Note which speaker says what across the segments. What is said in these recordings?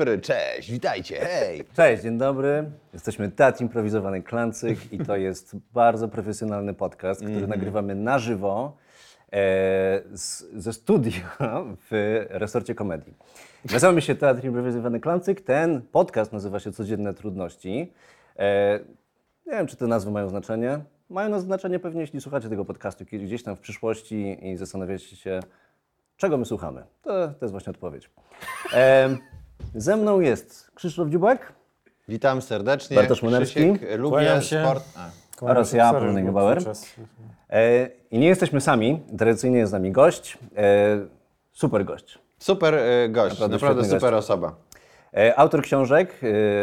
Speaker 1: dobry, cześć, witajcie, hej.
Speaker 2: Cześć, dzień dobry. Jesteśmy Teatr Improwizowany Klancyk i to jest bardzo profesjonalny podcast, który nagrywamy na żywo e, z, ze studia w resorcie komedii. Nazywamy się Teatr Improwizowany Klancyk. Ten podcast nazywa się Codzienne Trudności. E, nie wiem, czy te nazwy mają znaczenie. Mają na znaczenie pewnie, jeśli słuchacie tego podcastu gdzieś tam w przyszłości i zastanawiacie się, czego my słuchamy. To, to jest właśnie odpowiedź. E, ze mną jest Krzysztof Dziubak.
Speaker 1: Witam serdecznie.
Speaker 2: Bartosz Monerski.
Speaker 1: Krzysiek, lubię
Speaker 3: Kłaniam się.
Speaker 1: sport. A.
Speaker 2: Oraz ja, Paweł
Speaker 3: podczas-
Speaker 2: E, I nie jesteśmy sami. Tradycyjnie jest z nami gość. E, super gość.
Speaker 1: Super e, gość,
Speaker 2: Naprawdę
Speaker 1: naprawdę,
Speaker 2: świetny
Speaker 1: super
Speaker 2: gość.
Speaker 1: osoba.
Speaker 2: E, autor książek,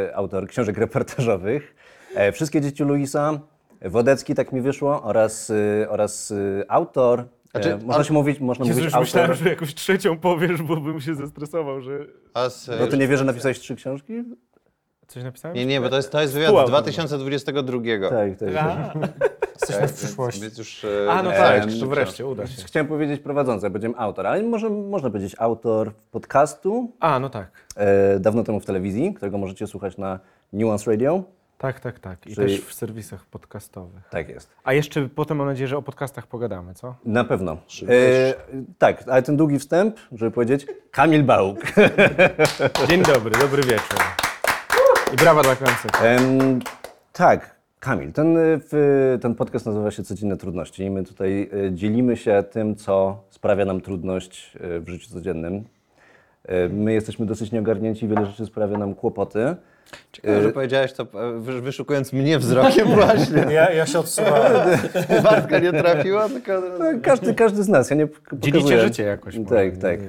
Speaker 2: e, autor książek reportażowych. E, Wszystkie dzieci Luisa, Wodecki, tak mi wyszło, oraz, e, oraz e, autor.
Speaker 1: Znaczy,
Speaker 2: e, można
Speaker 1: a-
Speaker 2: się mówić, można
Speaker 3: Jezu,
Speaker 2: mówić
Speaker 3: już
Speaker 2: autor.
Speaker 3: myślałem, że jakąś trzecią powiesz, bo bym się zestresował, że...
Speaker 1: A z,
Speaker 2: No ty nie wiesz, że napisałeś trzy książki?
Speaker 3: Coś napisałem?
Speaker 1: nie, nie, bo to jest, to jest wywiad z
Speaker 3: Współautor.
Speaker 1: 2022.
Speaker 2: Tak, tak. tak.
Speaker 3: Jesteśmy w
Speaker 1: Więc-
Speaker 3: przyszłości.
Speaker 1: Więc już, e,
Speaker 3: A, no
Speaker 1: e,
Speaker 3: tak, to wreszcie, uda się.
Speaker 2: Chciałem powiedzieć prowadzący, będziemy autor, ale może, można powiedzieć autor podcastu,
Speaker 3: A, no tak.
Speaker 2: e, dawno temu w telewizji, którego możecie słuchać na Nuance Radio.
Speaker 3: Tak, tak, tak. I
Speaker 2: Czyli-
Speaker 3: też w serwisach podcastowych.
Speaker 2: Tak jest.
Speaker 3: A jeszcze potem mam nadzieję, że o podcastach pogadamy, co?
Speaker 2: Na pewno. E, tak, ale ten długi wstęp, żeby powiedzieć, Kamil Bałk.
Speaker 3: Dzień dobry, dobry wieczór. I brawa dla Klancyka.
Speaker 2: Em, tak, Kamil, ten, e, ten podcast nazywa się Codzienne Trudności i my tutaj e, dzielimy się tym, co sprawia nam trudność e, w życiu codziennym. My jesteśmy dosyć nieogarnięci, wiele rzeczy sprawia nam kłopoty.
Speaker 1: Ciekawe, że powiedziałeś to e, wy- wyszukując mnie wzrokiem właśnie.
Speaker 3: Ja, ja się odsuwałem.
Speaker 1: Bartka nie trafiła, tylko...
Speaker 2: No, każdy, każdy z nas, ja nie p-
Speaker 3: Dzielicie
Speaker 2: pokazuję.
Speaker 3: życie jakoś.
Speaker 2: Tak, tak.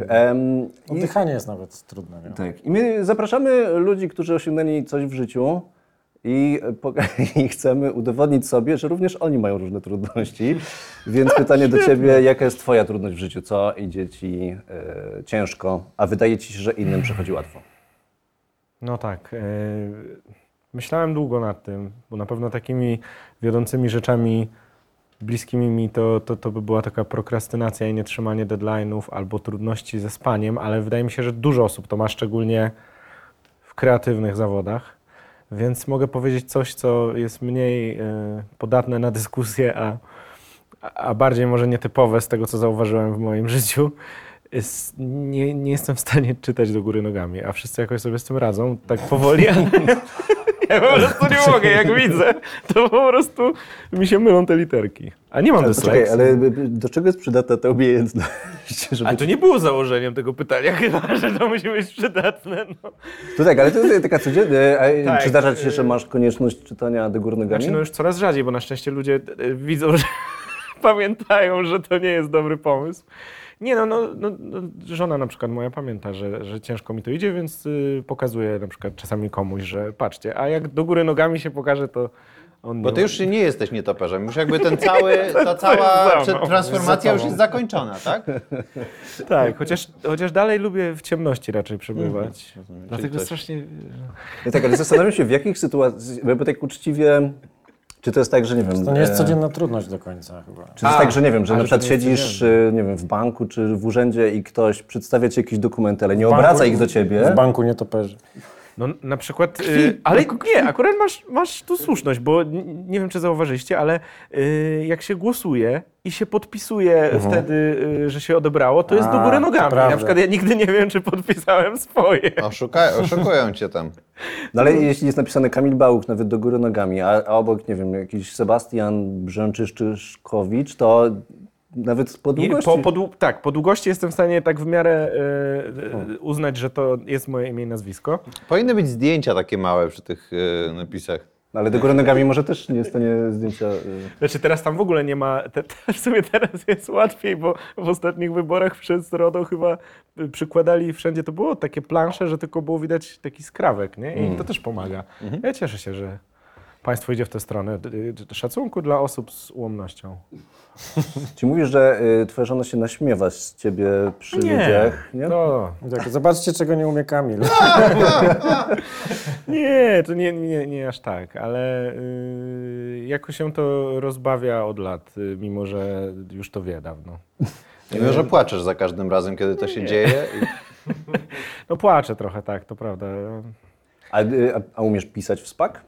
Speaker 2: I,
Speaker 4: Oddychanie jest nawet trudne. Nie?
Speaker 2: tak. I my zapraszamy ludzi, którzy osiągnęli coś w życiu i, e, i chcemy udowodnić sobie, że również oni mają różne trudności. Więc pytanie do Ciebie, jaka jest Twoja trudność w życiu? Co idzie Ci e, ciężko, a wydaje Ci się, że innym przechodzi łatwo?
Speaker 3: No tak. e, Myślałem długo nad tym, bo na pewno takimi wiodącymi rzeczami bliskimi mi to, to, to by była taka prokrastynacja i nietrzymanie deadline'ów albo trudności ze spaniem, ale wydaje mi się, że dużo osób to ma szczególnie w kreatywnych zawodach. Więc mogę powiedzieć coś, co jest mniej e, podatne na dyskusję, a, a bardziej może nietypowe z tego, co zauważyłem w moim życiu. Jest, nie, nie jestem w stanie czytać do góry nogami, a wszyscy jakoś sobie z tym radzą, tak powoli, ale ja po prostu nie mogę, jak widzę, to po prostu mi się mylą te literki. A nie mam dysleksji.
Speaker 2: ale do czego jest przydatna ta umiejętność? Żeby...
Speaker 3: Ale to nie było założeniem tego pytania chyba, że to musi być przydatne. No.
Speaker 2: To tak, ale to jest taka codzienna. a
Speaker 3: Tak,
Speaker 2: Czy zdarza Ci się, że
Speaker 3: y-
Speaker 2: masz konieczność czytania do góry nogami?
Speaker 3: Znaczy no już coraz rzadziej, bo na szczęście ludzie e, widzą, że pamiętają, że to nie jest dobry pomysł. Nie no, no, no, no żona na przykład moja pamięta, że, że ciężko mi to idzie, więc y, pokazuje na przykład czasami komuś, że patrzcie, a jak do góry nogami się pokaże, to on
Speaker 1: Bo
Speaker 3: nie
Speaker 1: ty już nie jesteś nietoperzem, już jakby ten cały, ta cała transformacja już jest zakończona, tak?
Speaker 3: Tak, chociaż, chociaż dalej lubię w ciemności raczej przebywać. Dlatego
Speaker 1: coś-
Speaker 3: strasznie...
Speaker 2: Ja tak, ale zastanawiam się, w jakich sytuacjach, bo tak uczciwie, czy to jest tak, że nie wiem...
Speaker 4: To nie jest
Speaker 2: e,
Speaker 4: codzienna trudność do końca chyba.
Speaker 2: Czy to jest tak, że nie wiem, że na przykład
Speaker 3: to
Speaker 2: siedzisz, nie wiem, w banku czy w urzędzie i ktoś przedstawia ci jakieś dokumenty, ale nie
Speaker 4: banku-
Speaker 2: obraca ich do ciebie.
Speaker 4: W banku nie toperzy.
Speaker 3: No na przykład, y, ale nie, akurat masz, masz tu słuszność, bo nie wiem, czy zauważyliście, ale y, jak się głosuje i się podpisuje wtedy, y, że się odebrało, to jest do góry nogami. Na przykład ja nigdy nie wiem, czy podpisałem swoje.
Speaker 1: Oszuka, oszukują cię tam.
Speaker 2: No ale jeśli jest napisane Kamil Bałuk nawet do góry nogami, a, a obok, nie wiem, jakiś Sebastian Brzęczyszczyszkowicz, to nawet po długości...
Speaker 3: po, po, tak, po długości jestem w stanie tak w miarę y, y, uznać, że to jest moje imię i nazwisko.
Speaker 1: Powinny być zdjęcia takie małe przy tych e, napisach.
Speaker 2: Ale do góry nogami może też nie jest w stanie zdjęcia... e,
Speaker 3: Znaczy teraz tam w ogóle nie ma, te, te, w sumie teraz jest łatwiej, bo w ostatnich wyborach przez RODO chyba przykładali wszędzie, to było takie plansze, że tylko było widać taki skrawek, nie? I to też pomaga. Ja cieszę się, że państwo idzie w tę stronę szacunku dla osób z ułomnością.
Speaker 2: Czy mówisz, że y, twoja żona się naśmiewa z ciebie przy ludziach? Nie?
Speaker 3: To,
Speaker 4: Tak, zobaczcie, czego nie umie Kamil.
Speaker 3: nie, to nie, nie, nie aż tak, ale y, jakoś się to rozbawia od lat, y, mimo że już to wie dawno.
Speaker 1: Nie wiem, że płaczesz za każdym razem, kiedy to się dzieje. I...
Speaker 3: No płaczę trochę, tak, to prawda.
Speaker 2: A, y, a, a umiesz pisać w SPAK?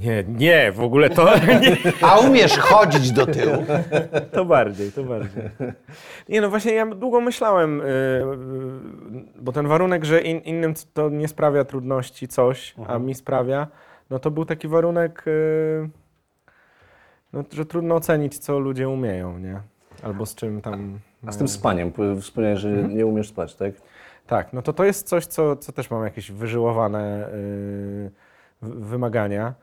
Speaker 3: Nie, nie, w ogóle to, nie,
Speaker 1: A umiesz chodzić do tyłu?
Speaker 3: to bardziej, to bardziej. Nie no właśnie ja długo myślałem, yy, yy, bo ten warunek, że in, innym to nie sprawia trudności coś, a mi sprawia, no to był taki warunek, yy, no, że trudno ocenić, co ludzie umieją, nie? Albo z czym tam...
Speaker 2: A z tym spaniem, wspomniałeś, że nie umiesz spać, tak?
Speaker 3: Tak, no to to jest coś, co, co też mam jakieś wyżyłowane wymagania,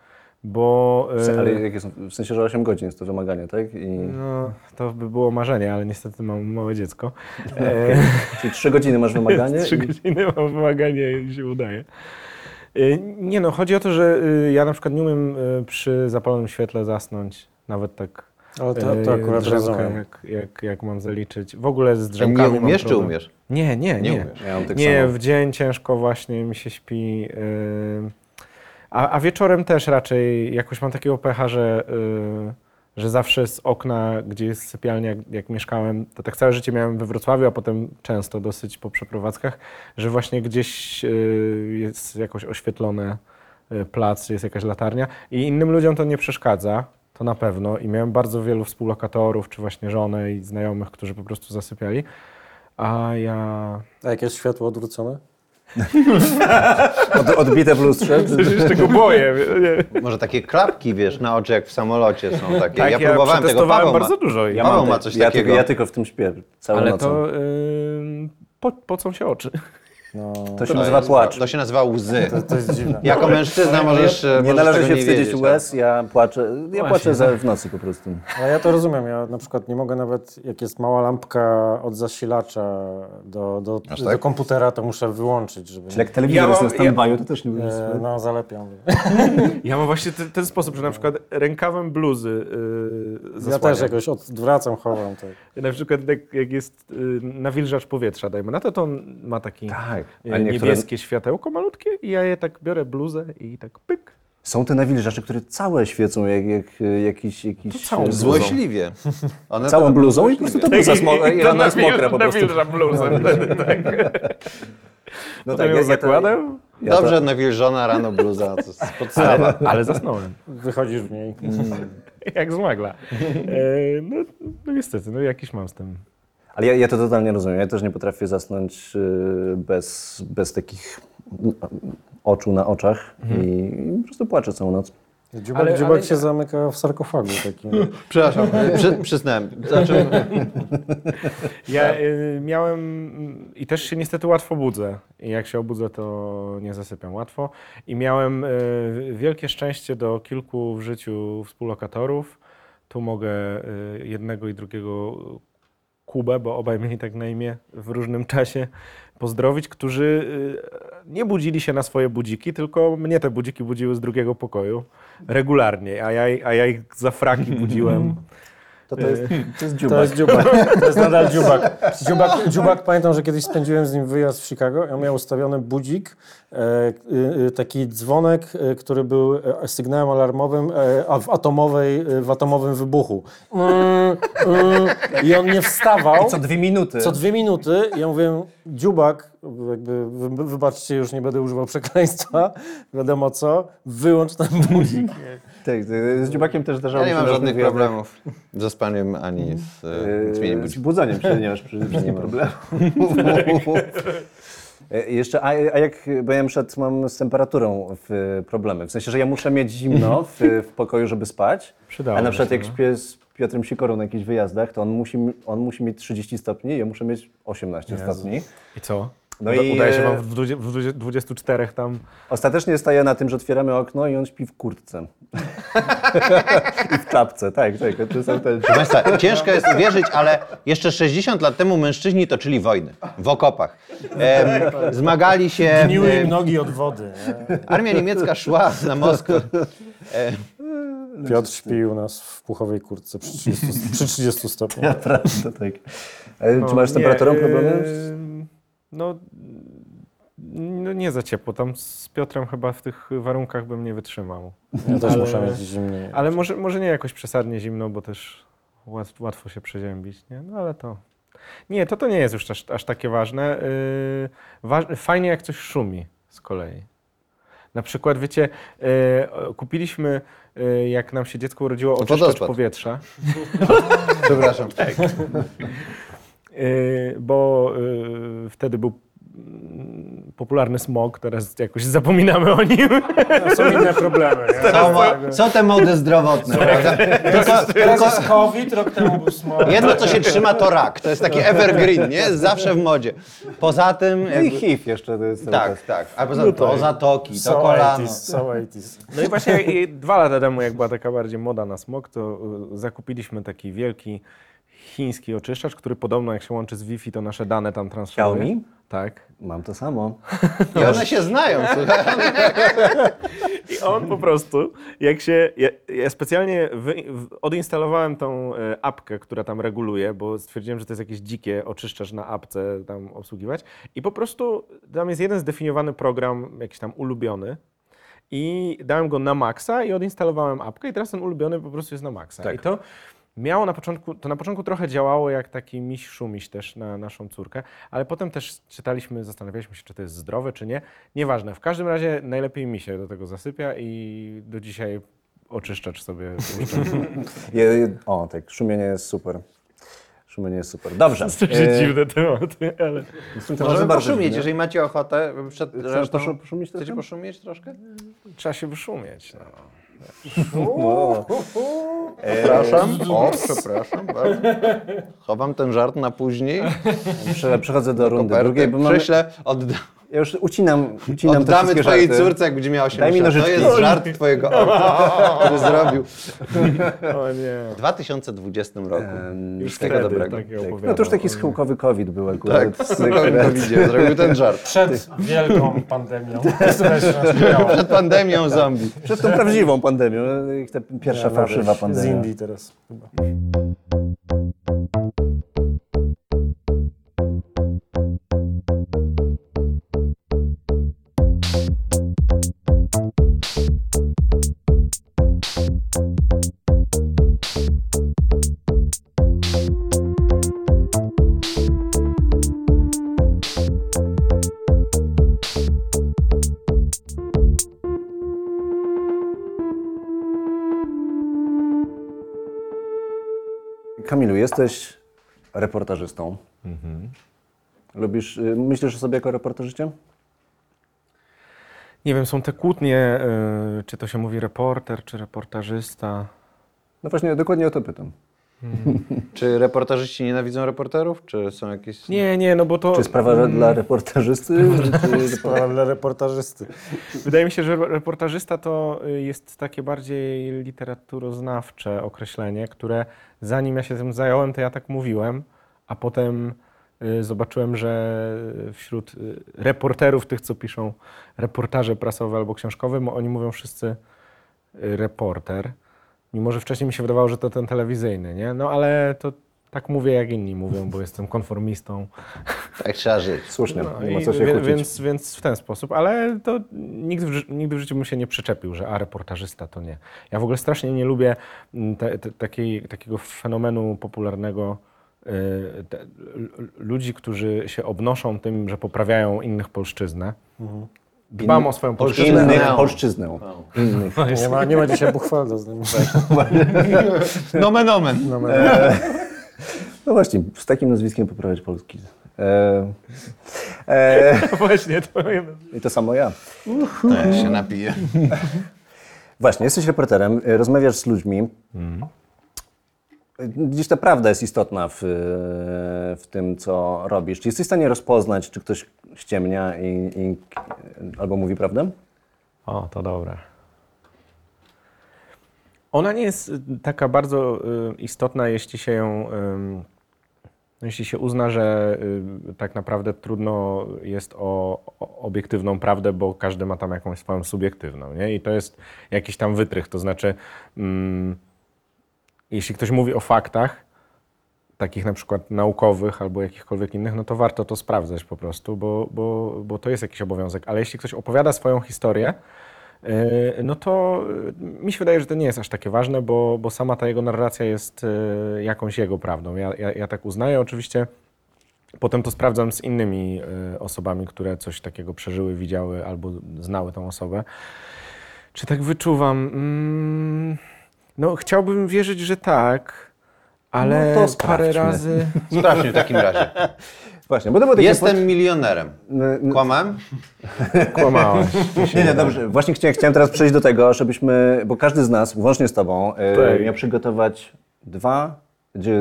Speaker 3: bo... Yy,
Speaker 2: Ale jak jest, w sensie, że 8 godzin jest to wymaganie, tak? I,
Speaker 3: No, to by było marzenie, ale niestety mam małe dziecko. E,
Speaker 2: Czyli 3 godziny masz wymaganie
Speaker 3: Trzy
Speaker 2: i,
Speaker 3: godziny mam wymaganie i się udaje. E, Nie no, chodzi o to, że y, ja na przykład nie umiem y, przy zapalonym świetle zasnąć, nawet tak
Speaker 4: Ale to, to akurat rozumiem.
Speaker 3: jak, jak, jak mam zaliczyć. W ogóle z
Speaker 1: Nie
Speaker 3: drzemkami mam
Speaker 1: umiesz czy umiesz?
Speaker 3: Nie, nie,
Speaker 1: Nie
Speaker 3: nie.
Speaker 1: umiesz.
Speaker 2: ja mam tak
Speaker 3: nie, w dzień ciężko właśnie mi się śpi. yy, a, a wieczorem też raczej jakoś mam takiego pecha, że, yy, że zawsze z okna, gdzie jest sypialnia, jak, jak mieszkałem, to tak całe życie miałem we Wrocławiu, a potem często dosyć po przeprowadzkach, że właśnie gdzieś yy, jest jakoś oświetlony yy, plac, jest jakaś latarnia i innym ludziom to nie przeszkadza. To na pewno. I miałem bardzo wielu współlokatorów, czy właśnie żonę i znajomych, którzy po prostu zasypiali. A ja
Speaker 4: A jak jest światło odwrócone?
Speaker 2: Od, odbite w lustrze?
Speaker 3: Ja się jeszcze go boję. Nie.
Speaker 1: Może takie klapki, wiesz, na oczy jak w samolocie są takie.
Speaker 3: Tak,
Speaker 1: ja
Speaker 3: ja
Speaker 1: próbowałem tego, Paweł
Speaker 3: bardzo
Speaker 1: ma,
Speaker 3: dużo.
Speaker 2: Ja
Speaker 1: Paweł
Speaker 2: mam
Speaker 1: ma coś
Speaker 2: ja,
Speaker 1: takiego.
Speaker 2: Tylko, ja tylko w tym śpię całą
Speaker 3: ale
Speaker 2: nocą.
Speaker 3: to yy, po, pocą się oczy.
Speaker 4: No,
Speaker 2: To się
Speaker 1: To
Speaker 2: nazywa
Speaker 1: jest-
Speaker 2: płacz.
Speaker 1: To się nazywa łzy.
Speaker 4: to, to jest dziwne.
Speaker 1: Jako mężczyzna możesz,
Speaker 2: Nie
Speaker 1: możesz
Speaker 2: należy
Speaker 1: tego
Speaker 2: się
Speaker 1: nie
Speaker 2: wstydzić
Speaker 1: wiedzieć,
Speaker 2: łez, ja płaczę, ja
Speaker 3: Właśnie.
Speaker 2: płaczę za, w nocy po prostu.
Speaker 4: Ale ja to rozumiem. Ja na przykład nie mogę nawet, jak jest mała lampka od zasilacza do, do,
Speaker 1: Aż
Speaker 4: do
Speaker 1: tak?
Speaker 4: komputera, to muszę wyłączyć, żeby...
Speaker 2: Czyli jak telewizor
Speaker 3: Ja
Speaker 2: jest
Speaker 3: mam-
Speaker 2: na stand-by'u, to też nie umiesz
Speaker 4: E, no, zalepiam.
Speaker 3: Ja mam właśnie ten, ten sposób, że na przykład rękawem bluzy yy,
Speaker 4: Ja też jakoś odwracam, chowam. Tak.
Speaker 3: Na przykład jak, jak jest yy, nawilżacz powietrza, dajmy na to, to on ma taki
Speaker 2: Tak, a niektóre...
Speaker 3: niebieskie światełko malutkie i ja je tak biorę bluzę i tak pyk.
Speaker 2: Są te nawilżacze, które całe świecą jak, jak e, jakiś... jakiś
Speaker 3: To całą
Speaker 2: e,
Speaker 3: bluzą.
Speaker 1: Złośliwie. One
Speaker 2: Całą bluzą i po prostu to bluza smo- i ona jest mokra po prostu.
Speaker 3: Nawilża bluzę wtedy, tak.
Speaker 2: No
Speaker 3: ją
Speaker 2: ja to-
Speaker 3: zakładam,
Speaker 2: ja
Speaker 1: Dobrze,
Speaker 2: to-
Speaker 1: nawilżona rano bluza, to jest podstawa.
Speaker 3: ale, ale zasnąłem.
Speaker 4: Wychodzisz w niej.
Speaker 3: Jak z magla. E, no, no niestety, no jakiś mam z tym.
Speaker 2: Ale ja, ja to totalnie rozumiem. Ja też nie potrafię zasnąć y, bez, bez takich mm, oczu na oczach i po prostu płaczę całą noc.
Speaker 4: Dziubak,
Speaker 3: Ale-
Speaker 4: dziubak
Speaker 3: ale-
Speaker 4: się zamyka w sarkofagu takim.
Speaker 1: Przepraszam, e, przy, przysnąłem. Znaczy,
Speaker 3: Ja y, miałem mm, i też się niestety łatwo budzę. I jak się obudzę, to nie zasypiam łatwo. I miałem y, wielkie szczęście do kilku w życiu współlokatorów. Tu mogę y, jednego i drugiego Kubę, bo obaj mieli tak na imię w różnym czasie, pozdrowić, którzy y, nie budzili się na swoje budziki, tylko mnie te budziki budziły z drugiego pokoju regularnie, a ja, a ja ich za fraki budziłem.
Speaker 2: To, to, jest, to jest
Speaker 4: To
Speaker 2: dziubak.
Speaker 4: jest dziubak. To jest nadal dziubak. dziubak. Dziubak, pamiętam, że kiedyś spędziłem z nim wyjazd w Chicago. Ja miał ustawiony budzik, e, y, y, taki dzwonek, który był e, sygnałem alarmowym e, a w, atomowej, w atomowym wybuchu. Mm, mm, I on nie wstawał.
Speaker 2: Co dwie minuty.
Speaker 4: Co dwie minuty ja mówię, dziubak, jakby wy, wybaczcie, już nie będę używał przekleństwa, wiadomo co, wyłącz ten budzik.
Speaker 2: Tak, z dziubakiem też zdarzało
Speaker 1: ja nie
Speaker 2: się
Speaker 1: mam
Speaker 2: na
Speaker 1: żadnych problemów ze spaniem ani z e,
Speaker 2: Yy,
Speaker 1: zmienieniem
Speaker 2: Z budzeniem się nie masz przy, przy nim problemu. E, Jeszcze, a, a jak, bo ja przykład mam z temperaturą w, problemy. W sensie, że ja muszę mieć zimno w, w pokoju, żeby spać.
Speaker 3: Przydało
Speaker 2: a na przykład
Speaker 3: się,
Speaker 2: jak
Speaker 3: no.
Speaker 2: śpię z Piotrem Sikorą na jakichś wyjazdach, to on musi, on musi mieć 30 stopni, ja muszę mieć 18
Speaker 3: Jezu.
Speaker 2: stopni.
Speaker 3: I co?
Speaker 2: No
Speaker 3: Uda-
Speaker 2: i,
Speaker 3: Udaje się wam w, dwudzie- w dwudzie- 24 tam.
Speaker 2: Ostatecznie staje na tym, że otwieramy okno i on śpi w kurtce. I w czapce, tak, tak. To są te...
Speaker 1: Proszę Państwa, ciężko jest uwierzyć, ale jeszcze 60 lat temu mężczyźni toczyli wojny w okopach. Zmagali się.
Speaker 4: Gniły im nogi od wody. Nie?
Speaker 1: armia niemiecka szła na Moskwę.
Speaker 4: Piotr śpi u nas w puchowej kurtce przy 30, przy 30 stopniach.
Speaker 2: Naprawdę, tak. E, Czy masz z temperaturą problemy?
Speaker 3: No, no nie za ciepło. Tam z Piotrem chyba w tych warunkach bym nie wytrzymał.
Speaker 4: Ja też
Speaker 3: Ale-
Speaker 4: muszę mieć zimniej.
Speaker 3: Ale może, może nie jakoś przesadnie zimno, bo też łat, łatwo się przeziębić, nie? No ale to... Nie, to to nie jest już aż, aż takie ważne. Yy, wa fajnie jak coś szumi z kolei. Na przykład, wiecie, yy, kupiliśmy, yy, jak nam się dziecko urodziło, oczyszczacz powietrza.
Speaker 1: Przepraszam.
Speaker 3: Yy, bo yy, wtedy był mm, popularny smog, teraz jakoś zapominamy o nim.
Speaker 4: Są inne problemy.
Speaker 1: Są, są te mody zdrowotne? Tylko, tylko
Speaker 4: Teraz jest COVID, rok temu był smog.
Speaker 1: jedno, co się trzyma, to rak. To jest taki evergreen, nie? Jest zawsze w modzie. Poza tym...
Speaker 2: No i
Speaker 1: Jakby,
Speaker 2: HIV jeszcze to jest
Speaker 1: tak, tak. A poza tym to zatoki, to kolano.
Speaker 4: 80s, so 80s.
Speaker 3: No i właśnie i dwa lata temu, jak była taka bardziej moda na smog, to y, zakupiliśmy taki wielki chiński oczyszczacz, który podobno jak się łączy z Wi-Fi, to nasze dane tam transferuje.
Speaker 2: Xiaomi?
Speaker 3: Tak.
Speaker 2: Mam to samo.
Speaker 1: I one się znają.
Speaker 3: I on po prostu, jak się. Ja, ja specjalnie wy, odinstalowałem tą e, apkę, która tam reguluje, bo stwierdziłem, że to jest jakieś dzikie oczyszczacz na apce tam obsługiwać. I po prostu tam jest jeden zdefiniowany program, jakiś tam ulubiony. I dałem go na maksa i odinstalowałem apkę, i teraz ten ulubiony po prostu jest na maksa.
Speaker 2: Tak.
Speaker 3: I to miało na początku, to na początku trochę działało jak taki miś szumiś też na naszą córkę, ale potem też czytaliśmy, zastanawialiśmy się, czy to jest zdrowe, czy nie. Nieważne. W każdym razie najlepiej mi się do tego zasypia i do dzisiaj oczyszczacz sobie
Speaker 2: o, tak, szumienie jest super. Szumienie jest super. Dobrze.
Speaker 3: Strasznie
Speaker 2: E,
Speaker 3: dziwne tematy, ale...
Speaker 1: Możemy
Speaker 2: bardzo
Speaker 1: poszumieć,
Speaker 2: dziwne.
Speaker 1: jeżeli macie ochotę. Przed
Speaker 2: Chcesz
Speaker 1: resztą...
Speaker 2: poszumieć?
Speaker 1: Chcecie poszumieć troszkę?
Speaker 3: Trzeba się wyszumieć. No.
Speaker 1: Przepraszam. O, przepraszam bardzo. Chowam ten żart na później.
Speaker 2: prze, przechodzę do rundy drugiej, bo mamy,
Speaker 1: Prześlę, odda,
Speaker 2: ja już ucinam, ucinam te
Speaker 1: oddamy
Speaker 2: wszystkie
Speaker 1: twojej
Speaker 2: żarty.
Speaker 1: córce, jak będzie miała 8
Speaker 2: Daj mi
Speaker 1: lat. To jest żart twojego ojca, który zrobił.
Speaker 3: O nie.
Speaker 1: W 2020 roku.
Speaker 2: Em,
Speaker 3: Już
Speaker 1: Wszystkiego
Speaker 3: wtedy
Speaker 1: dobrego.
Speaker 3: takie
Speaker 2: tak. No to już taki schyłkowy COVID był akurat.
Speaker 1: Tak, widzie zrobił ten żart.
Speaker 4: Przed wielką pandemią, rozwijała.
Speaker 1: Przed pandemią zombie.
Speaker 2: Przed tą prawdziwą pandemią, jak ta pierwsza
Speaker 4: Ja
Speaker 2: fałszywa
Speaker 4: nawet Z
Speaker 2: pandemia.
Speaker 4: Indii teraz chyba.
Speaker 2: Jesteś reportażystą. Lubisz, y, myślisz o sobie jako reportażycie?
Speaker 3: Nie wiem, są te kłótnie, y, czy to się mówi reporter, czy reportażysta.
Speaker 2: No właśnie, dokładnie o to pytam.
Speaker 1: Czy reportażyści nienawidzą reporterów? Czy są jakieś...
Speaker 3: Nie, nie, no bo to...
Speaker 2: Czy sprawa dla reportażysty? czy
Speaker 4: Sprawa dla reportażysty.
Speaker 3: Wydaje mi się, że reportażysta to jest takie bardziej literaturoznawcze określenie, które zanim ja się tym zająłem, to ja tak mówiłem, a potem y, zobaczyłem, że wśród y, reporterów, tych co piszą reportaże prasowe albo książkowe, oni mówią wszyscy y, reporter, mimo że wcześniej mi się wydawało, że to ten telewizyjny, nie? No ale to tak mówię jak inni mówią, bo jestem konformistą.
Speaker 1: Tak trzeba żyć.
Speaker 2: Słusznie,
Speaker 3: No
Speaker 2: nie ma co się
Speaker 3: wie- więc, więc w ten sposób, ale to nigdy w, nigdy w życiu bym się nie przyczepił, że a reportażysta to nie. Ja w ogóle strasznie nie lubię mm, te, te, takiej, takiego fenomenu popularnego y, te, ludzi, którzy się obnoszą tym, że poprawiają innych polszczyznę. Dbam
Speaker 2: Inny-
Speaker 3: o swoją polszczyznę.
Speaker 2: Innych
Speaker 1: No.
Speaker 2: polszczyznę. Innych.
Speaker 4: Nie ma, nie ma dzisiaj Buchwalda z nami.
Speaker 1: Nomen omen.
Speaker 4: No, no.
Speaker 2: No właśnie, z takim nazwiskiem poprawiać polski. E, e,
Speaker 3: Właśnie, to
Speaker 2: I to samo ja.
Speaker 1: To ja się napiję.
Speaker 2: Właśnie, jesteś reporterem, y, rozmawiasz z ludźmi. Gdzieś ta prawda jest istotna w, y, w tym, co robisz. Czy jesteś w stanie rozpoznać, czy ktoś ściemnia i, i, albo mówi prawdę?
Speaker 3: O, to dobre. Ona nie jest y, taka bardzo y, istotna, jeśli się ją, jeśli się uzna, że tak naprawdę trudno jest o, obiektywną prawdę, bo każdy ma tam jakąś swoją subiektywną, nie? I to jest jakiś tam wytrych, to znaczy, ym, jeśli ktoś mówi o faktach, takich na przykład naukowych albo jakichkolwiek innych, no to warto to sprawdzać po prostu, bo, bo, bo to jest jakiś obowiązek. Ale jeśli ktoś opowiada swoją historię, yy, no to yy, mi się wydaje, że to nie jest aż takie ważne, bo, bo sama ta jego narracja jest yy, jakąś jego prawdą. Ja, ja, ja tak uznaję. Oczywiście Potem to sprawdzam z innymi osobami, które coś takiego przeżyły, widziały albo znały tą osobę. Czy tak wyczuwam? Mm, no, chciałbym wierzyć, że tak, ale
Speaker 2: No to
Speaker 3: parę razy.
Speaker 1: Sprawdźmy w takim razie.
Speaker 2: Właśnie, bo to było takie...
Speaker 1: Jestem milionerem.
Speaker 2: N-
Speaker 1: Kłamałem?
Speaker 3: Kłamałeś.
Speaker 2: Nie, nie, dobrze. Właśnie chciałem, chciałem teraz przejść do tego, żebyśmy, bo każdy z nas, włącznie z tobą,
Speaker 3: Tak.
Speaker 2: miał przygotować dwa,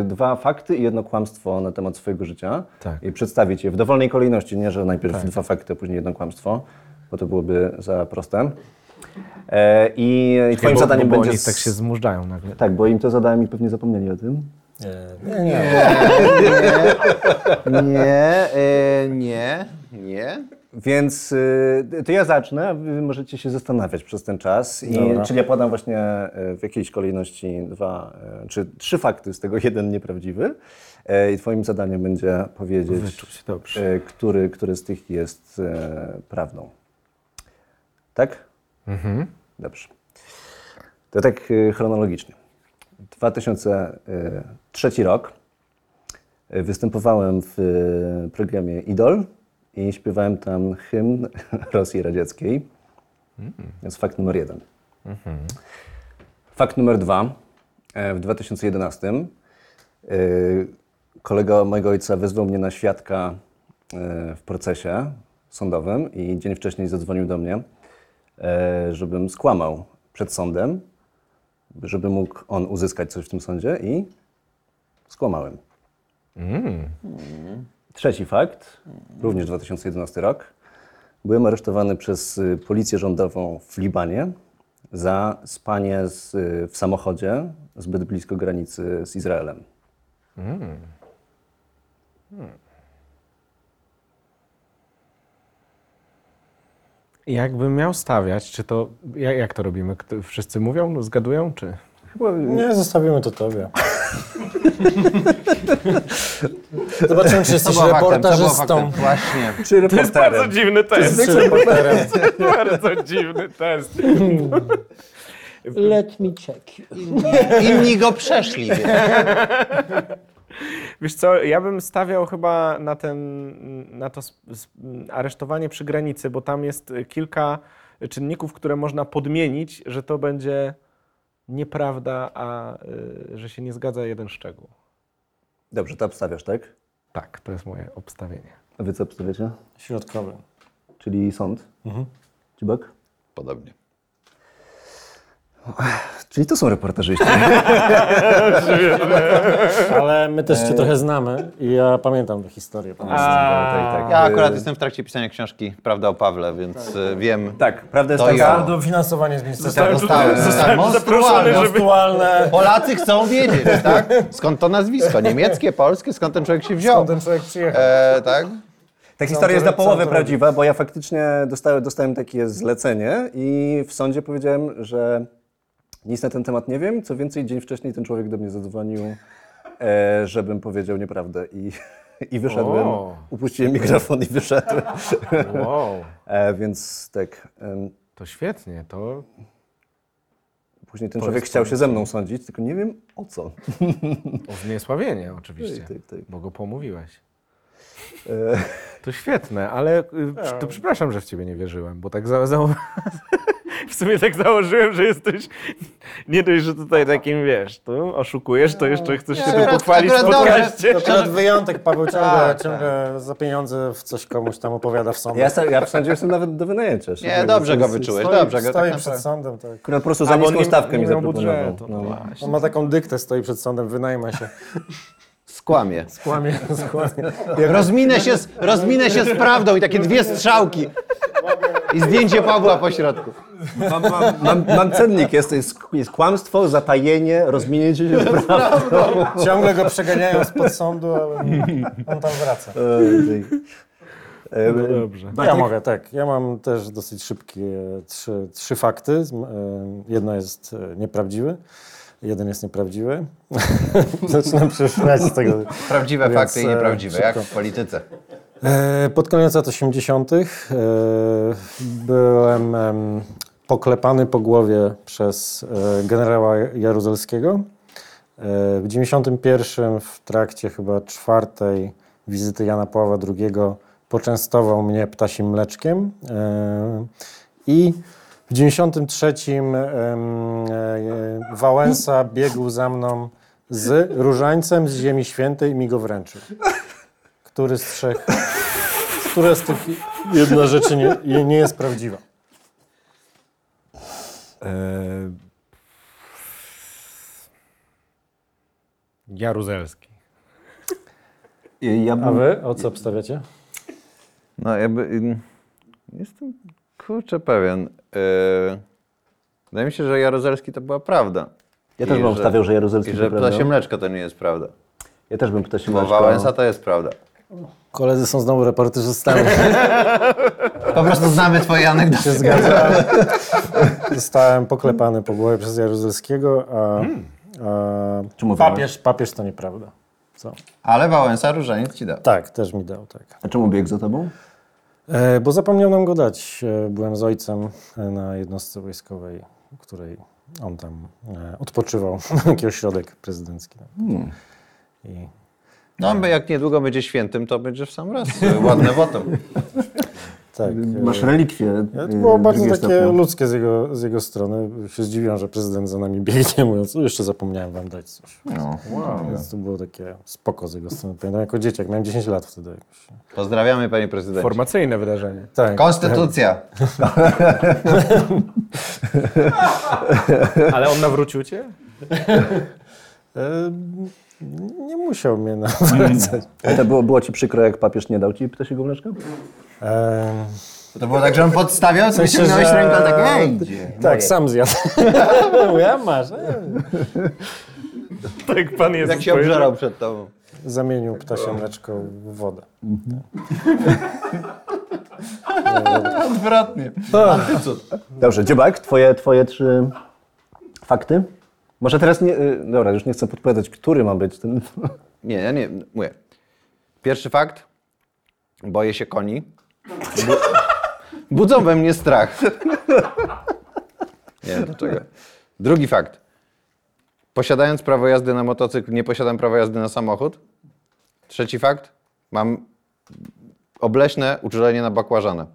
Speaker 2: dwa fakty i jedno kłamstwo na temat swojego życia
Speaker 3: Tak.
Speaker 2: i przedstawić je w dowolnej kolejności, nie, że najpierw dwa fakty, a później jedno kłamstwo, bo to byłoby za proste. E, I, i twoim
Speaker 3: bo,
Speaker 2: zadaniem
Speaker 3: bo, bo
Speaker 2: będzie...
Speaker 3: oni tak się zmużdżają nagle.
Speaker 2: Tak, bo im to zadałem i pewnie zapomnieli o tym.
Speaker 4: Nie, nie, nie.
Speaker 1: Nie, e, nie, nie.
Speaker 2: Więc y, to ja zacznę, a wy możecie się zastanawiać przez ten czas. I,
Speaker 4: Dobra.
Speaker 2: czyli ja podam właśnie w jakiejś kolejności dwa, y, czy trzy fakty, z tego jeden nieprawdziwy. Y, I twoim zadaniem będzie powiedzieć, y, który, który z tych jest y, prawdą. Tak?
Speaker 3: Mhm.
Speaker 2: Dobrze. To tak y, chronologicznie. 2003 rok. Y, Występowałem w y, programie Idol i śpiewałem tam hymn Rosji Radzieckiej. To jest fakt numer jeden. Fakt numer dwa. E, W 2011 y, kolega mojego ojca wezwał mnie na świadka y, w procesie sądowym i dzień wcześniej zadzwonił do mnie, e, żebym skłamał przed sądem, żeby mógł on uzyskać coś w tym sądzie i skłamałem. Trzeci fakt, również 2011 rok. Byłem aresztowany przez y, policję rządową w Libanie za spanie z, y, w samochodzie zbyt blisko granicy z Izraelem.
Speaker 3: Jakbym miał stawiać, czy to. Jak, jak to robimy? Wszyscy mówią, no, zgadują, czy.
Speaker 2: Chyba,
Speaker 4: Nie, zostawimy to tobie. Zobaczymy, czy jesteś reportażystą.
Speaker 1: faktem? Właśnie.
Speaker 2: czy reporterem.
Speaker 3: dziwny test.
Speaker 4: Jesteś reporterem.
Speaker 3: bardzo dziwny test.
Speaker 4: Let me check.
Speaker 1: Inni go przeszli, wiesz.
Speaker 3: Wiesz co, ja bym stawiał chyba na ten, na to aresztowanie przy granicy, bo tam jest kilka czynników, które można podmienić, że to będzie nieprawda, a y, że się nie zgadza jeden szczegół.
Speaker 2: Dobrze, to obstawiasz, tak?
Speaker 3: Tak, to jest moje obstawienie.
Speaker 2: A wy co obstawiacie?
Speaker 4: Środkowy.
Speaker 2: Czyli sąd? Mhm. Dziubak?
Speaker 1: Podobnie.
Speaker 2: Czyli to są reportażyści.
Speaker 4: Ale my też cię trochę znamy i ja pamiętam tę historię.
Speaker 2: tak, tak.
Speaker 1: Ja akurat jestem w trakcie pisania książki Prawda o Pawle, więc y, wiem.
Speaker 2: Tak, prawda jest taka...
Speaker 1: ja.
Speaker 4: Dofinansowanie z ministerstwa.
Speaker 1: Tak, dostałem. dostałem monstrualne.
Speaker 4: Monstrualne.
Speaker 1: Polacy chcą wiedzieć, tak? Skąd to nazwisko? Niemieckie, polskie? Skąd ten człowiek się wziął?
Speaker 4: Skąd ten człowiek przyjechał?
Speaker 1: E, tak?
Speaker 2: Ta historia jest na połowę prawdziwa, bo ja faktycznie dostałem, dostałem takie zlecenie i w sądzie powiedziałem, że nic na ten temat nie wiem. Co więcej, dzień wcześniej ten człowiek do mnie zadzwonił, e, żebym powiedział nieprawdę i, i wyszedłem.
Speaker 3: O.
Speaker 2: Upuściłem mikrofon i wyszedłem.
Speaker 3: Wow,
Speaker 2: E, więc tak, em,
Speaker 3: to świetnie, to
Speaker 2: później ten
Speaker 3: To
Speaker 2: człowiek chciał się ze mną sądzić, tylko nie wiem o co.
Speaker 3: o zniesławienie oczywiście,
Speaker 2: Tak, tak, tak.
Speaker 3: bo go pomówiłeś.
Speaker 2: E,
Speaker 3: To świetne, ale y, to przepraszam, że w ciebie nie wierzyłem, bo tak za, za, w sumie tak założyłem, że jesteś nie dość, że tutaj takim, wiesz, tu oszukujesz, to jeszcze chcesz się tu pochwalić w podcaście.
Speaker 4: To akurat wyjątek, Paweł ciągle,
Speaker 1: Tak,
Speaker 4: ciągle za pieniądze w coś komuś tam opowiada w sądzie.
Speaker 2: ja, ja w sądzie jestem nawet do wynajęcia.
Speaker 1: Nie, dobrze go wyczułeś,
Speaker 4: Stoi,
Speaker 1: dobrze go.
Speaker 4: stoi
Speaker 1: tak
Speaker 4: przed sądem, tak.
Speaker 2: Akurat po prostu za niską
Speaker 3: nie-
Speaker 2: stawkę mi zaproponował.
Speaker 3: no
Speaker 2: No.
Speaker 4: On ma taką dyktę, stoi przed sądem, wynajma się.
Speaker 1: Skłamie.
Speaker 4: Skłamie, skłamie.
Speaker 1: Rozminę się, z, rozminę się z prawdą i takie dwie strzałki. I zdjęcie Pawła po środku.
Speaker 2: Mam, mam, mam, mam cennik, jest, jest, jest kłamstwo, zatajenie, rozminięcie się z prawdą.
Speaker 4: Ciągle go przeganiają spod sądu, ale on tam wraca.
Speaker 2: E,
Speaker 3: No dobrze.
Speaker 4: Ja mogę, tak. Ja mam też dosyć szybkie trzy, trzy fakty. E, Jedno jest e, nieprawdziwy, jeden jest nieprawdziwy. Zaczynam śmiać z tego.
Speaker 1: Prawdziwe
Speaker 4: Więc,
Speaker 1: fakty i
Speaker 4: e,
Speaker 1: nieprawdziwe, jak
Speaker 4: szybko.
Speaker 1: w polityce.
Speaker 4: E, Pod koniec lat 80. e, byłem em, poklepany po głowie przez e, generała Jaruzelskiego. E, W 91 w trakcie chyba czwartej wizyty Jana Pawła II poczęstował mnie ptasim mleczkiem. E, I w 93 em, e, Wałęsa biegł za mną z różańcem z Ziemi Świętej i mi go wręczył. Który z trzech, która z tych jedna rzeczy nie, nie jest prawdziwa?
Speaker 3: E... Jaruzelski.
Speaker 2: Ja
Speaker 4: A
Speaker 2: bym,
Speaker 4: wy o co obstawiacie?
Speaker 1: No jakby... ym, Jestem kurczę pewien. Yy, Wydaje mi się, że Jaruzelski to była prawda.
Speaker 2: ja też
Speaker 1: I
Speaker 2: bym
Speaker 1: że-
Speaker 2: obstawiał, że Jaruzelski
Speaker 1: I
Speaker 2: to
Speaker 1: że
Speaker 2: prawda.
Speaker 1: ptasie mleczko to nie jest prawda.
Speaker 2: Ja też bym ptasie
Speaker 1: Bo
Speaker 2: mleczko...
Speaker 1: Wałęsa to jest prawda.
Speaker 4: Koledzy są znowu reporterzystami.
Speaker 1: Po prostu znamy twoje anegdoty.
Speaker 4: się zgadzam. Zostałem poklepany po głowie przez Jaruzelskiego, a, a papież, papież to nieprawda. Co?
Speaker 1: Ale Wałęsa różaniec ci dał.
Speaker 4: Tak, też mi dał, tak.
Speaker 2: A czemu biegł za tobą?
Speaker 4: E, bo zapomniał nam go dać. E, byłem z ojcem e, na jednostce wojskowej, której on tam e, odpoczywał, taki ośrodek prezydencki. I
Speaker 1: No, bo jak niedługo będzie świętym, to będzie w sam raz ładne wotum.
Speaker 4: tak. e,
Speaker 2: Masz relikwie.
Speaker 4: To
Speaker 2: y,
Speaker 4: było bardzo takie
Speaker 2: stopnia.
Speaker 4: ludzkie z jego, z jego strony. Się zdziwiłem, że prezydent za nami biegnie, mówiąc, "O, jeszcze zapomniałem wam dać coś.
Speaker 1: No.
Speaker 4: Więc to było takie spoko z jego strony. Pamiętam jako dzieciak, miałem 10 lat wtedy. Jakoś.
Speaker 1: Pozdrawiamy, panie prezydencie.
Speaker 3: Formacyjne wydarzenie.
Speaker 4: Tak,
Speaker 1: Konstytucja.
Speaker 3: Ale on nawrócił cię?
Speaker 4: Nie musiał mnie nawracać.
Speaker 2: A to było, było ci przykro, jak papież nie dał ci ptasiego mleczka?
Speaker 1: To było tak, że on podstawiał, sobie
Speaker 4: sensie,
Speaker 1: ciągnąłeś
Speaker 4: że-
Speaker 1: ręką, tak ej, idzie.
Speaker 4: tak, sam zjadł. ja masz. E.
Speaker 3: Tak, pan jest.
Speaker 1: Jak się obżerał przed tobą.
Speaker 4: Zamienił ptasie mleczko w wodę.
Speaker 1: Odwrotnie.
Speaker 2: Dobrze, Dziobak, twoje, twoje trzy fakty? Może teraz nie... y, Dobra, już nie chcę podpowiadać, który ma być ten...
Speaker 1: Nie, ja nie, mówię. Pierwszy fakt. Boję się koni. Bu budzą we mnie strach. Nie wiem dlaczego. Drugi fakt. Posiadając prawo jazdy na motocykl, nie posiadam prawa jazdy na samochód. Trzeci fakt. Mam obleśne uczulenie na bakłażanę.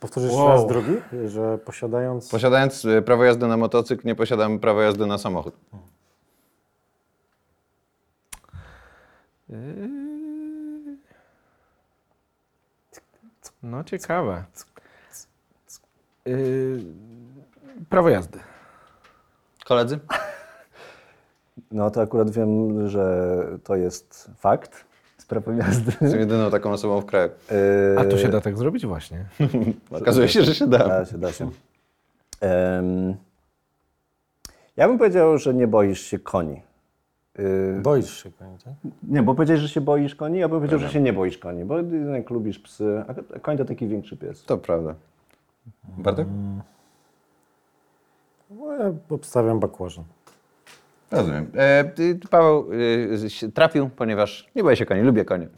Speaker 4: Powtórzysz
Speaker 3: Wow.
Speaker 4: raz drugi, że posiadając...
Speaker 1: Posiadając y, prawo jazdy na motocykl, nie posiadam prawa jazdy na samochód.
Speaker 3: No ciekawe. Yy, prawo jazdy.
Speaker 1: Koledzy?
Speaker 2: No to akurat wiem, że to jest fakt z prawa jazdy.
Speaker 1: Jestem jedyną taką osobą w kraju.
Speaker 3: A to się da tak zrobić właśnie.
Speaker 1: Okazuje się, że się da.
Speaker 2: Da się, da się. Ja bym powiedział, że nie boisz się koni. Y,
Speaker 4: Boisz się koni, tak?
Speaker 2: nie, bo powiedziałeś, że się boisz koni, ja bym powiedział, że się nie boisz koni, bo jednak lubisz psy, a koń to taki większy pies.
Speaker 1: To prawda. Bartek?
Speaker 4: No, ja obstawiam bakłażan.
Speaker 1: Rozumiem. E, Paweł e, trafił, ponieważ nie boję się koni, lubię konie.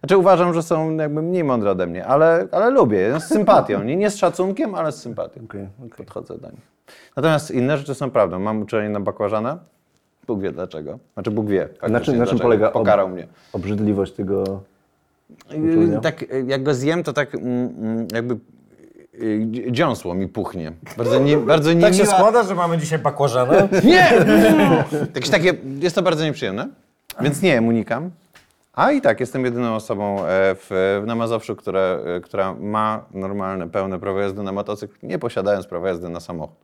Speaker 1: Znaczy uważam, że są jakby mniej mądre ode mnie, ale, ale lubię, z sympatią. Nie, nie z szacunkiem, ale z sympatią.
Speaker 2: Okej, okej.
Speaker 1: Podchodzę do nich. Natomiast inne rzeczy są prawdą. Mam uczulenie na bakłażana. Bóg wie dlaczego. Znaczy Bóg wie.
Speaker 2: Na czym, na czym polega ob-
Speaker 1: Pokarał mnie.
Speaker 2: obrzydliwość tego
Speaker 1: Yy? Tak, jak go zjem, to tak mm, mm, jakby dziąsło mi puchnie. Bardzo nie, bardzo
Speaker 4: Tak
Speaker 1: niemiła...
Speaker 4: się składa, że mamy dzisiaj bakłażana.
Speaker 1: Nie! Jakieś takie, jest to bardzo nieprzyjemne, więc nie, unikam. A i tak, jestem jedyną osobą e, w, na Mazowszu, która, e, która ma normalne, pełne prawo jazdy na motocykl, nie posiadając prawa jazdy na samochód.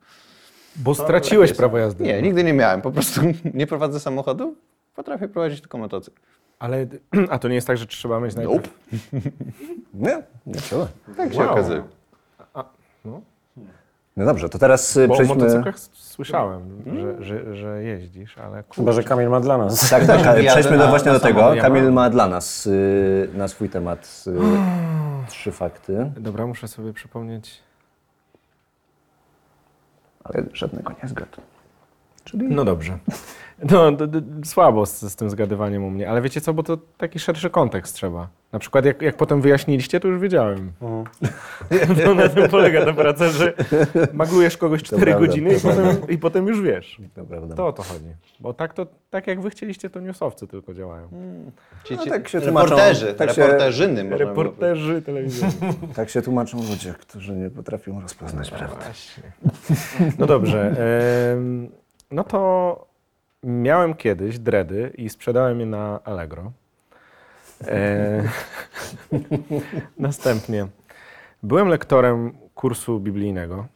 Speaker 3: Bo straciłeś prawo jazdy.
Speaker 1: Nie, nigdy nie miałem. Po prostu nie prowadzę samochodu, potrafię prowadzić tylko motocykl.
Speaker 3: Ale, a to nie jest tak, że trzeba mieć najpierw...
Speaker 2: Nie, nie trzeba.
Speaker 1: Tak się
Speaker 3: Wow.
Speaker 1: okazuje.
Speaker 2: No dobrze, to teraz y,
Speaker 3: Bo o
Speaker 2: przejdźmy...
Speaker 3: motocyklach s- słyszałem, że, że, że jeździsz, ale
Speaker 4: Chyba, że Kamil ma dla nas.
Speaker 2: Tak, tak, przejdźmy do,
Speaker 1: na-
Speaker 2: właśnie
Speaker 1: na
Speaker 2: do tego. Kamil ma dla nas y, na swój temat y, trzy fakty,
Speaker 3: Dobra, muszę sobie przypomnieć.
Speaker 2: ale żadnego nie zgadł.
Speaker 3: No dobrze. No, d, d, słabo z, z tym zgadywaniem u mnie, ale wiecie co, bo to taki szerszy kontekst trzeba. Na przykład jak, jak potem wyjaśniliście, to już wiedziałem.
Speaker 4: Mhm.
Speaker 3: No, na tym polega ta praca, że maglujesz kogoś 4
Speaker 2: prawda,
Speaker 3: godziny i potem, i potem już wiesz.
Speaker 2: To prawda.
Speaker 3: To o to chodzi. Bo tak, to, tak jak wy chcieliście, to newsowcy tylko działają.
Speaker 1: Ci,
Speaker 2: No tak się tłumaczą-
Speaker 1: reporterzy,
Speaker 2: tak się-
Speaker 1: reporterzyny.
Speaker 3: Reporterzy telewizyjni.
Speaker 2: Tak się tłumaczą ludzie, którzy nie potrafią rozpoznać prawdy.
Speaker 3: Właśnie. No dobrze. em, No to miałem kiedyś dredy i sprzedałem je na Allegro. E, następnie byłem lektorem kursu biblijnego.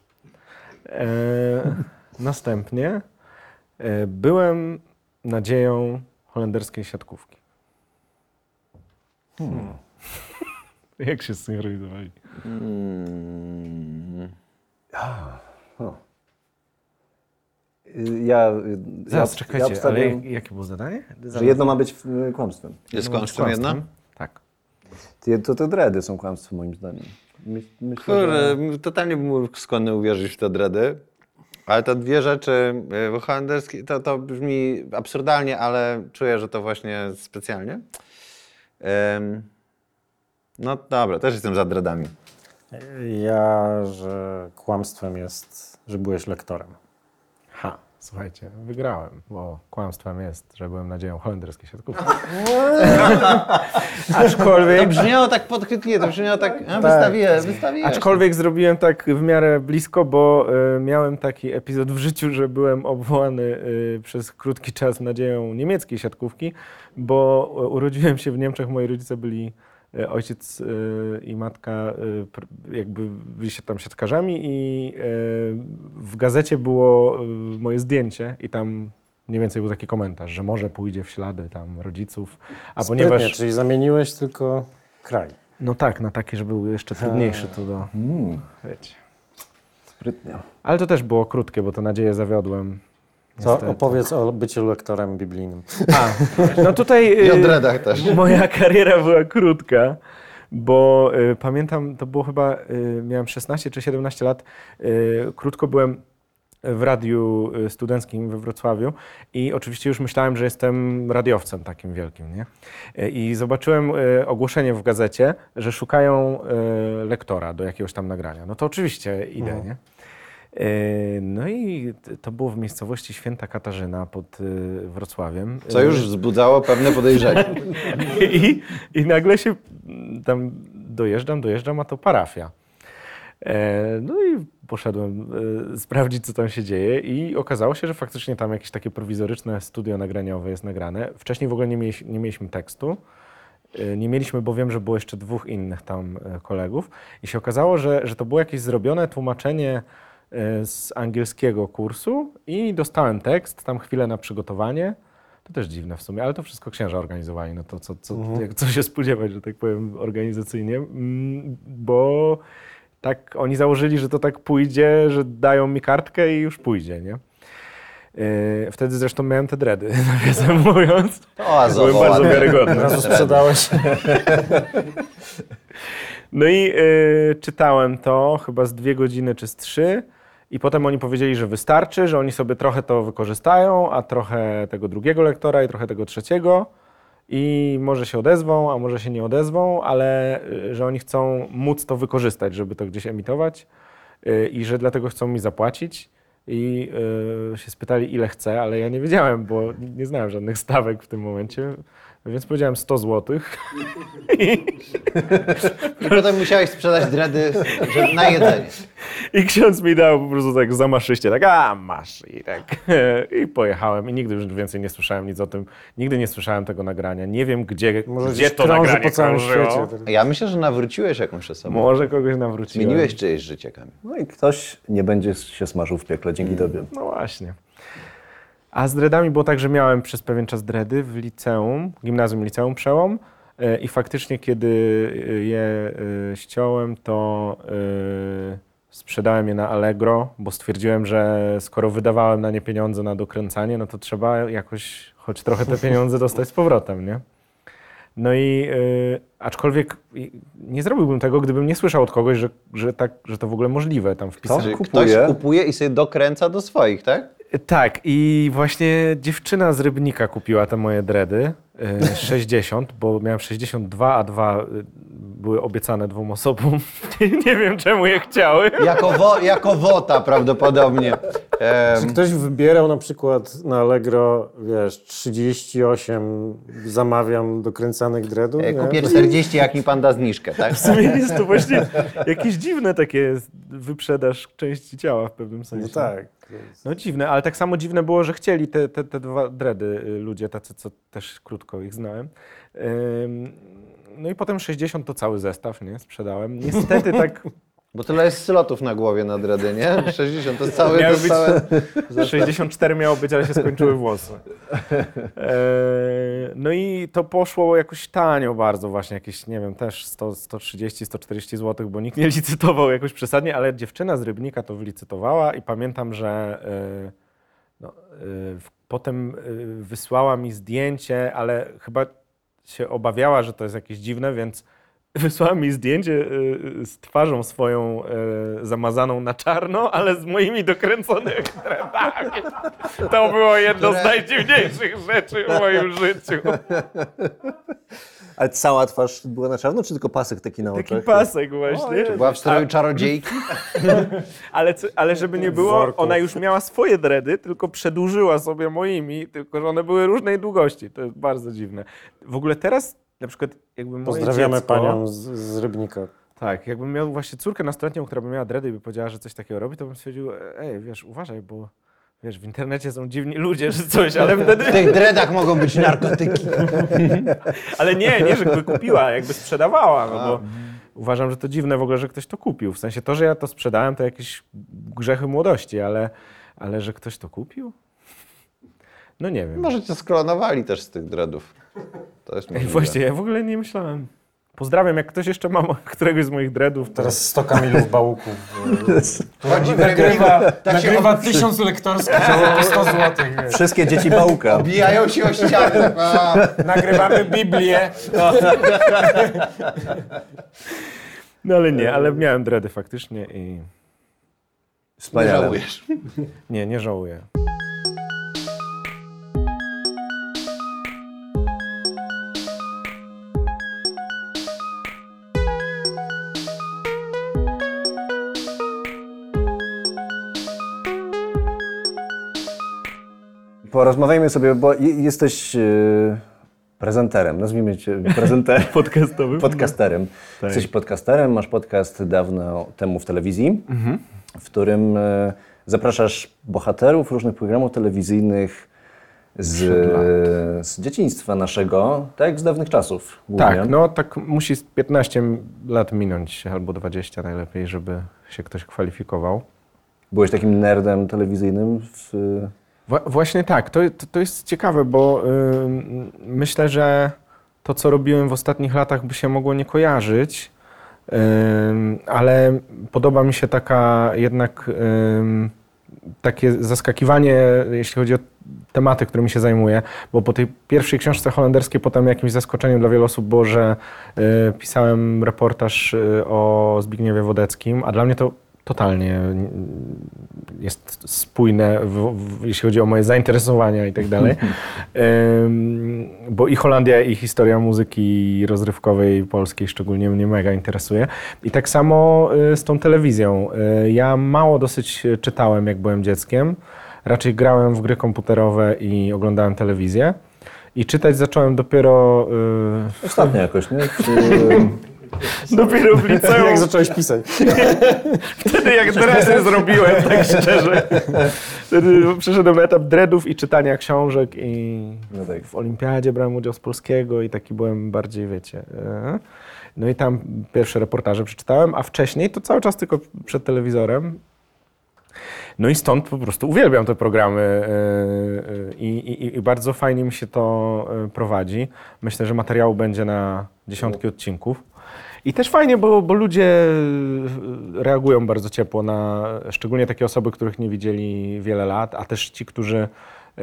Speaker 3: E, następnie e, byłem nadzieją holenderskiej siatkówki. Jak się zsynchronizowali?
Speaker 1: Mm.
Speaker 2: Y, Ja, y,
Speaker 3: Zaraz,
Speaker 2: ja,
Speaker 3: czekajcie,
Speaker 2: ja
Speaker 3: ale
Speaker 2: obstawiam,
Speaker 3: jak- jakie było zadanie?
Speaker 2: że jedno ma być y, kłamstwem.
Speaker 1: Jest
Speaker 3: Jedno
Speaker 1: kłamstwem jedna?
Speaker 3: Tak.
Speaker 2: To te dredy są kłamstwem moim zdaniem. My, myślę,
Speaker 1: Kurde,
Speaker 2: że...
Speaker 1: totalnie bym skłonny uwierzyć w te dredy. Ale te dwie rzeczy y, holenderskie, to, to brzmi absurdalnie, ale czuję, że to właśnie specjalnie. Ym, no dobra, też jestem za dredami.
Speaker 4: Ja, że kłamstwem jest, że byłeś lektorem.
Speaker 3: Ha, słuchajcie, wygrałem, bo kłamstwem jest, że byłem nadzieją holenderskiej siatkówki.
Speaker 1: To
Speaker 3: aczkolwiek,
Speaker 1: brzmiało tak podchwytliwie, to brzmiało tak, a wystawiłem, wystawiłem.
Speaker 3: aczkolwiek zrobiłem tak w miarę blisko, bo y, miałem taki epizod w życiu, że byłem obwołany y, przez krótki czas nadzieją niemieckiej siatkówki, bo y, urodziłem się w Niemczech, moi rodzice byli ojciec y, i matka pr- jakby byli się tam siatkarzami i w gazecie było moje zdjęcie i tam mniej więcej był taki komentarz, że może pójdzie w ślady tam rodziców, a
Speaker 4: Sprytnie,
Speaker 3: ponieważ...
Speaker 4: czyli zamieniłeś tylko kraj.
Speaker 3: No tak, na taki, że był jeszcze trudniejszy to do...
Speaker 2: Mm,
Speaker 3: Wiecie.
Speaker 2: sprytnie.
Speaker 3: Ale to też było krótkie, bo to nadzieję zawiodłem. Niestety.
Speaker 4: opowiedz o byciu lektorem biblijnym.
Speaker 3: A, no tutaj
Speaker 1: I o
Speaker 3: y,
Speaker 1: dredach też.
Speaker 3: moja kariera była krótka, bo y, pamiętam, to było chyba, y, miałem 16 czy 17 lat, y, krótko byłem w radiu y, studenckim we Wrocławiu i oczywiście już myślałem, że jestem radiowcem takim wielkim, nie? Y, I zobaczyłem ogłoszenie w gazecie, że szukają lektora do jakiegoś tam nagrania. No to oczywiście idę, nie? Y, No i to było w miejscowości Święta Katarzyna pod y, Wrocławiem.
Speaker 1: Co już wzbudzało pewne podejrzenie.
Speaker 3: i, I nagle się mm, tam dojeżdżam, dojeżdżam, a to parafia. E, no i poszedłem e, sprawdzić, co tam się dzieje i okazało się, że faktycznie tam jakieś takie prowizoryczne studio nagraniowe jest nagrane. Wcześniej w ogóle nie, mieli, nie mieliśmy tekstu. E, Nie mieliśmy, bo wiem, że było jeszcze dwóch innych tam e, kolegów i się okazało, że, że to było jakieś zrobione tłumaczenie e, z angielskiego kursu i dostałem tekst, tam chwilę na przygotowanie. To też dziwne w sumie, ale to wszystko księża organizowali, no to co, co, jak, co się spodziewać, że tak powiem organizacyjnie, Mm, bo tak oni założyli, że to tak pójdzie, że dają mi kartkę i już pójdzie, nie? Yy, Wtedy zresztą miałem te dredy, nawiasem mówiąc.
Speaker 1: Oazowo
Speaker 3: Były bardzo wiarygodne.
Speaker 4: Razu sprzedałeś.
Speaker 3: No i y, czytałem to chyba z dwie godziny czy z trzy i potem oni powiedzieli, że wystarczy, że oni sobie trochę to wykorzystają, a trochę tego drugiego lektora i trochę tego trzeciego i może się odezwą, a może się nie odezwą, ale y, że oni chcą móc to wykorzystać, żeby to gdzieś emitować y, i że dlatego chcą mi zapłacić. I y, się spytali, ile chcę, ale ja nie wiedziałem, bo nie znałem żadnych stawek w tym momencie, więc powiedziałem 100 złotych.
Speaker 1: I potem musiałeś sprzedać dredy na jedzenie.
Speaker 3: I ksiądz mi dał po prostu tak zamaszyście, tak a masz i tak. I pojechałem i nigdy już więcej nie słyszałem nic o tym. Nigdy nie słyszałem tego nagrania. Nie wiem gdzie,
Speaker 4: Może
Speaker 3: gdzie to nagranie
Speaker 4: po całym
Speaker 3: krążyło.
Speaker 4: świecie.
Speaker 1: Ja myślę, że nawróciłeś jakąś osobę.
Speaker 3: Może kogoś nawróciłem.
Speaker 1: Zmieniłeś czyjeś życie, Kamil.
Speaker 2: No i ktoś nie będzie się smażył w piekle dzięki tobie.
Speaker 3: No właśnie. A z dreadami było tak, że miałem przez pewien czas dredy w liceum, gimnazjum, liceum przełom e, i faktycznie kiedy e, je e, ściąłem, to sprzedałem je na Allegro, bo stwierdziłem, że skoro wydawałem na nie pieniądze na dokręcanie, no to trzeba jakoś choć trochę te pieniądze dostać z powrotem, nie? No i aczkolwiek y, nie zrobiłbym tego, gdybym nie słyszał od kogoś, że, że, tak, że to w ogóle możliwe tam wpisać.
Speaker 1: Czyli
Speaker 2: kupuje.
Speaker 1: ktoś kupuje i sobie dokręca do swoich, tak?
Speaker 3: Tak, i właśnie dziewczyna z Rybnika kupiła te moje dredy. y, 60, bo miałem 62, a dwa y, były obiecane dwóm osobom. nie wiem, czemu je chciały.
Speaker 1: Jako, wo, jako wota prawdopodobnie.
Speaker 4: Czy ktoś wybierał na przykład na Allegro, wiesz, 38 zamawiam dokręcanych dreadów?
Speaker 1: e, kupię 40, jak mi pan da zniżkę, tak?
Speaker 3: W sumie jest to właśnie jakieś dziwne takie wyprzedaż części ciała w pewnym sensie.
Speaker 4: No tak.
Speaker 3: No dziwne, ale tak samo dziwne było, że chcieli te, te, te dwa dredy y, ludzie, tacy, co też krótko ich znałem. No i potem 60 to cały zestaw, nie? Sprzedałem. Niestety tak
Speaker 1: Bo tyle jest slotów na głowie na dredy, nie? 60 to jest cały... To
Speaker 3: być-
Speaker 1: całe...
Speaker 3: 64 miało być, ale się skończyły włosy. E, No i to poszło jakoś tanio bardzo właśnie, jakieś, nie wiem, też 100, 130, 140 zł, bo nikt nie licytował jakoś przesadnie, ale dziewczyna z Rybnika to wylicytowała i pamiętam, że e, no, e, potem wysłała mi zdjęcie, ale chyba się obawiała, że to jest jakieś dziwne, więc wysłała mi zdjęcie y, z twarzą swoją y, zamazaną na czarno, ale z moimi dokręconymi dreadami. To było jedno z najdziwniejszych rzeczy w moim życiu.
Speaker 2: Ale cała twarz była na czarno, czy tylko pasek taki na
Speaker 3: Taki
Speaker 2: oczach?
Speaker 3: pasek właśnie.
Speaker 1: Była w stroju czarodziejki?
Speaker 3: Ale, ale żeby nie było, ona już miała swoje dredy, tylko przedłużyła sobie moimi, tylko że one były różnej długości. To jest bardzo dziwne. W ogóle teraz na przykład jakby moje
Speaker 4: Pozdrawiamy
Speaker 3: dziecko,
Speaker 4: panią z, z Rybnika.
Speaker 3: Tak, jakbym miał właśnie córkę nastoletnią, która by miała dredy i by powiedziała, że coś takiego robi, to bym stwierdził, ej, wiesz, uważaj, bo wiesz, w internecie są dziwni ludzie, że coś, ale
Speaker 1: W
Speaker 3: wtedy...
Speaker 1: tych dredach mogą być narkotyki.
Speaker 3: Ale nie, nie, żeby kupiła, jakby sprzedawała, no bo uważam, że to dziwne w ogóle, że ktoś to kupił. W sensie to, że ja to sprzedałem, to jakieś grzechy młodości, ale, ale że ktoś to kupił? No nie wiem.
Speaker 1: Może cię sklonowali też z tych dreadów. To jest
Speaker 3: Ej, właśnie, ja w ogóle nie myślałem. Pozdrawiam, jak ktoś jeszcze ma któregoś z moich dreadów, to...
Speaker 4: Teraz 100 Kamilów Bałuków. Nagrywa,
Speaker 1: tak
Speaker 4: nagrywa tysiąc lektorskich za po 100 zł.
Speaker 2: Wszystkie dzieci Bałuka.
Speaker 1: Obijają się o ścianę. A.
Speaker 4: Nagrywamy Biblię.
Speaker 3: No ale nie, ale miałem dredy faktycznie i
Speaker 1: Nie
Speaker 2: Wspaniale.
Speaker 1: żałujesz.
Speaker 3: nie, nie żałuję.
Speaker 2: Porozmawiajmy sobie, bo je- jesteś e, prezenterem, nazwijmy cię prezenterem.
Speaker 3: Podcastowym?
Speaker 2: podcasterem.
Speaker 3: Tak.
Speaker 2: Jesteś podcasterem, masz podcast dawno temu w telewizji, w którym e, zapraszasz bohaterów różnych programów telewizyjnych z, z dzieciństwa naszego, tak z dawnych czasów. Głównie.
Speaker 3: Tak, no tak musi z 15 lat minąć, albo 20 najlepiej, żeby się ktoś kwalifikował.
Speaker 2: Byłeś takim nerdem telewizyjnym w,
Speaker 3: właśnie tak, to, to, jest ciekawe, bo ym, myślę, że to, co robiłem w ostatnich latach, by się mogło nie kojarzyć, ym, ale podoba mi się taka jednak ym, takie zaskakiwanie, jeśli chodzi o tematy, którymi się zajmuję, bo po tej pierwszej książce holenderskiej potem jakimś zaskoczeniem dla wielu osób było, że y, pisałem reportaż y, o Zbigniewie Wodeckim, a dla mnie to totalnie jest spójne, w, w, jeśli chodzi o moje zainteresowania i tak dalej. Bo i Holandia, i historia muzyki rozrywkowej polskiej szczególnie mnie mega interesuje. I tak samo y, z tą telewizją. Y, Ja mało dosyć czytałem, jak byłem dzieckiem. Raczej grałem w gry komputerowe i oglądałem telewizję. I czytać zacząłem dopiero, y,
Speaker 2: ostatnio jakoś, nie? W,
Speaker 3: dopiero w liceum.
Speaker 4: Jak zacząłeś pisać?
Speaker 3: Wtedy jak dresy zrobiłem, tak szczerze. Wtedy przeszedłem na etap dreadów i czytania książek i
Speaker 2: no tak.
Speaker 3: w olimpiadzie brałem udział z polskiego i taki byłem bardziej, wiecie... e. No i tam pierwsze reportaże przeczytałem, a wcześniej to cały czas tylko przed telewizorem. No i stąd po prostu uwielbiam te programy e, e, i, i, i bardzo fajnie mi się to prowadzi. Myślę, że materiału będzie na dziesiątki odcinków. I też fajnie, bo, bo ludzie e, reagują bardzo ciepło na szczególnie takie osoby, których nie widzieli wiele lat, a też ci, którzy e,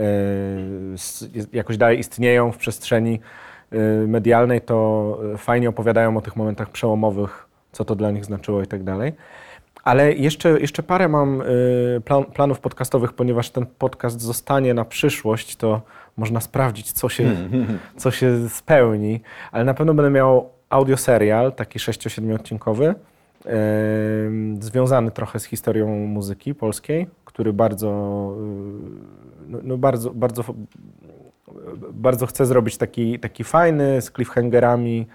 Speaker 3: jakoś dalej istnieją w przestrzeni, y, medialnej, to fajnie opowiadają o tych momentach przełomowych, co to dla nich znaczyło i tak dalej. Ale jeszcze, jeszcze parę mam plan, planów podcastowych, ponieważ ten podcast zostanie na przyszłość, to można sprawdzić, co się, co się spełni. Ale na pewno będę miał audioserial, taki 6-7 odcinkowy, y, związany trochę z historią muzyki polskiej, który bardzo, y, no, bardzo, bardzo, bardzo chcę zrobić taki, taki fajny, z cliffhangerami,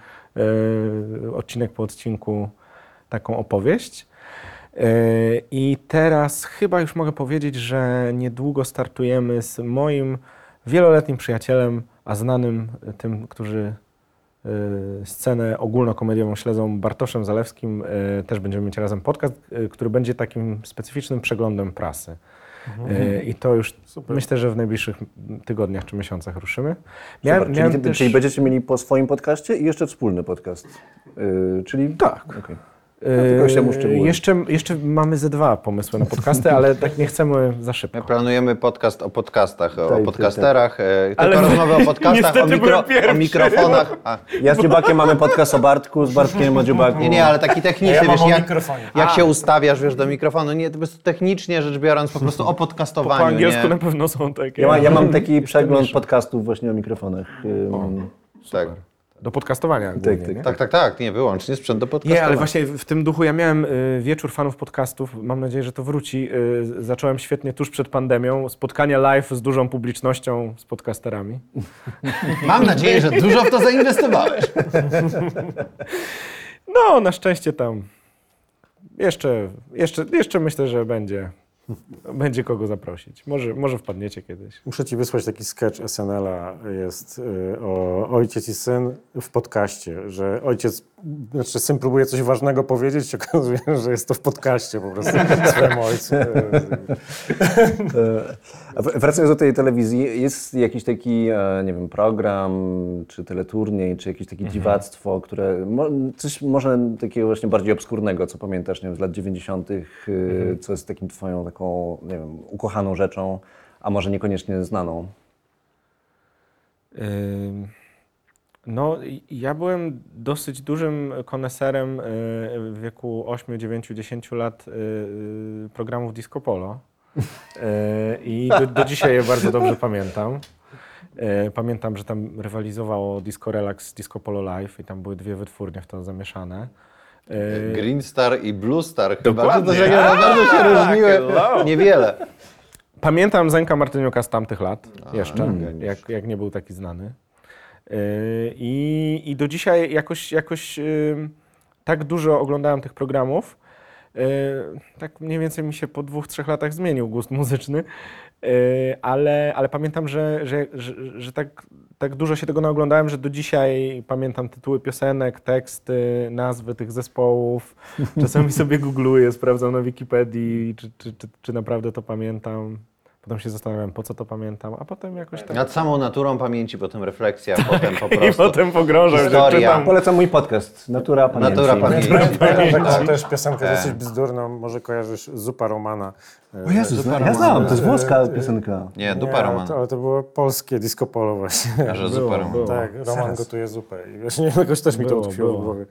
Speaker 3: y, odcinek po odcinku, taką opowieść. Yy, I teraz chyba już mogę powiedzieć, że niedługo startujemy z moim wieloletnim przyjacielem, a znanym tym, którzy yy, scenę ogólnokomediową śledzą, Bartoszem Zalewskim. Yy, Też będziemy mieć razem podcast, yy, który będzie takim specyficznym przeglądem prasy. Yy, I to już myślę, że w najbliższych tygodniach czy miesiącach ruszymy.
Speaker 2: Super, czyli, czyli będziecie mieli po swoim podcaście i jeszcze wspólny podcast. Yy, czyli
Speaker 3: Tak.
Speaker 2: Okej. Mówić.
Speaker 3: jeszcze, jeszcze mamy ze dwa pomysły na podcasty, ale tak nie chcemy za szybko.
Speaker 1: My planujemy podcast o podcastach, o podcasterach, e, tylko
Speaker 3: Ale
Speaker 1: rozmowy o podcastach, o, mikro, o mikrofonach. A,
Speaker 2: Ja z Dziubakiem mamy podcast o Bartku, z Bartkiem o Dziubaku.
Speaker 1: nie, nie, ale taki techniczny,
Speaker 4: Ja
Speaker 1: wiesz,
Speaker 4: o
Speaker 1: jak,
Speaker 4: mikrofonie.
Speaker 1: jak się ustawiasz, wiesz, do mikrofonu. Nie, to po prostu technicznie rzecz biorąc, po prostu o
Speaker 3: Po
Speaker 1: podcastowaniu.
Speaker 3: angielsku
Speaker 1: nie?
Speaker 3: na pewno są takie.
Speaker 2: Ja, ja mam taki przegląd podcastów właśnie o mikrofonach. Ym,
Speaker 1: Tak,
Speaker 3: Do podcastowania głównie,
Speaker 2: tak,
Speaker 3: nie?
Speaker 1: tak, tak, tak, nie, wyłącznie sprzęt do podcastowania.
Speaker 3: Nie, ale właśnie w tym duchu ja miałem y, wieczór fanów podcastów. Mam nadzieję, że to wróci. Y, zacząłem świetnie tuż przed pandemią. Spotkania live z dużą publicznością, z podcasterami.
Speaker 1: Mam nadzieję, że dużo w to zainwestowałeś.
Speaker 3: No, na szczęście tam jeszcze, jeszcze, jeszcze myślę, że będzie, będzie kogo zaprosić. Może, może wpadniecie kiedyś.
Speaker 4: Muszę ci wysłać taki sketch SNL-a, jest y, o ojciec i syn w podcaście, że ojciec, znaczy syn próbuje coś ważnego powiedzieć, się okazuje, że jest to w podcaście po prostu swojemu ojcu.
Speaker 2: W- Wracając do tej telewizji, jest jakiś taki, e, nie wiem, program, czy teleturniej, czy jakieś takie dziwactwo, które, coś może takiego właśnie bardziej obskurnego, co pamiętasz, nie wiem, z lat 90., y, co jest takim twoją taką, nie wiem, ukochaną rzeczą, a może niekoniecznie znaną.
Speaker 3: No, ja byłem dosyć dużym koneserem y, w wieku 8, 9, 10 lat y, y, programów Disco Polo. I do, do dzisiaj je bardzo dobrze pamiętam. Pamiętam, że tam rywalizowało Disco Relax z Disco Polo Live i tam były dwie wytwórnie w to zamieszane. Y,
Speaker 1: Green Star i Blue Star chyba, że
Speaker 3: Dokładnie.
Speaker 1: to się bardzo się różniły. Niewiele.
Speaker 3: Pamiętam Zenka Martyniuka z tamtych lat jeszcze,
Speaker 1: geniusz.
Speaker 3: jak, jak nie był taki znany. Yy, I, I do dzisiaj jakoś, jakoś yy, tak dużo oglądałem tych programów, yy, tak mniej więcej mi się po dwóch, trzech latach zmienił gust muzyczny, ale, ale pamiętam, że, że, że, że tak, tak dużo się tego naoglądałem, że do dzisiaj pamiętam tytuły piosenek, teksty, nazwy tych zespołów. Czasami sobie googluję, sprawdzam na Wikipedii, czy, czy, czy, czy naprawdę to pamiętam. Potem się zastanawiam, po co to pamiętam, a potem jakoś tak...
Speaker 1: Nad samą naturą pamięci, potem refleksja, potem po
Speaker 3: I
Speaker 1: prostu.
Speaker 3: potem pogrążam, że
Speaker 1: Historia.
Speaker 3: czytam.
Speaker 2: Polecam mój podcast, Natura Pamięci.
Speaker 1: Natura pamięci.
Speaker 4: Pamiętam taką też piosenkę dosyć bzdurną, może kojarzysz Zupa Romana.
Speaker 2: O Jezus, ja znam, to jest włoska piosenka.
Speaker 1: Nie, dupa
Speaker 4: Nie,
Speaker 1: Roman.
Speaker 4: to, ale to było polskie disco polo właśnie.
Speaker 1: A że
Speaker 3: Było,
Speaker 1: zupa Roman.
Speaker 3: było.
Speaker 4: Tak, Roman
Speaker 2: Zaraz.
Speaker 4: gotuje zupę. I właśnie jakoś też mi to
Speaker 3: Było,
Speaker 4: utkwiło w głowie.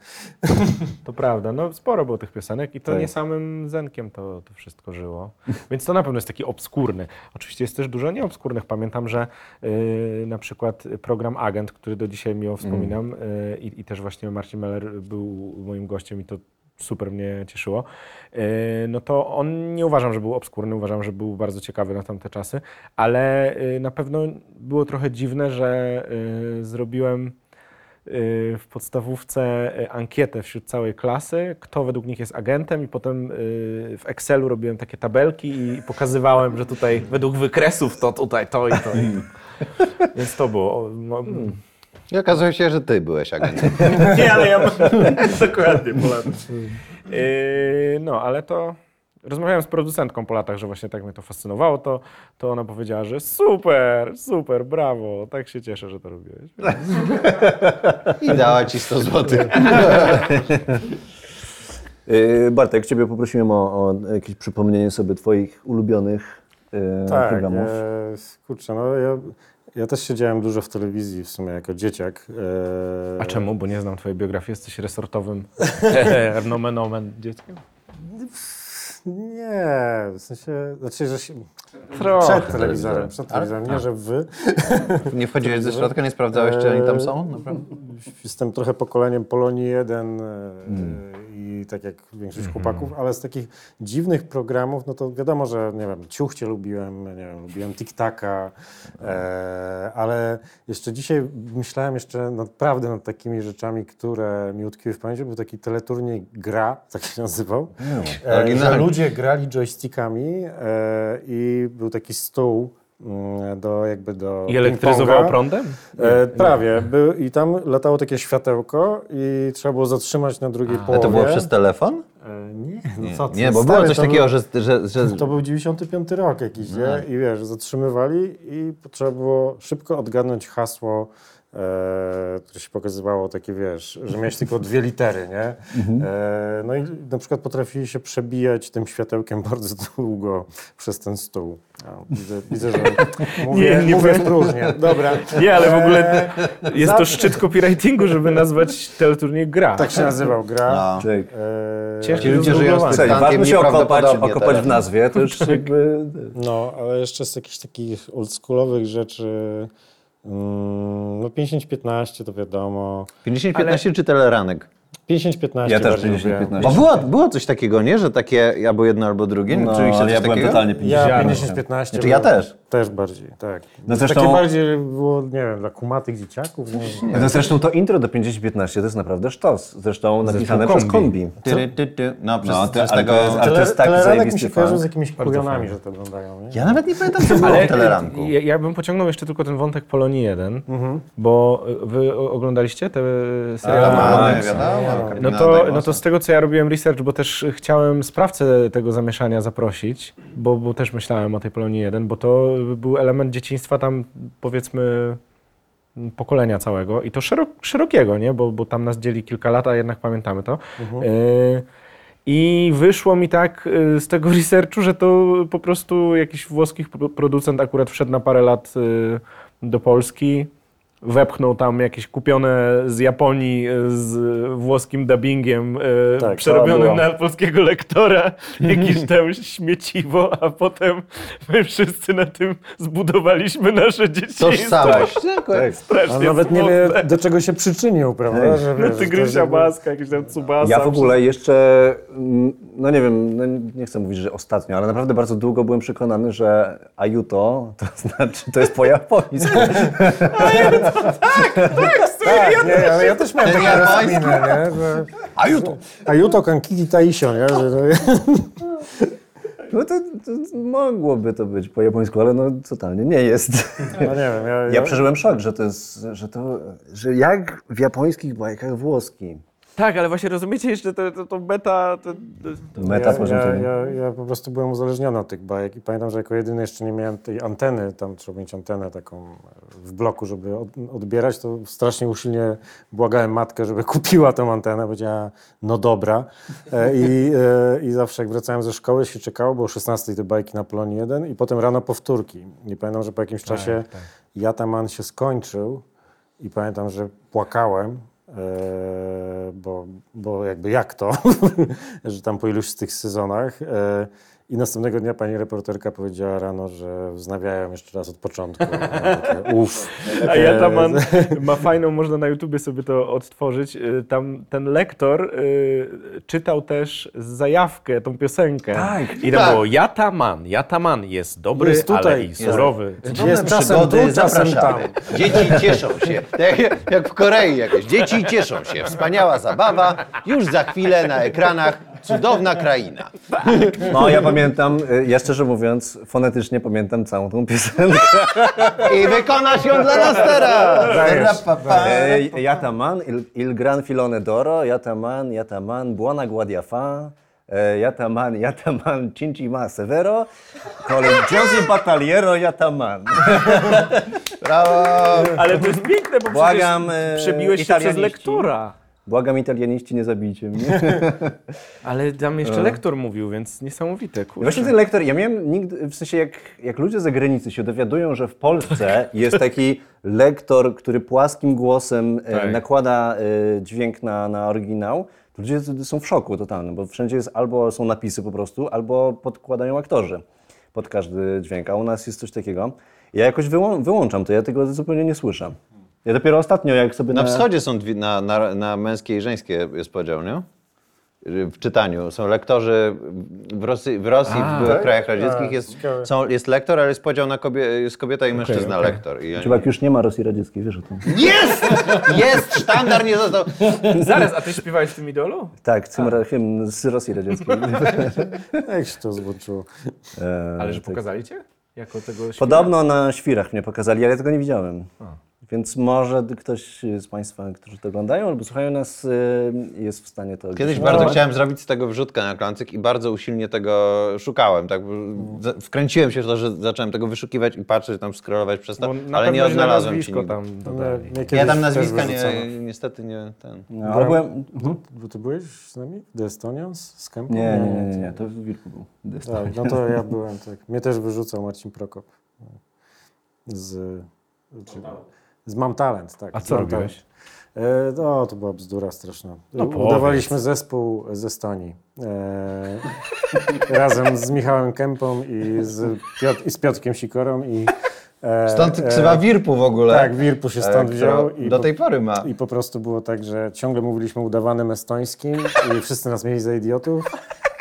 Speaker 3: To prawda, no sporo było tych piosenek i to
Speaker 2: Tak.
Speaker 3: nie samym Zenkiem to, to wszystko żyło. Więc to na pewno jest taki obskurny. Oczywiście jest też dużo nieobskurnych. Pamiętam, że y, na przykład program Agent, który do dzisiaj miło wspominam y, i, i też właśnie Marcin Meller był moim gościem i to super mnie cieszyło, y, no to on nie uważam, że był obskurny, uważam, że był bardzo ciekawy na tamte czasy, ale y, na pewno było trochę dziwne, że y, zrobiłem w podstawówce ankietę wśród całej klasy, kto według nich jest agentem i potem w Excelu robiłem takie tabelki i pokazywałem, że tutaj według wykresów to tutaj to i to. I to. Więc to było. No,
Speaker 1: I okazuje się, że ty byłeś agentem.
Speaker 3: nie, ale ja dokładnie po latach. Yy, no, ale to rozmawiałem z producentką po latach, że właśnie tak mnie to fascynowało, to, to ona powiedziała, że super, super, brawo, tak się cieszę, że to robiłeś.
Speaker 1: I dała ci 100 zł.
Speaker 2: Yy, Bartek, Ciebie poprosiłem o, o jakieś przypomnienie sobie Twoich ulubionych
Speaker 4: Tak,
Speaker 2: programów.
Speaker 4: e, kurczę, no ja, Ja też siedziałem dużo w telewizji w sumie jako dzieciak. E,
Speaker 3: A czemu? Bo nie znam twojej biografii, jesteś resortowym nomen omen dzieckiem?
Speaker 4: Nie, w sensie, znaczy, że się,
Speaker 3: Trochę.
Speaker 4: przed telewizorem, przed telewizorem, nie, że wy.
Speaker 1: Nie wchodziłeś ze środka, nie sprawdzałeś, czy oni tam są? Naprawdę?
Speaker 4: Jestem trochę pokoleniem Polonii 1 e,
Speaker 1: Hmm.
Speaker 4: Tak jak większość
Speaker 1: Mhm.
Speaker 4: chłopaków, ale z takich dziwnych programów, no to wiadomo, że nie wiem, Ciuchcie lubiłem, nie wiem, lubiłem Tiktaka, e, ale jeszcze dzisiaj myślałem jeszcze naprawdę nad takimi rzeczami, które mi utkwiły w pamięci. Był taki teleturniej Gra, tak się nazywał, e, że
Speaker 1: Oryginalnie.
Speaker 4: ludzie grali joystickami e, i był taki stół mm, do jakby do
Speaker 3: I elektryzowało
Speaker 4: ping-ponga.
Speaker 3: prądem?
Speaker 4: E, prawie. Był, I tam latało takie światełko i trzeba było zatrzymać na drugiej
Speaker 1: A
Speaker 4: połowie.
Speaker 1: to było przez telefon?
Speaker 4: E, nie, no co ty,
Speaker 1: Nie, bo
Speaker 4: stary,
Speaker 1: było coś takiego,
Speaker 4: był,
Speaker 1: że, że, że
Speaker 4: To był 95 rok jakiś, nie? I wiesz, zatrzymywali i trzeba było szybko odgadnąć hasło, e, które się pokazywało takie, wiesz, że miałeś tylko dwie litery, nie? E, no i na przykład potrafili się przebijać tym światełkiem bardzo długo przez ten stół. No, widzę, widzę, że mówię,
Speaker 3: Nie, nie
Speaker 4: mówię próżnię. Dobra.
Speaker 3: Nie, ale w ogóle
Speaker 4: E,
Speaker 3: jest to szczyt copywritingu, żeby nazwać teleturniej gra.
Speaker 4: Tak się nazywał, gra.
Speaker 1: No.
Speaker 4: E,
Speaker 3: Ciężki
Speaker 1: Ci ludzie żyją z
Speaker 2: ważne się okopać, okopać
Speaker 1: teraz.
Speaker 2: w nazwie, to już jakby...
Speaker 4: No, ale jeszcze z jakichś takich oldschoolowych rzeczy, no 50-15 to wiadomo.
Speaker 1: 50-15 czy teleranek?
Speaker 4: 50-15
Speaker 2: Ja też
Speaker 4: bardziej lubię.
Speaker 2: 50-15.
Speaker 1: Bo było, było coś takiego, nie? Że takie albo jedno, albo drugie.
Speaker 2: No,
Speaker 1: czuliście
Speaker 2: ale
Speaker 1: coś
Speaker 2: ja byłem
Speaker 1: takiego?
Speaker 2: totalnie
Speaker 4: Ja
Speaker 2: 50.
Speaker 4: 50-15.
Speaker 1: Znaczy ja też.
Speaker 4: Też bardziej, tak.
Speaker 2: No zresztą-
Speaker 4: Takie bardziej było, nie wiem, dla kumatych dzieciaków. Nie, nie.
Speaker 2: No zresztą to intro do 5015 to jest naprawdę sztos. Zresztą napisane przez kombi.
Speaker 1: Ty, ty, ty. No, przez,
Speaker 2: No,
Speaker 1: przez tego...
Speaker 2: to jest- ale to jest tak
Speaker 4: Teleranek mi
Speaker 2: zajebisty
Speaker 4: się kojarzy z jakimiś
Speaker 3: fajnie.
Speaker 4: że to oglądają. Nie?
Speaker 1: Ja nawet nie pamiętam, co było
Speaker 3: Ale
Speaker 1: w teleranku.
Speaker 3: ja, ja bym pociągnął jeszcze tylko ten wątek Polonii 1, bo wy oglądaliście te seriale? No to, no to z tego, co ja robiłem research, bo też chciałem sprawcę tego zamieszania zaprosić, bo, bo też myślałem o tej Polonii 1, bo to był element dzieciństwa tam, powiedzmy, pokolenia całego i to szerok, szerokiego, nie? Bo, bo tam nas dzieli kilka lat, a jednak pamiętamy to. Y, I wyszło mi tak y, z tego researchu, że to po prostu jakiś włoski pro- producent akurat wszedł na parę lat y, do Polski, wepchnął tam jakieś kupione z Japonii y, z włoskim dubbingiem y,
Speaker 4: Tak,
Speaker 3: przerobionym na polskiego lektora, jakieś tam śmieciwo, a potem my wszyscy na tym zbudowaliśmy nasze dzieciństwo.
Speaker 1: Tożsamość.
Speaker 2: Tak.
Speaker 3: Strasznie
Speaker 4: On nawet nie wie,
Speaker 3: smutne.
Speaker 4: do czego się przyczynił, prawda?
Speaker 2: Ej.
Speaker 4: Że,
Speaker 3: No,
Speaker 4: wiesz, że to
Speaker 3: Tygrysia maska, jakiś tam cubasa.
Speaker 2: Ja w ogóle jeszcze, mm, no nie wiem, no nie chcę mówić, że ostatnio, ale naprawdę bardzo długo byłem przekonany, że Ajuto to znaczy, to jest po japońsku.
Speaker 4: Tak, nie, ale ja też miałem
Speaker 1: Ten
Speaker 4: takie
Speaker 1: japoński.
Speaker 4: rozkminy, nie? Że,
Speaker 1: Ajuto.
Speaker 4: Ajuto Kankiti Taisho, nie? Że, że,
Speaker 2: No to, to mogłoby to być po japońsku, ale no totalnie nie jest.
Speaker 4: no nie wiem, ja,
Speaker 2: Ja przeżyłem szok, że to jest, że to, że jak w japońskich bajkach włoski.
Speaker 3: Tak, ale właśnie rozumiecie jeszcze to, to, to beta... To, to...
Speaker 2: Meta
Speaker 4: ja,
Speaker 2: poziom
Speaker 4: ja, ja, ja po prostu byłem uzależniony od tych bajek i pamiętam, że jako jedyny jeszcze nie miałem tej anteny, tam trzeba mieć antenę taką w bloku, żeby od, odbierać, to strasznie usilnie błagałem matkę, żeby kupiła tą antenę, powiedziała, no dobra. E, I, e, I zawsze jak wracałem ze szkoły się czekało, bo o 16 te bajki na Polonii 1 i potem rano powtórki. I pamiętam, że po jakimś czasie
Speaker 3: tak.
Speaker 4: Jataman się skończył i pamiętam, że płakałem, bo, bo jakby jak to, że tam po iluś z tych sezonach. I następnego dnia pani reporterka powiedziała rano, że wznawiają jeszcze raz od początku. Ja takie, Uff.
Speaker 3: A ja tam mam, ma fajną, można na YouTubie sobie to odtworzyć. Y, Tam ten lektor y, czytał też zajawkę, tą piosenkę.
Speaker 2: Tak.
Speaker 3: I tam
Speaker 1: Tak.
Speaker 3: było Jataman, Jataman jest dobry,
Speaker 4: Jest tutaj.
Speaker 3: ale i surowy.
Speaker 4: Jest czasem tu, czasem tam.
Speaker 1: Dzieci cieszą się. Tak jak w Korei jakieś. Dzieci cieszą się. Wspaniała zabawa. Już za chwilę na ekranach cudowna kraina.
Speaker 2: No ja pamiętam, y, ja szczerze mówiąc, fonetycznie pamiętam całą tą piosenkę.
Speaker 1: I wykonasz ją dla nas teraz.
Speaker 4: Dajesz,
Speaker 1: Rapapa.
Speaker 2: E, Jataman, il, il gran filone d'oro, Jataman, Jataman, buona guardia fa, Jataman, Jataman, cinci ma severo, colegiosi battaliero Jataman.
Speaker 1: Brawo.
Speaker 3: Ale to jest piękne, bo
Speaker 2: Błagam, e,
Speaker 3: przebiłeś się przez lektora.
Speaker 2: Błagam italianiści, nie zabijcie mnie.
Speaker 3: Ale tam jeszcze lektor mówił, więc niesamowite. Kurczę.
Speaker 2: Właśnie ten lektor, ja miałem nigdy, w sensie jak, jak ludzie z zagranicy się dowiadują, że w Polsce jest taki lektor, który płaskim głosem e,
Speaker 3: Tak.
Speaker 2: nakłada e, dźwięk na, na oryginał, to ludzie są w szoku totalnym, bo wszędzie jest albo są napisy po prostu, albo podkładają aktorzy pod każdy dźwięk, a u nas jest coś takiego. Ja jakoś wyłą- wyłączam to, ja tego zupełnie nie słyszę. Ja dopiero ostatnio, jak sobie
Speaker 1: Na wschodzie są dwie, na, na, na męskie i żeńskie jest podział, nie? W czytaniu. Są lektorzy w Rosji, w, Rosji, w byłych krajach radzieckich jest,
Speaker 4: ciekawe.
Speaker 1: są, jest lektor, ale jest podział na kobie, jest kobieta i mężczyzna
Speaker 3: okej.
Speaker 1: lektor. I oni...
Speaker 2: Czubak już nie ma Rosji Radzieckiej, wiesz o tym.
Speaker 1: Jest! Jest! Sztandar nie został.
Speaker 3: Zaraz, a ty śpiewałeś w tym idolu?
Speaker 2: Tak, cymra, hymn z Rosji Radzieckiej.
Speaker 4: Jak się to złączyło?
Speaker 2: E,
Speaker 3: Ale że
Speaker 2: tak.
Speaker 3: pokazali cię? Jako tego?
Speaker 2: Podobno na świrach mnie pokazali, ale ja tego nie widziałem. Więc może ktoś z Państwa, którzy to oglądają albo słuchają nas, y, jest w stanie to
Speaker 1: Kiedyś bardzo chciałem zrobić z tego wrzutkę na klancyk i bardzo usilnie tego szukałem. Tak? Wkręciłem się w to, że zacząłem tego wyszukiwać i patrzeć, tam scrollować przez to, ale nie odnalazłem ci
Speaker 3: nazwisko
Speaker 1: nigdy.
Speaker 3: tam
Speaker 4: Nie,
Speaker 3: dodali.
Speaker 4: nie
Speaker 1: Ja tam nazwiska nie, niestety nie ten.
Speaker 2: No, ale byłem...
Speaker 4: Bo ty byłeś z nami? The Estonians? Z Kempem?
Speaker 2: Nie, nie, nie, nie, nie, to w Wilku był.
Speaker 4: Tak, no to ja byłem, tak. Mnie też wyrzucał Marcin Prokop. Z, z Mam Talent, tak.
Speaker 3: A co robiłeś?
Speaker 4: Talent. E, no, to była bzdura straszna.
Speaker 3: No
Speaker 4: Udawaliśmy zespół z Estonii. E, razem z Michałem Kępą i z, Piot- i z Piotrkiem Sikorą. I, e,
Speaker 1: Stąd
Speaker 4: e,
Speaker 1: ksywa Wirpu w ogóle.
Speaker 4: Tak, Wirpu się stąd wziął. I
Speaker 1: do
Speaker 4: po-
Speaker 1: tej pory ma.
Speaker 4: i po prostu było tak, że ciągle mówiliśmy udawanym estońskim i wszyscy nas mieli za idiotów.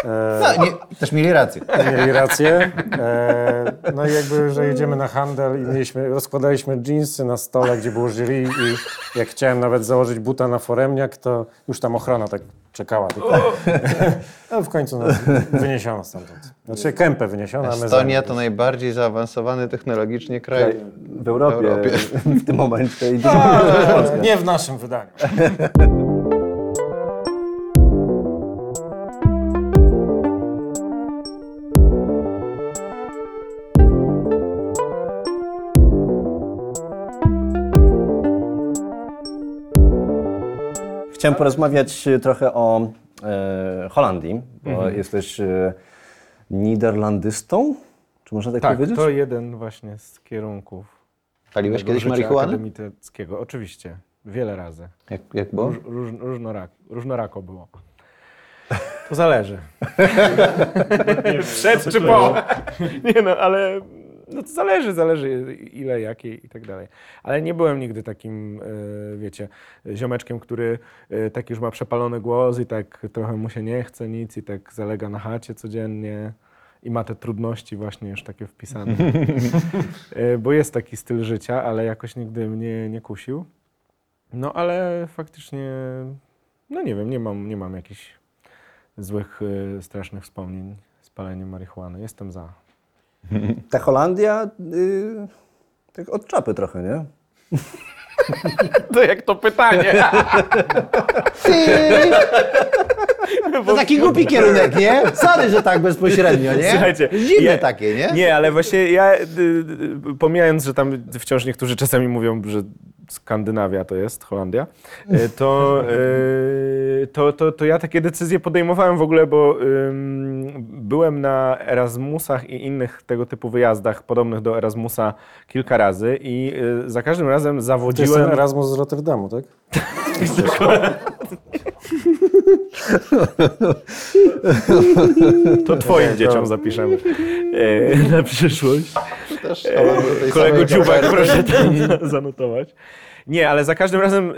Speaker 4: E,
Speaker 1: No, nie, też mieli rację.
Speaker 4: mieli rację. E, no i jakby, że jedziemy na handel i mieliśmy, rozkładaliśmy jeansy na stole, gdzie było jury i jak chciałem nawet założyć buta na foremniak, to już tam ochrona tak czekała. Tylko. No w końcu nas wyniesiono stamtąd. Znaczy kępę wyniesiono,
Speaker 1: Estonia to najbardziej zaawansowany technologicznie kraj.
Speaker 2: W Europie,
Speaker 1: W Europie.
Speaker 2: w tym momencie.
Speaker 4: Ale Nie w naszym wydaniu.
Speaker 2: Chciałem porozmawiać e, trochę o e, Holandii, bo jesteś e, niderlandystą, czy można tak,
Speaker 3: Tak,
Speaker 2: powiedzieć?
Speaker 3: to jeden właśnie z kierunków.
Speaker 1: Paliłeś kiedyś marihuanę?
Speaker 3: akademickiego. Oczywiście, wiele razy.
Speaker 1: Jak, jak było?
Speaker 3: Róż, róż, różnorak, różnorako było. To zależy. Przed czy po? Nie no, ale no to zależy, zależy ile, jakiej i tak dalej. Ale nie byłem nigdy takim, e, wiecie, ziomeczkiem, który e, tak już ma przepalony głos i tak trochę mu się nie chce nic i tak zalega na chacie codziennie. I ma te trudności właśnie już takie wpisane. E, Bo jest taki styl życia, ale jakoś nigdy mnie nie kusił. No ale faktycznie, no nie wiem, nie mam, nie mam jakichś złych, strasznych wspomnień z paleniem marihuany. Jestem za.
Speaker 2: Ta Holandia y, tak od czapy trochę, nie?
Speaker 3: To jak to pytanie?
Speaker 1: To taki głupi kierunek, nie? Sorry, że tak bezpośrednio, nie?
Speaker 3: Słuchajcie,
Speaker 1: Dziwne
Speaker 3: ja-
Speaker 1: takie, nie?
Speaker 3: Nie, ale właśnie ja, y, y, pomijając, że tam wciąż niektórzy czasami mówią, że Skandynawia to jest, Holandia, y, to, to, to, to ja takie decyzje podejmowałem w ogóle, bo byłem na Erasmusach i innych tego typu wyjazdach podobnych do Erasmusa kilka razy i za każdym razem
Speaker 4: To jest ten
Speaker 3: zawodziłem...
Speaker 4: Erasmus z Rotterdamu, tak?
Speaker 3: To twoim dzieciom zapiszemy e, na przyszłość.
Speaker 1: Tej
Speaker 3: Kolego Dziubak, proszę to zanotować. Nie, ale za każdym razem y,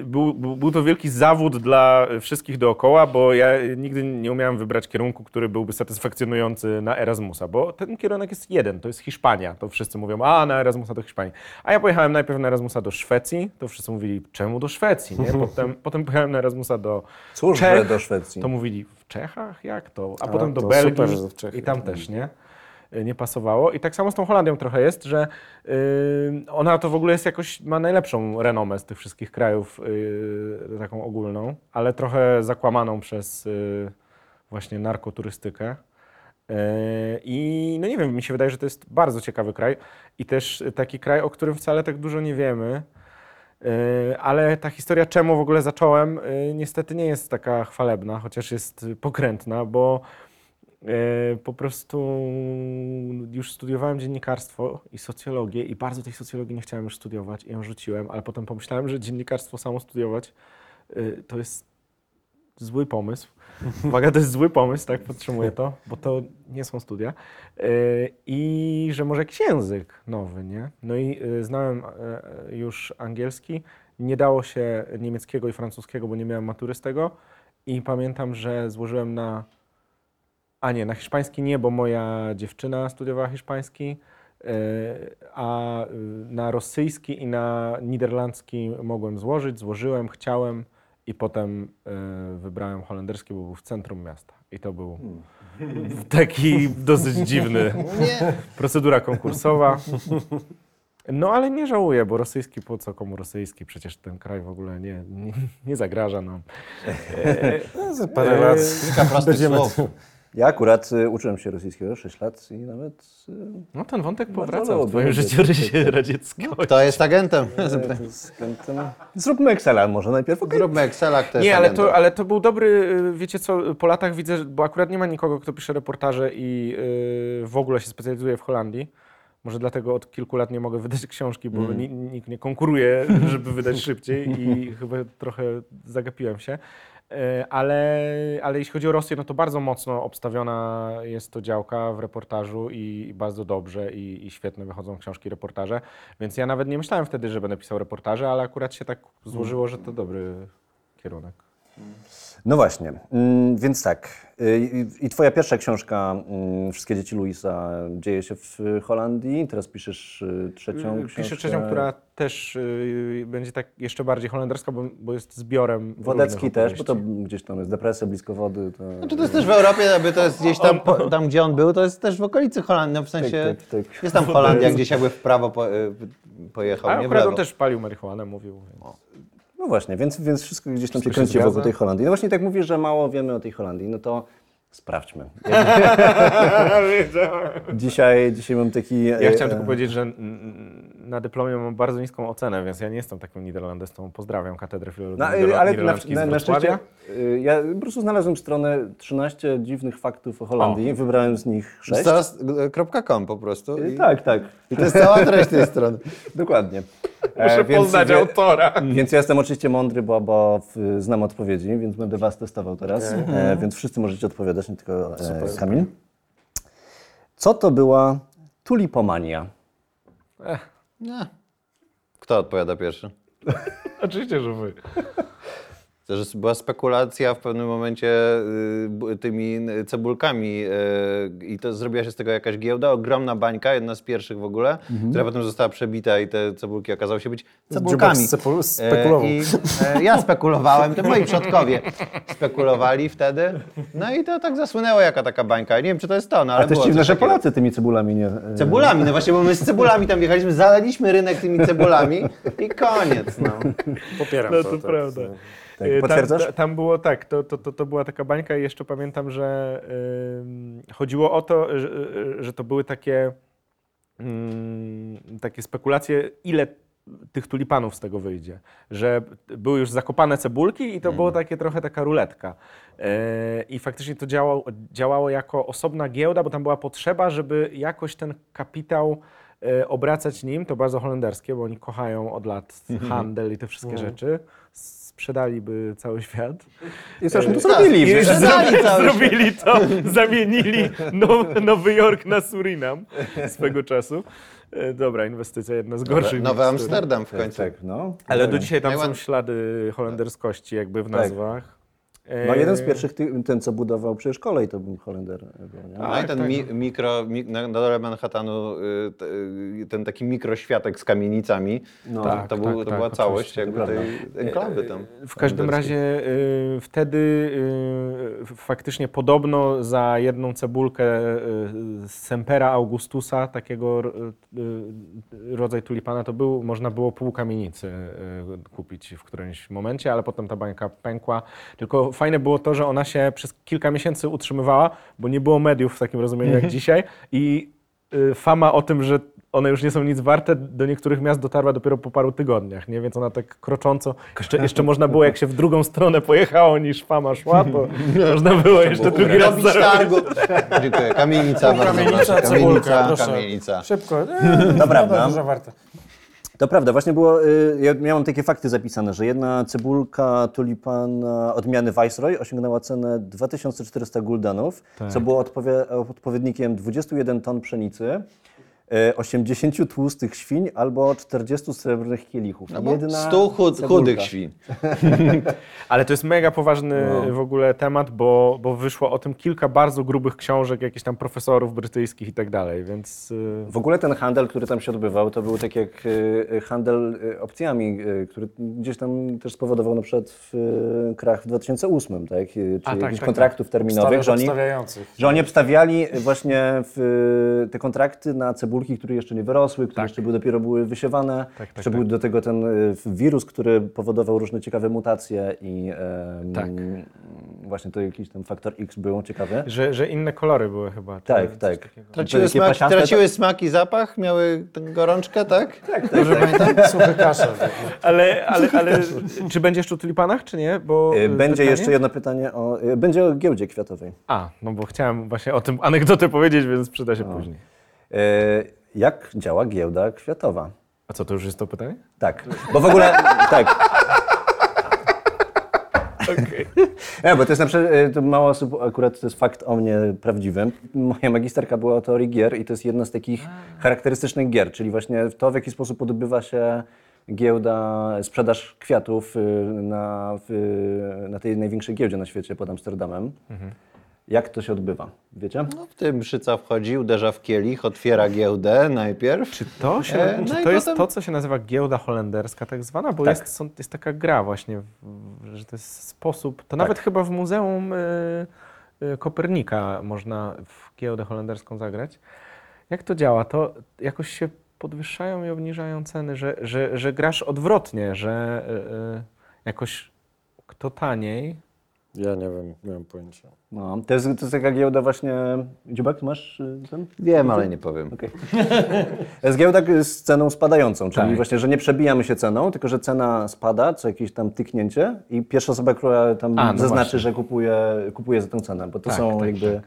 Speaker 3: y, był, był był to wielki zawód dla wszystkich dookoła, bo ja nigdy nie umiałem wybrać kierunku, który byłby satysfakcjonujący na Erasmusa, bo ten kierunek jest jeden, to jest Hiszpania. To wszyscy mówią, a na Erasmusa do Hiszpanii. A ja pojechałem najpierw na Erasmusa do Szwecji, to wszyscy mówili, czemu do Szwecji, nie? Potem, potem pojechałem na Erasmusa do
Speaker 2: Cóż,
Speaker 3: Czech,
Speaker 2: do Szwecji.
Speaker 3: to mówili w Czechach? Jak to? A,
Speaker 4: A,
Speaker 3: potem do Belgii i tam też, nie? Nie pasowało. I tak samo z tą Holandią trochę jest, że y, ona to w ogóle jest jakoś, ma najlepszą renomę z tych wszystkich krajów, y, taką ogólną, ale trochę zakłamaną przez y, właśnie narkoturystykę. I no nie wiem, mi się wydaje, że to jest bardzo ciekawy kraj i też taki kraj, o którym wcale tak dużo nie wiemy. Ale ta historia, czemu w ogóle zacząłem, niestety nie jest taka chwalebna, chociaż jest pokrętna, bo po prostu już studiowałem dziennikarstwo i socjologię i bardzo tej socjologii nie chciałem już studiować i ją rzuciłem, ale potem pomyślałem, że dziennikarstwo samo studiować e, to jest zły pomysł. Uwaga, to jest zły pomysł, tak podtrzymuję to, bo to nie są studia. E, I że może jakiś język nowy, nie? No i e, znałem e, już angielski. Nie dało się niemieckiego i francuskiego, bo nie miałem matury z tego. I pamiętam, że złożyłem na. A nie, na hiszpański nie, bo moja dziewczyna studiowała hiszpański. e, A e, na rosyjski i na niderlandzki mogłem złożyć. Złożyłem, chciałem i potem e, wybrałem holenderski, bo był w centrum miasta. I to był taki dosyć dziwny. Procedura konkursowa. No ale nie żałuję, bo rosyjski po co komu rosyjski? Przecież ten kraj w ogóle nie, nie, nie zagraża nam.
Speaker 4: No, za parę lat
Speaker 1: Kilka prostych
Speaker 4: będziemy...
Speaker 1: słów.
Speaker 2: Ja akurat y, uczyłem się rosyjskiego 6 lat i nawet... Y,
Speaker 3: No ten wątek powraca w twoim życiorysie radzieckim.
Speaker 1: Kto jest agentem?
Speaker 2: y, względem... Zróbmy Excela może najpierw, okej?
Speaker 1: Zróbmy Excela, kto jest
Speaker 3: Nie, ale
Speaker 1: agentem.
Speaker 3: to, ale to był dobry, y, wiecie co, po latach widzę, że- bo akurat nie ma nikogo, kto pisze reportaże i w ogóle się specjalizuje w Holandii. Może dlatego od kilku lat nie mogę wydać książki, bo ni, nikt nie konkuruje, żeby wydać szybciej i chyba trochę zagapiłem się. E, Ale, ale jeśli chodzi o Rosję, no to bardzo mocno obstawiona jest to działka w reportażu i, bardzo dobrze i, i świetne wychodzą książki, reportaże. Więc ja nawet nie myślałem wtedy, że będę pisał reportaże, ale akurat się tak złożyło, że to dobry kierunek.
Speaker 2: No właśnie, mm, więc tak. y, I, twoja pierwsza książka, mm, Wszystkie dzieci Luisa, dzieje się w Holandii. Teraz piszesz y, trzecią książkę.
Speaker 3: Piszę trzecią, która też y, będzie tak jeszcze bardziej holenderska, bo, bo jest zbiorem.
Speaker 2: Wodecki też, bo to gdzieś tam jest depresja blisko wody. To...
Speaker 1: Znaczy to jest też w Europie, aby to jest gdzieś tam, po, tam gdzie on był, to jest też w okolicy Holandii, no w sensie
Speaker 2: Tak, tak, tak.
Speaker 1: jest tam Holandia, gdzieś jakby w prawo po, y, pojechał,
Speaker 3: A
Speaker 1: nie w lewo.
Speaker 3: też palił marihuanę, mówił. Więc.
Speaker 2: No właśnie, więc, więc wszystko gdzieś tam
Speaker 3: Wszystko
Speaker 2: się
Speaker 3: się
Speaker 2: kręci wokół tej Holandii. No właśnie tak mówisz, że mało wiemy o tej Holandii, no to sprawdźmy. dzisiaj, dzisiaj mam taki...
Speaker 3: Ja
Speaker 2: e,
Speaker 3: chciałem
Speaker 2: e,
Speaker 3: tylko powiedzieć, że na dyplomie mam bardzo niską ocenę, więc ja nie jestem takim niderlandystą. Pozdrawiam katedrę filologii
Speaker 2: No,
Speaker 3: niderla-
Speaker 2: e, ale na, na, na szczęście e, ja po prostu znalazłem stronę 13 dziwnych faktów o Holandii, wybrałem z nich 6.
Speaker 1: Zaraz y, .com po prostu. I,
Speaker 2: Tak, tak,
Speaker 1: I to jest cała treść tej strony.
Speaker 2: dokładnie. E,
Speaker 3: Muszę
Speaker 2: więc-
Speaker 3: poznać
Speaker 2: wie-
Speaker 3: autora.
Speaker 2: Więc ja jestem oczywiście mądry, bo, bo w, znam odpowiedzi, więc będę was testował teraz. E, więc wszyscy możecie odpowiadać, nie tylko e, Kamil. Co to była tulipomania?
Speaker 1: Nie. Kto odpowiada pierwszy?
Speaker 3: Oczywiście, że wy.
Speaker 1: To, że była spekulacja w pewnym momencie y, tymi cebulkami y, i to zrobiła się z tego jakaś giełda, ogromna bańka, jedna z pierwszych w ogóle, która potem została przebita i te cebulki okazały się być cebulkami.
Speaker 4: Dziubak speku-
Speaker 1: E,
Speaker 4: spekulował.
Speaker 1: I, e, ja spekulowałem, to moi przodkowie spekulowali wtedy. No i to tak zasłynęło jaka taka bańka. Nie wiem, czy to jest to, no ale
Speaker 2: Ale też
Speaker 1: było
Speaker 2: dziwne, że. Polacy tymi cebulami nie... e,
Speaker 1: Cebulami, no właśnie, bo my z cebulami tam jechaliśmy, zalaliśmy rynek tymi cebulami i koniec, no.
Speaker 4: Popieram
Speaker 3: No
Speaker 4: to.
Speaker 3: to prawda.
Speaker 2: Tak,
Speaker 3: Y,
Speaker 2: potwierdzasz?
Speaker 3: Tam, tam było tak, to, to, to, to była taka bańka i jeszcze pamiętam, że ym, chodziło o to, że, że to były takie, ym, takie spekulacje, ile tych tulipanów z tego wyjdzie. Że były już zakopane cebulki i to było takie trochę taka ruletka. Yy, I faktycznie to działało, działało jako osobna giełda, bo tam była potrzeba, żeby jakoś ten kapitał e, obracać nim, to bardzo holenderskie, bo oni kochają od lat handel i te wszystkie rzeczy. Sprzedaliby cały świat.
Speaker 2: I zresztą to
Speaker 3: I
Speaker 2: zrobili.
Speaker 3: już?
Speaker 1: Sprzedali cały
Speaker 3: zrobili to, zamienili Now, Nowy Jork na Surinam swego czasu. E, Dobra, inwestycja jedna z gorszych.
Speaker 1: Nowy
Speaker 3: niż
Speaker 1: Amsterdam w
Speaker 2: Tak,
Speaker 1: końcu.
Speaker 2: tak, no.
Speaker 3: Ale do dzisiaj tam są ślady holenderskości jakby w
Speaker 2: Tak.
Speaker 3: nazwach. E,
Speaker 2: No jeden z pierwszych, ten co budował przecież kolej, to był Holender. Był, nie?
Speaker 1: No i ten mi, mikro, mi, na, na dole Manhattanu, y, y, ten taki mikroświatek z kamienicami,
Speaker 2: No.
Speaker 1: to,
Speaker 3: Tak,
Speaker 1: to, był,
Speaker 3: tak,
Speaker 1: to
Speaker 3: tak,
Speaker 1: była całość jakby tej enklawy tam.
Speaker 3: W każdym razie y, wtedy y, faktycznie podobno za jedną cebulkę y, z Sempera Augustusa, takiego rodzaj tulipana, to był, można było pół kamienicy y, kupić w którymś momencie, ale potem ta bańka pękła. Tylko fajne było to, że ona się przez kilka miesięcy utrzymywała, bo nie było mediów w takim rozumieniu jak dzisiaj i y, fama o tym, że one już nie są nic warte, do niektórych miast dotarła dopiero po paru tygodniach, nie? Więc ona tak krocząco, jeszcze, jeszcze można było, jak się w drugą stronę pojechało niż fama szła, to można było jeszcze drugi raz
Speaker 1: Robić
Speaker 3: zarobić.
Speaker 1: Dziękuję. Kamienica, bardzo
Speaker 4: Kamienica,
Speaker 1: proszę. Kamienica,
Speaker 4: proszę.
Speaker 1: kamienica.
Speaker 4: Szybko. Eee,
Speaker 2: To prawda.
Speaker 4: Dużo warte.
Speaker 2: To prawda, właśnie było, y, ja miałem takie fakty zapisane, że jedna cebulka tulipana odmiany Viceroy osiągnęła cenę 2400 guldenów, co było odpowie, odpowiednikiem 21 ton pszenicy, 80 tłustych świń albo 40 srebrnych kielichów.
Speaker 1: No
Speaker 2: Jedna
Speaker 1: stu chud,
Speaker 2: cebulka.
Speaker 1: chudych świn.
Speaker 3: Ale to jest mega poważny w ogóle temat, bo, bo wyszło o tym kilka bardzo grubych książek, jakichś tam profesorów brytyjskich i tak dalej, więc... y,
Speaker 2: W ogóle ten handel, który tam się odbywał, to był tak jak y, handel y, opcjami, który gdzieś tam też spowodował na przykład w, krach w 2008, tak? Czy
Speaker 3: A, tak,
Speaker 2: jakichś
Speaker 3: tak,
Speaker 2: kontraktów terminowych, że oni, że oni obstawiali właśnie w, te kontrakty na cebulki, które jeszcze nie wyrosły, które jeszcze były, dopiero były wysiewane.
Speaker 3: Tak, tak,
Speaker 2: jeszcze
Speaker 3: tak.
Speaker 2: był do tego ten y, wirus, który powodował różne ciekawe mutacje i
Speaker 3: Tak.
Speaker 2: właśnie to jakiś tam faktor X był ciekawy.
Speaker 3: Że, że inne kolory były chyba.
Speaker 2: Tak, tak.
Speaker 3: takiego.
Speaker 1: Traciły smak,
Speaker 2: pasiaste,
Speaker 1: traciły smak i zapach? Miały gorączkę, tak?
Speaker 4: Dobrze pamiętam? Suchy kaszel.
Speaker 3: Ale, ale, ale czy będzie jeszcze o tulipanach, czy nie? Bo,
Speaker 2: Y,
Speaker 3: y,
Speaker 2: Będzie
Speaker 3: pytanie?
Speaker 2: jeszcze jedno pytanie o, będzie o giełdzie kwiatowej.
Speaker 3: A, no bo chciałem właśnie o tym anegdotę powiedzieć, więc przyda się później.
Speaker 2: E, Jak działa giełda kwiatowa?
Speaker 3: A co, to już jest to pytanie?
Speaker 2: Tak, bo w ogóle tak. Nie, bo to jest na przykład, e, to mało osób, akurat to jest fakt o mnie prawdziwy. Moja magisterka była o teorii gier i to jest jedna z takich charakterystycznych gier, czyli właśnie to, w jaki sposób odbywa się giełda, sprzedaż kwiatów y, na, na tej największej giełdzie na świecie pod Amsterdamem. Jak to się odbywa? Wiecie?
Speaker 1: No, w tym szyca wchodzi, uderza w kielich, otwiera giełdę najpierw.
Speaker 3: Czy to, się,
Speaker 1: E, no
Speaker 3: czy
Speaker 1: i
Speaker 3: to jest
Speaker 1: potem-
Speaker 3: to, co się nazywa giełda holenderska tak zwana? Bo
Speaker 2: Tak.
Speaker 3: jest, są, jest taka gra właśnie, że to jest sposób, to nawet chyba w Muzeum y, y, Kopernika można w giełdę holenderską zagrać. Jak to działa? To jakoś się podwyższają i obniżają ceny, że, że, że grasz odwrotnie, że y, y, jakoś kto taniej,
Speaker 4: Ja nie wiem, nie mam pojęcia.
Speaker 2: No, to, jest, to jest taka giełda właśnie... Dziubak, ty masz y, ten?
Speaker 1: Wiem, ale nie powiem.
Speaker 2: Okej. To jest giełda z ceną spadającą, czyli
Speaker 3: Tak.
Speaker 2: właśnie, że nie przebijamy się ceną, tylko że cena spada, co jakieś tam tyknięcie i pierwsza osoba, która tam
Speaker 3: A, no
Speaker 2: zaznaczy,
Speaker 3: właśnie.
Speaker 2: że kupuje, kupuje za tę cenę, bo to
Speaker 3: Tak,
Speaker 2: są
Speaker 3: tak,
Speaker 2: jakby... y,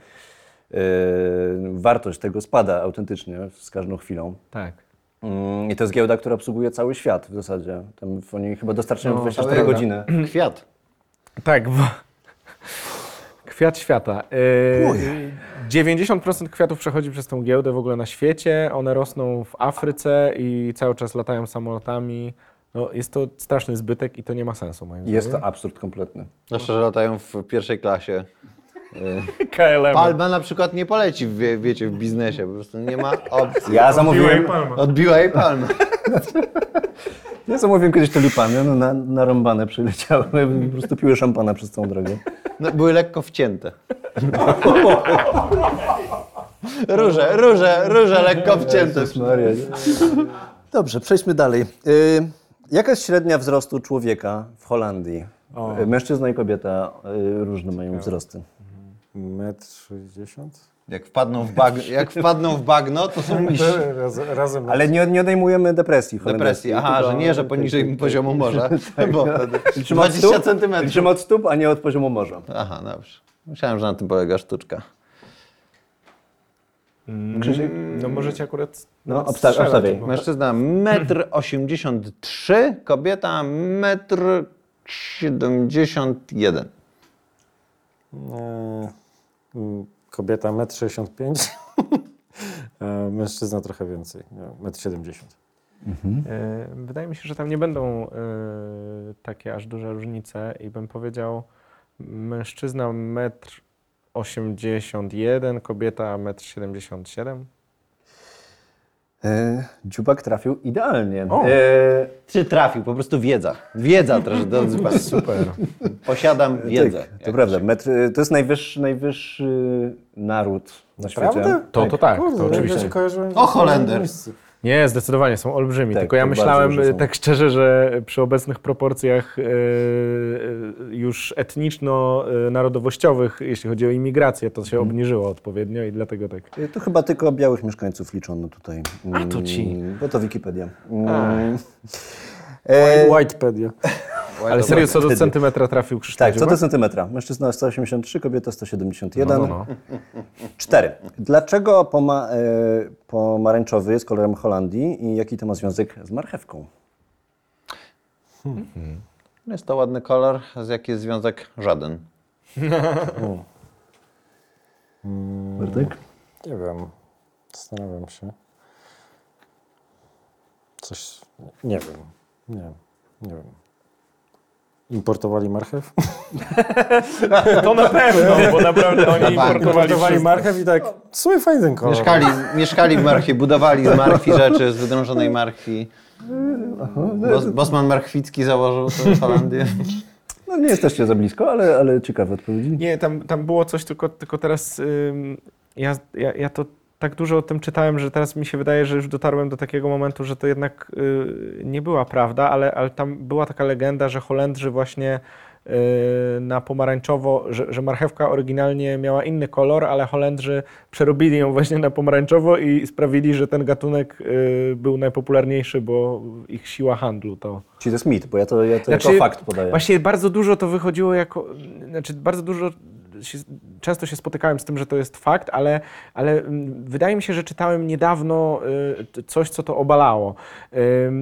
Speaker 2: wartość tego spada autentycznie z każdą chwilą.
Speaker 3: tak.
Speaker 2: Mm, I to jest giełda, która obsługuje cały świat w zasadzie. Tam oni chyba dostarczają
Speaker 3: No,
Speaker 2: 24
Speaker 1: całego.
Speaker 2: godziny.
Speaker 1: Kwiat.
Speaker 3: Tak, bo... Kwiat świata. Yy, 90% kwiatów przechodzi przez tą giełdę w ogóle na świecie. One rosną w Afryce i cały czas latają samolotami. No, jest to straszny zbytek i to nie ma sensu, moim
Speaker 2: Jest to
Speaker 3: zdaniem.
Speaker 2: absurd kompletny.
Speaker 1: Zwłaszcza, że latają w pierwszej klasie.
Speaker 3: KLM.
Speaker 1: Palma na przykład nie poleci, w, wie, wiecie, w biznesie. Po prostu nie ma opcji.
Speaker 2: Ja zamówiłem,
Speaker 1: Odbiła jej palmę.
Speaker 2: ja zamówiłem kiedyś tulipany, no, na, narąbane przyleciały, po prostu piły szampana przez całą drogę.
Speaker 1: No, były lekko wcięte. Róże, róże, róże lekko wcięte.
Speaker 2: Dobrze, przejdźmy dalej. Y, jaka jest średnia wzrostu człowieka w Holandii? Y, Mężczyzna i kobieta y, różne mają wzrosty.
Speaker 4: Metr sześćdziesiąt?
Speaker 1: Jak wpadną w bagno, jak wpadną w bagno to są mistrz.
Speaker 4: Raz, razem
Speaker 2: Ale nie, nie odejmujemy depresji
Speaker 1: Depresji. Aha, że nie, że poniżej poziomu morza. Bo wtedy
Speaker 2: Liczymy od
Speaker 1: 20
Speaker 2: stóp?
Speaker 1: centymetrów.
Speaker 2: Liczymy od stóp, a nie od poziomu morza.
Speaker 1: Aha, dobrze. Myślałem, że na tym polega sztuczka.
Speaker 2: Krzysiek?
Speaker 3: No możecie akurat
Speaker 2: No,
Speaker 3: nawet
Speaker 2: obsta-
Speaker 3: strzelać,
Speaker 2: obstawiaj.
Speaker 3: bo-
Speaker 1: Mężczyzna 1,83 m, kobieta 1,71 m.
Speaker 4: Mm, Kobieta 1,65 m. Mężczyzna trochę więcej. nie wiem, 1,70 m.
Speaker 3: E, Wydaje mi się, że tam nie będą e, takie aż duże różnice i bym powiedział mężczyzna 1,81 m, kobieta 1,77 m.
Speaker 2: E, dziubak trafił idealnie.
Speaker 3: O.
Speaker 2: E,
Speaker 1: Czy trafił? Po prostu wiedza. Wiedza też, drodzy Państwo.
Speaker 3: Super.
Speaker 1: Posiadam wiedzę.
Speaker 2: tak, to prawda. Metr, to jest najwyższy, najwyższy naród na świecie.
Speaker 4: Prawda?
Speaker 3: To, to tak,
Speaker 4: Kurde,
Speaker 3: to oczywiście.
Speaker 1: O, Holender.
Speaker 3: Nie, zdecydowanie są olbrzymi.
Speaker 2: Tak,
Speaker 3: Tylko ja myślałem tak szczerze, że przy obecnych proporcjach e, e, już etniczno-narodowościowych, jeśli chodzi o imigrację, to
Speaker 2: Mhm.
Speaker 3: się obniżyło odpowiednio i dlatego tak.
Speaker 2: Y, To chyba tylko białych mieszkańców liczono tutaj.
Speaker 3: A, to ci.
Speaker 2: Mm, Bo to Wikipedia. Mm.
Speaker 3: A.
Speaker 2: E,
Speaker 4: Whitepedia.
Speaker 3: Ale serio, co do
Speaker 2: wtedy.
Speaker 3: centymetra trafił Krzysztof
Speaker 2: tak, co do centymetra? Mężczyzna 183, kobieta 171.
Speaker 3: No, no, no.
Speaker 2: Cztery. Dlaczego poma, e, pomarańczowy jest kolorem Holandii i jaki to ma związek z marchewką?
Speaker 1: Jest to ładny kolor, z jaki jest związek? Żaden.
Speaker 2: Bartek?
Speaker 4: Nie wiem. Zastanawiam się. Coś. Nie wiem. Nie, nie wiem. Importowali marchew?
Speaker 3: To na pewno, bo naprawdę oni importowali
Speaker 4: Importowali marchew i tak. Sumie fajny ten kolor.
Speaker 1: Mieszkali, mieszkali w marchwi, budowali z marchwi rzeczy, z wydrążonej marchwi. Bos, Bosman Marchwicki założył tę Holandię.
Speaker 2: No nie jesteście za blisko, ale, ale ciekawe odpowiedzi.
Speaker 3: Nie, tam, tam było coś, tylko, tylko teraz ym, ja, ja, ja to tak dużo o tym czytałem, że teraz mi się wydaje, że już dotarłem do takiego momentu, że to jednak y, nie była prawda, ale, ale tam była taka legenda, że Holendrzy właśnie y, na pomarańczowo, że, że marchewka oryginalnie miała inny kolor, ale Holendrzy przerobili ją właśnie na pomarańczowo i sprawili, że ten gatunek y, był najpopularniejszy, bo ich siła handlu to...
Speaker 2: Czyli to jest mit, bo ja to, ja to
Speaker 3: Znaczy,
Speaker 2: jako fakt podaję.
Speaker 3: Właśnie bardzo dużo to wychodziło jako, znaczy bardzo dużo, się, często się spotykałem z tym, że to jest fakt, ale, ale mm, wydaje mi się, że czytałem niedawno y, coś, co to obalało.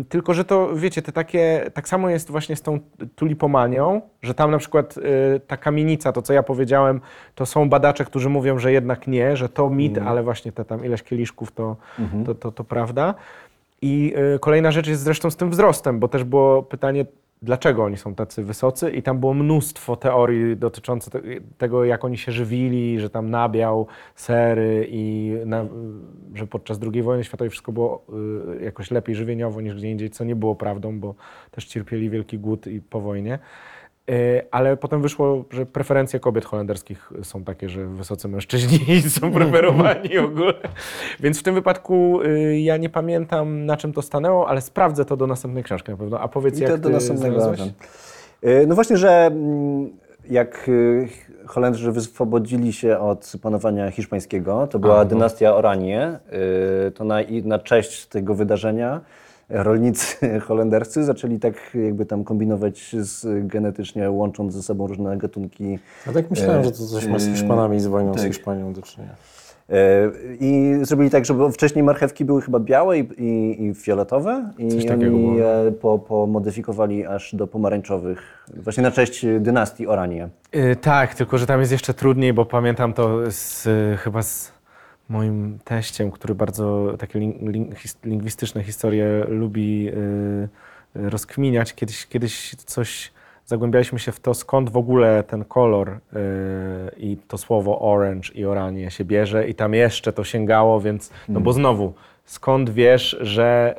Speaker 3: Tylko, że to, wiecie, te takie, tak samo jest właśnie z tą tulipomanią, że tam na przykład y, ta kamienica, to co ja powiedziałem, to są badacze, którzy mówią, że jednak nie, że to mit, ale właśnie te tam ileś kieliszków to, to, to, to prawda. I y, kolejna rzecz jest zresztą z tym wzrostem, bo też było pytanie, dlaczego oni są tacy wysocy i tam było mnóstwo teorii dotyczących te, tego, jak oni się żywili, że tam nabiał, sery i na, że podczas II wojny światowej wszystko było y, jakoś lepiej żywieniowo niż gdzie indziej, co nie było prawdą, bo też cierpieli wielki głód i po wojnie. Y, Ale potem wyszło, że preferencje kobiet holenderskich są takie, że wysocy mężczyźni są preferowani w ogóle. Więc w tym wypadku y, ja nie pamiętam, na czym to stanęło, ale sprawdzę to do następnej książki na pewno. A powiedz,
Speaker 2: I
Speaker 3: jak
Speaker 2: to do
Speaker 3: ty
Speaker 2: następnego. No właśnie, że mm, jak y, Holendrzy wyswobodzili się od panowania hiszpańskiego, to była dynastia Oranie, y, to na, na cześć tego wydarzenia rolnicy holenderscy zaczęli tak jakby tam kombinować z, genetycznie, łącząc ze sobą różne gatunki
Speaker 4: Ja tak myślałem, że to coś ma z Hiszpanami, z wojną z
Speaker 2: tak.
Speaker 4: Hiszpanią do czynienia.
Speaker 2: E, I zrobili tak, że bo wcześniej marchewki były chyba białe i, i, i fioletowe i oni
Speaker 3: było.
Speaker 2: je po, pomodyfikowali aż do pomarańczowych, właśnie na cześć dynastii Oranie.
Speaker 3: Y, tak, tylko że tam jest jeszcze trudniej, bo pamiętam to z, chyba z moim teściem, który bardzo takie ling, ling, his, lingwistyczne historie lubi y, y, rozkminiać. Kiedyś, kiedyś coś zagłębialiśmy się w to, skąd w ogóle ten kolor y, i to słowo orange i oranie się bierze i tam jeszcze to sięgało, więc, no bo znowu, skąd wiesz, że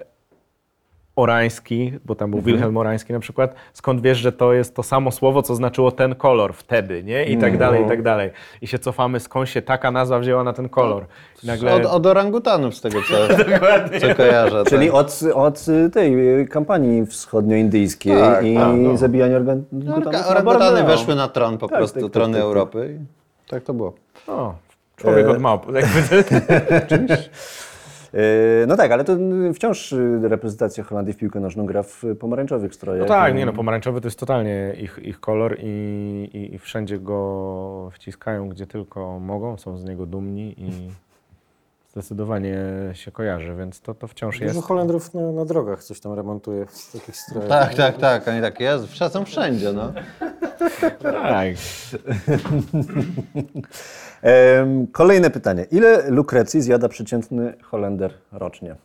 Speaker 3: Orański, bo tam był Wilhelm Orański na przykład, skąd wiesz, że to jest to samo słowo, co znaczyło ten kolor wtedy, nie? I tak dalej, i tak dalej. I się cofamy, skąd się taka nazwa wzięła na ten kolor. I nagle...
Speaker 1: Od, od orangutanów z tego, co, co kojarzę.
Speaker 2: Czyli
Speaker 1: tak.
Speaker 2: od, od tej y, kampanii wschodnioindyjskiej
Speaker 1: Tak,
Speaker 2: i
Speaker 1: tak, no.
Speaker 2: zabijania
Speaker 1: No,
Speaker 2: orangutanów. na
Speaker 1: orangutany weszły na tron po
Speaker 2: Tak,
Speaker 1: prostu,
Speaker 2: tak, tak,
Speaker 1: trony
Speaker 2: tak.
Speaker 1: Europy. I tak to było.
Speaker 3: O, człowiek
Speaker 2: E,
Speaker 3: od małp. Jakby,
Speaker 2: Y, No tak, ale to y, wciąż y, reprezentacja Holandii w piłkę nożną gra w pomarańczowych strojach.
Speaker 3: no tak, nie no, pomarańczowy to jest totalnie ich, ich kolor i, i, i wszędzie go wciskają, gdzie tylko mogą, są z niego dumni i zdecydowanie się kojarzy, więc to, to wciąż jest.
Speaker 4: Dużo Holendrów na, na drogach coś tam remontuje w takich strojach.
Speaker 1: Tak, tak, tak. Oni tak, jest, są wszędzie, no.
Speaker 3: Tak.
Speaker 2: Kolejne pytanie. Ile lukrecji zjada przeciętny Holender rocznie?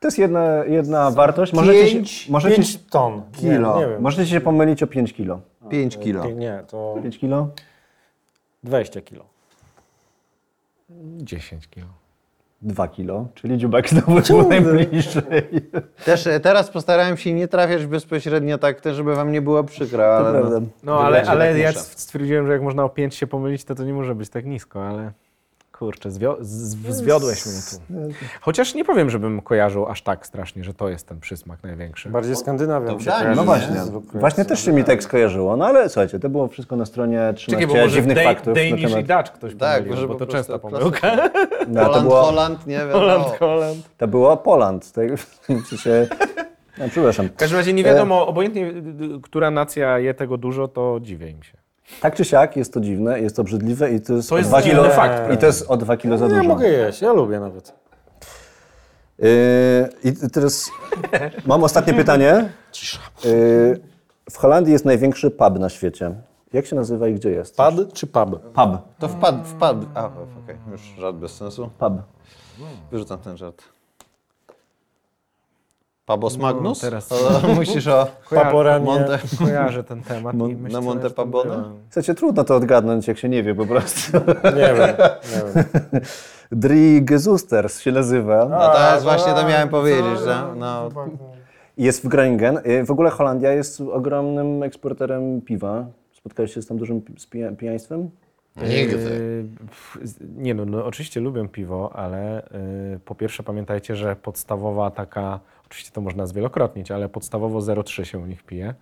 Speaker 2: To jest jedna, jedna wartość. Możecie się,
Speaker 1: Pięć-
Speaker 2: możecie,
Speaker 4: Pięć ton.
Speaker 1: Kilo.
Speaker 4: Nie, nie wiem.
Speaker 2: możecie się pomylić o 5 kilo.
Speaker 1: 5 kilo.
Speaker 4: Nie, to
Speaker 2: 5 kilo?
Speaker 4: 20 kilo.
Speaker 3: 10 kilo.
Speaker 2: 2 kilo, czyli dziubak znowu był najbliżej.
Speaker 1: Też e, teraz postarałem się nie trafiać bezpośrednio tak, też żeby wam nie było przykro, ale no,
Speaker 3: No ale, ale ja stwierdziłem, że jak można o 5 się pomylić, to to nie może być tak nisko, ale Kurczę, zwio- z- zwiodłeś mnie tu. Chociaż nie powiem, żebym kojarzył aż tak strasznie, że to jest ten przysmak największy.
Speaker 4: Bardziej Skandynawia mi się kojarzy,
Speaker 2: No
Speaker 1: Nie,
Speaker 2: właśnie, właśnie też się mi tak skojarzyło, no ale słuchajcie, to było wszystko na stronie 13 dziwnych faktów na
Speaker 3: Danish i
Speaker 2: temat...
Speaker 3: Dutch ktoś
Speaker 1: Tak,
Speaker 3: pomylił,
Speaker 1: może
Speaker 3: bo to częsta pomyłka.
Speaker 2: No, to,
Speaker 1: Holand,
Speaker 2: było,
Speaker 1: Holand, nie wiadomo.
Speaker 3: Holland, Holland.
Speaker 2: to było Poland, tak? W sensie, no, przepraszam.
Speaker 3: W każdym razie nie wiadomo, obojętnie y, y, która nacja je tego dużo, to dziwię im się.
Speaker 2: Tak czy siak, jest to dziwne, jest to obrzydliwe i to jest,
Speaker 3: To jest
Speaker 2: kilo,
Speaker 3: fakt.
Speaker 2: I to jest o 2 kilo za
Speaker 4: Ja
Speaker 2: dużo.
Speaker 4: mogę jeść, ja lubię nawet.
Speaker 2: Yy, I teraz mam ostatnie pytanie. Cisza. w Holandii jest największy pub na świecie. Jak się nazywa i gdzie jest?
Speaker 4: Pad czy pub?
Speaker 2: Pub.
Speaker 1: To wpadł, wpadł. A, okej, już żart bez sensu.
Speaker 2: Pub.
Speaker 1: Wyrzucam ten żart. Pabos Magnus?
Speaker 3: teraz-
Speaker 1: O, musisz o...
Speaker 4: Paporanie.
Speaker 1: Monte.
Speaker 3: Kojarzę ten temat.
Speaker 1: Mon-
Speaker 3: i myślę,
Speaker 1: na Monte Pabona?
Speaker 3: byłem.
Speaker 2: Słuchajcie, trudno to odgadnąć, jak się nie wie po prostu.
Speaker 4: Nie wiem, nie wiem.
Speaker 2: Drie Gesusters się nazywa.
Speaker 1: No to jest właśnie to miałem powiedzieć, że no,
Speaker 2: Jest w Groningen. Yy, W ogóle Holandia jest ogromnym eksporterem piwa. Spotkałeś się z tam dużym pi- z pija- pijaństwem?
Speaker 1: nigdy.
Speaker 3: Yy, Nie no, no, oczywiście lubię piwo, ale yy, po pierwsze pamiętajcie, że podstawowa taka, oczywiście to można zwielokrotnić, ale podstawowo 0,3 się u nich pije.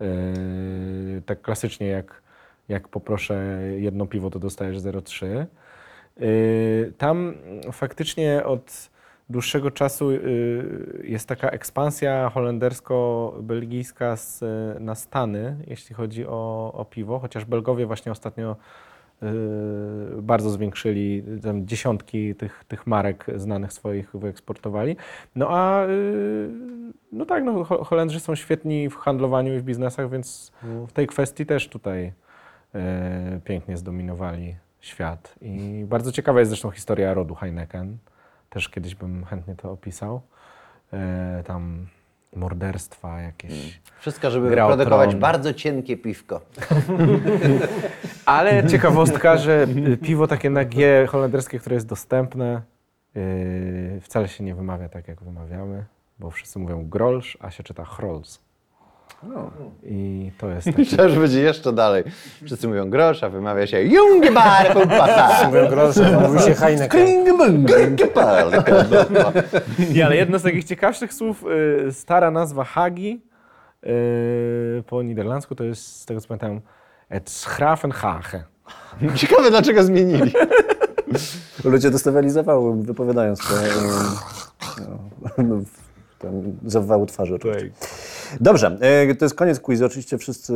Speaker 3: Yy, tak klasycznie jak, jak poproszę jedno piwo, to dostajesz 0,3. Yy, Tam faktycznie od dłuższego czasu yy, jest taka ekspansja holendersko-belgijska na Stany, jeśli chodzi o, o piwo, chociaż Belgowie właśnie ostatnio bardzo zwiększyli, tam dziesiątki tych, tych marek znanych swoich wyeksportowali. No a yy, no tak, no, Ho- Holendrzy są świetni w handlowaniu i w biznesach, więc w tej kwestii też tutaj yy, pięknie zdominowali świat. I bardzo ciekawa jest zresztą historia rodu Heineken. Też kiedyś bym chętnie to opisał. Tam morderstwa jakieś.
Speaker 1: Wszystko, żeby
Speaker 3: Grał
Speaker 1: wyprodukować
Speaker 3: Tron.
Speaker 1: bardzo cienkie piwko.
Speaker 3: Ale ciekawostka, że y, piwo takie na G holenderskie, które jest dostępne, yy, wcale się nie wymawia tak, jak wymawiamy, bo wszyscy mówią grolsch, a się czyta chrols. I to jest taki...
Speaker 1: Myślałem, że będzie jeszcze dalej. Wszyscy mówią grosz, a wymawia się Jungebar
Speaker 4: Mówią grosze, mówi się Heineken.
Speaker 3: Nie, ale jedno z takich ciekawszych słów, y, stara nazwa Hagi y, po niderlandzku to jest, z tego co pamiętam, et Schravenhage.
Speaker 1: Ciekawe, dlaczego zmienili.
Speaker 2: Ludzie dostawali zawału, wypowiadając to. yy, No, no, tam zawału twarzy oczywiście. Dobrze, e, to jest koniec quizu. Oczywiście wszyscy...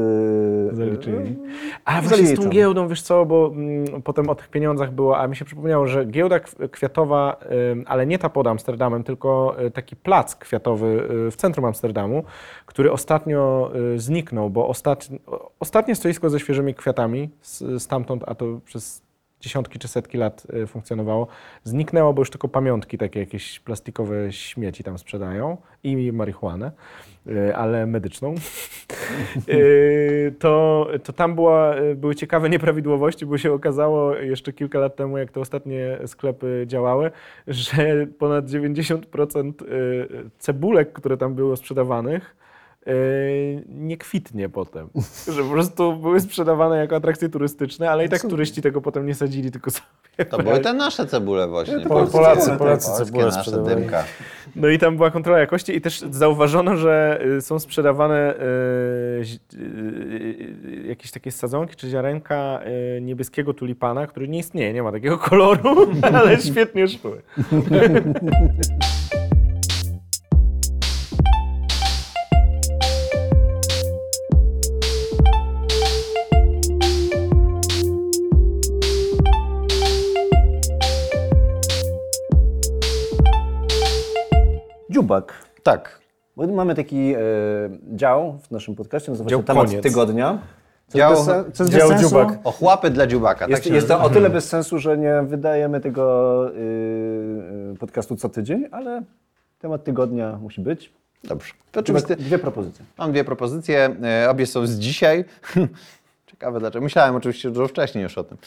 Speaker 3: Zaliczyli. A właśnie z tą giełdą, wiesz co, bo mm, potem o tych pieniądzach było, a mi się przypomniało, że giełda kw- kwiatowa, ale nie ta pod Amsterdamem, tylko y, taki plac kwiatowy w centrum Amsterdamu, który ostatnio zniknął, bo ostatnie stoisko ze świeżymi kwiatami stamtąd, a to przez dziesiątki czy setki lat y, funkcjonowało, zniknęło, bo już tylko pamiątki, takie jakieś plastikowe śmieci tam sprzedają i marihuanę, y, ale medyczną. Y, to, to tam była, były ciekawe nieprawidłowości, bo się okazało jeszcze kilka lat temu, jak te ostatnie sklepy działały, że ponad 90% y, cebulek, które tam było sprzedawanych, nie kwitnie potem. Że po prostu były sprzedawane jako atrakcje turystyczne, ale i tak turyści tego potem nie sadzili, tylko sobie
Speaker 1: To były te nasze cebule właśnie.
Speaker 4: Pol- Polacy, Polacy
Speaker 1: Polskie
Speaker 4: cebulę
Speaker 1: nasze
Speaker 4: sprzedawali.
Speaker 1: dymka.
Speaker 3: No i tam była kontrola jakości i też zauważono, że y, są sprzedawane y, y, jakieś takie sadzonki czy ziarenka niebieskiego tulipana, który nie istnieje, nie ma takiego koloru, ale świetnie szły.
Speaker 2: Dziubak.
Speaker 1: Tak.
Speaker 2: Bo mamy taki e, dział w naszym podcaście, nazywa
Speaker 3: Dział
Speaker 2: się temat
Speaker 3: koniec.
Speaker 2: tygodnia. Co
Speaker 1: Dział-
Speaker 2: jest bez, co
Speaker 4: dział
Speaker 2: sensu?
Speaker 4: dziubak.
Speaker 1: Ochłapy dla dziubaka.
Speaker 2: Jest,
Speaker 1: tak
Speaker 2: jest to o tyle bez sensu, że nie wydajemy tego y, y, podcastu co tydzień, ale temat tygodnia musi być.
Speaker 1: Dobrze. To oczywiście
Speaker 2: dwie propozycje.
Speaker 1: mam dwie propozycje. E, Obie są z dzisiaj. Ciekawe dlaczego. Myślałem oczywiście dużo wcześniej już o tym.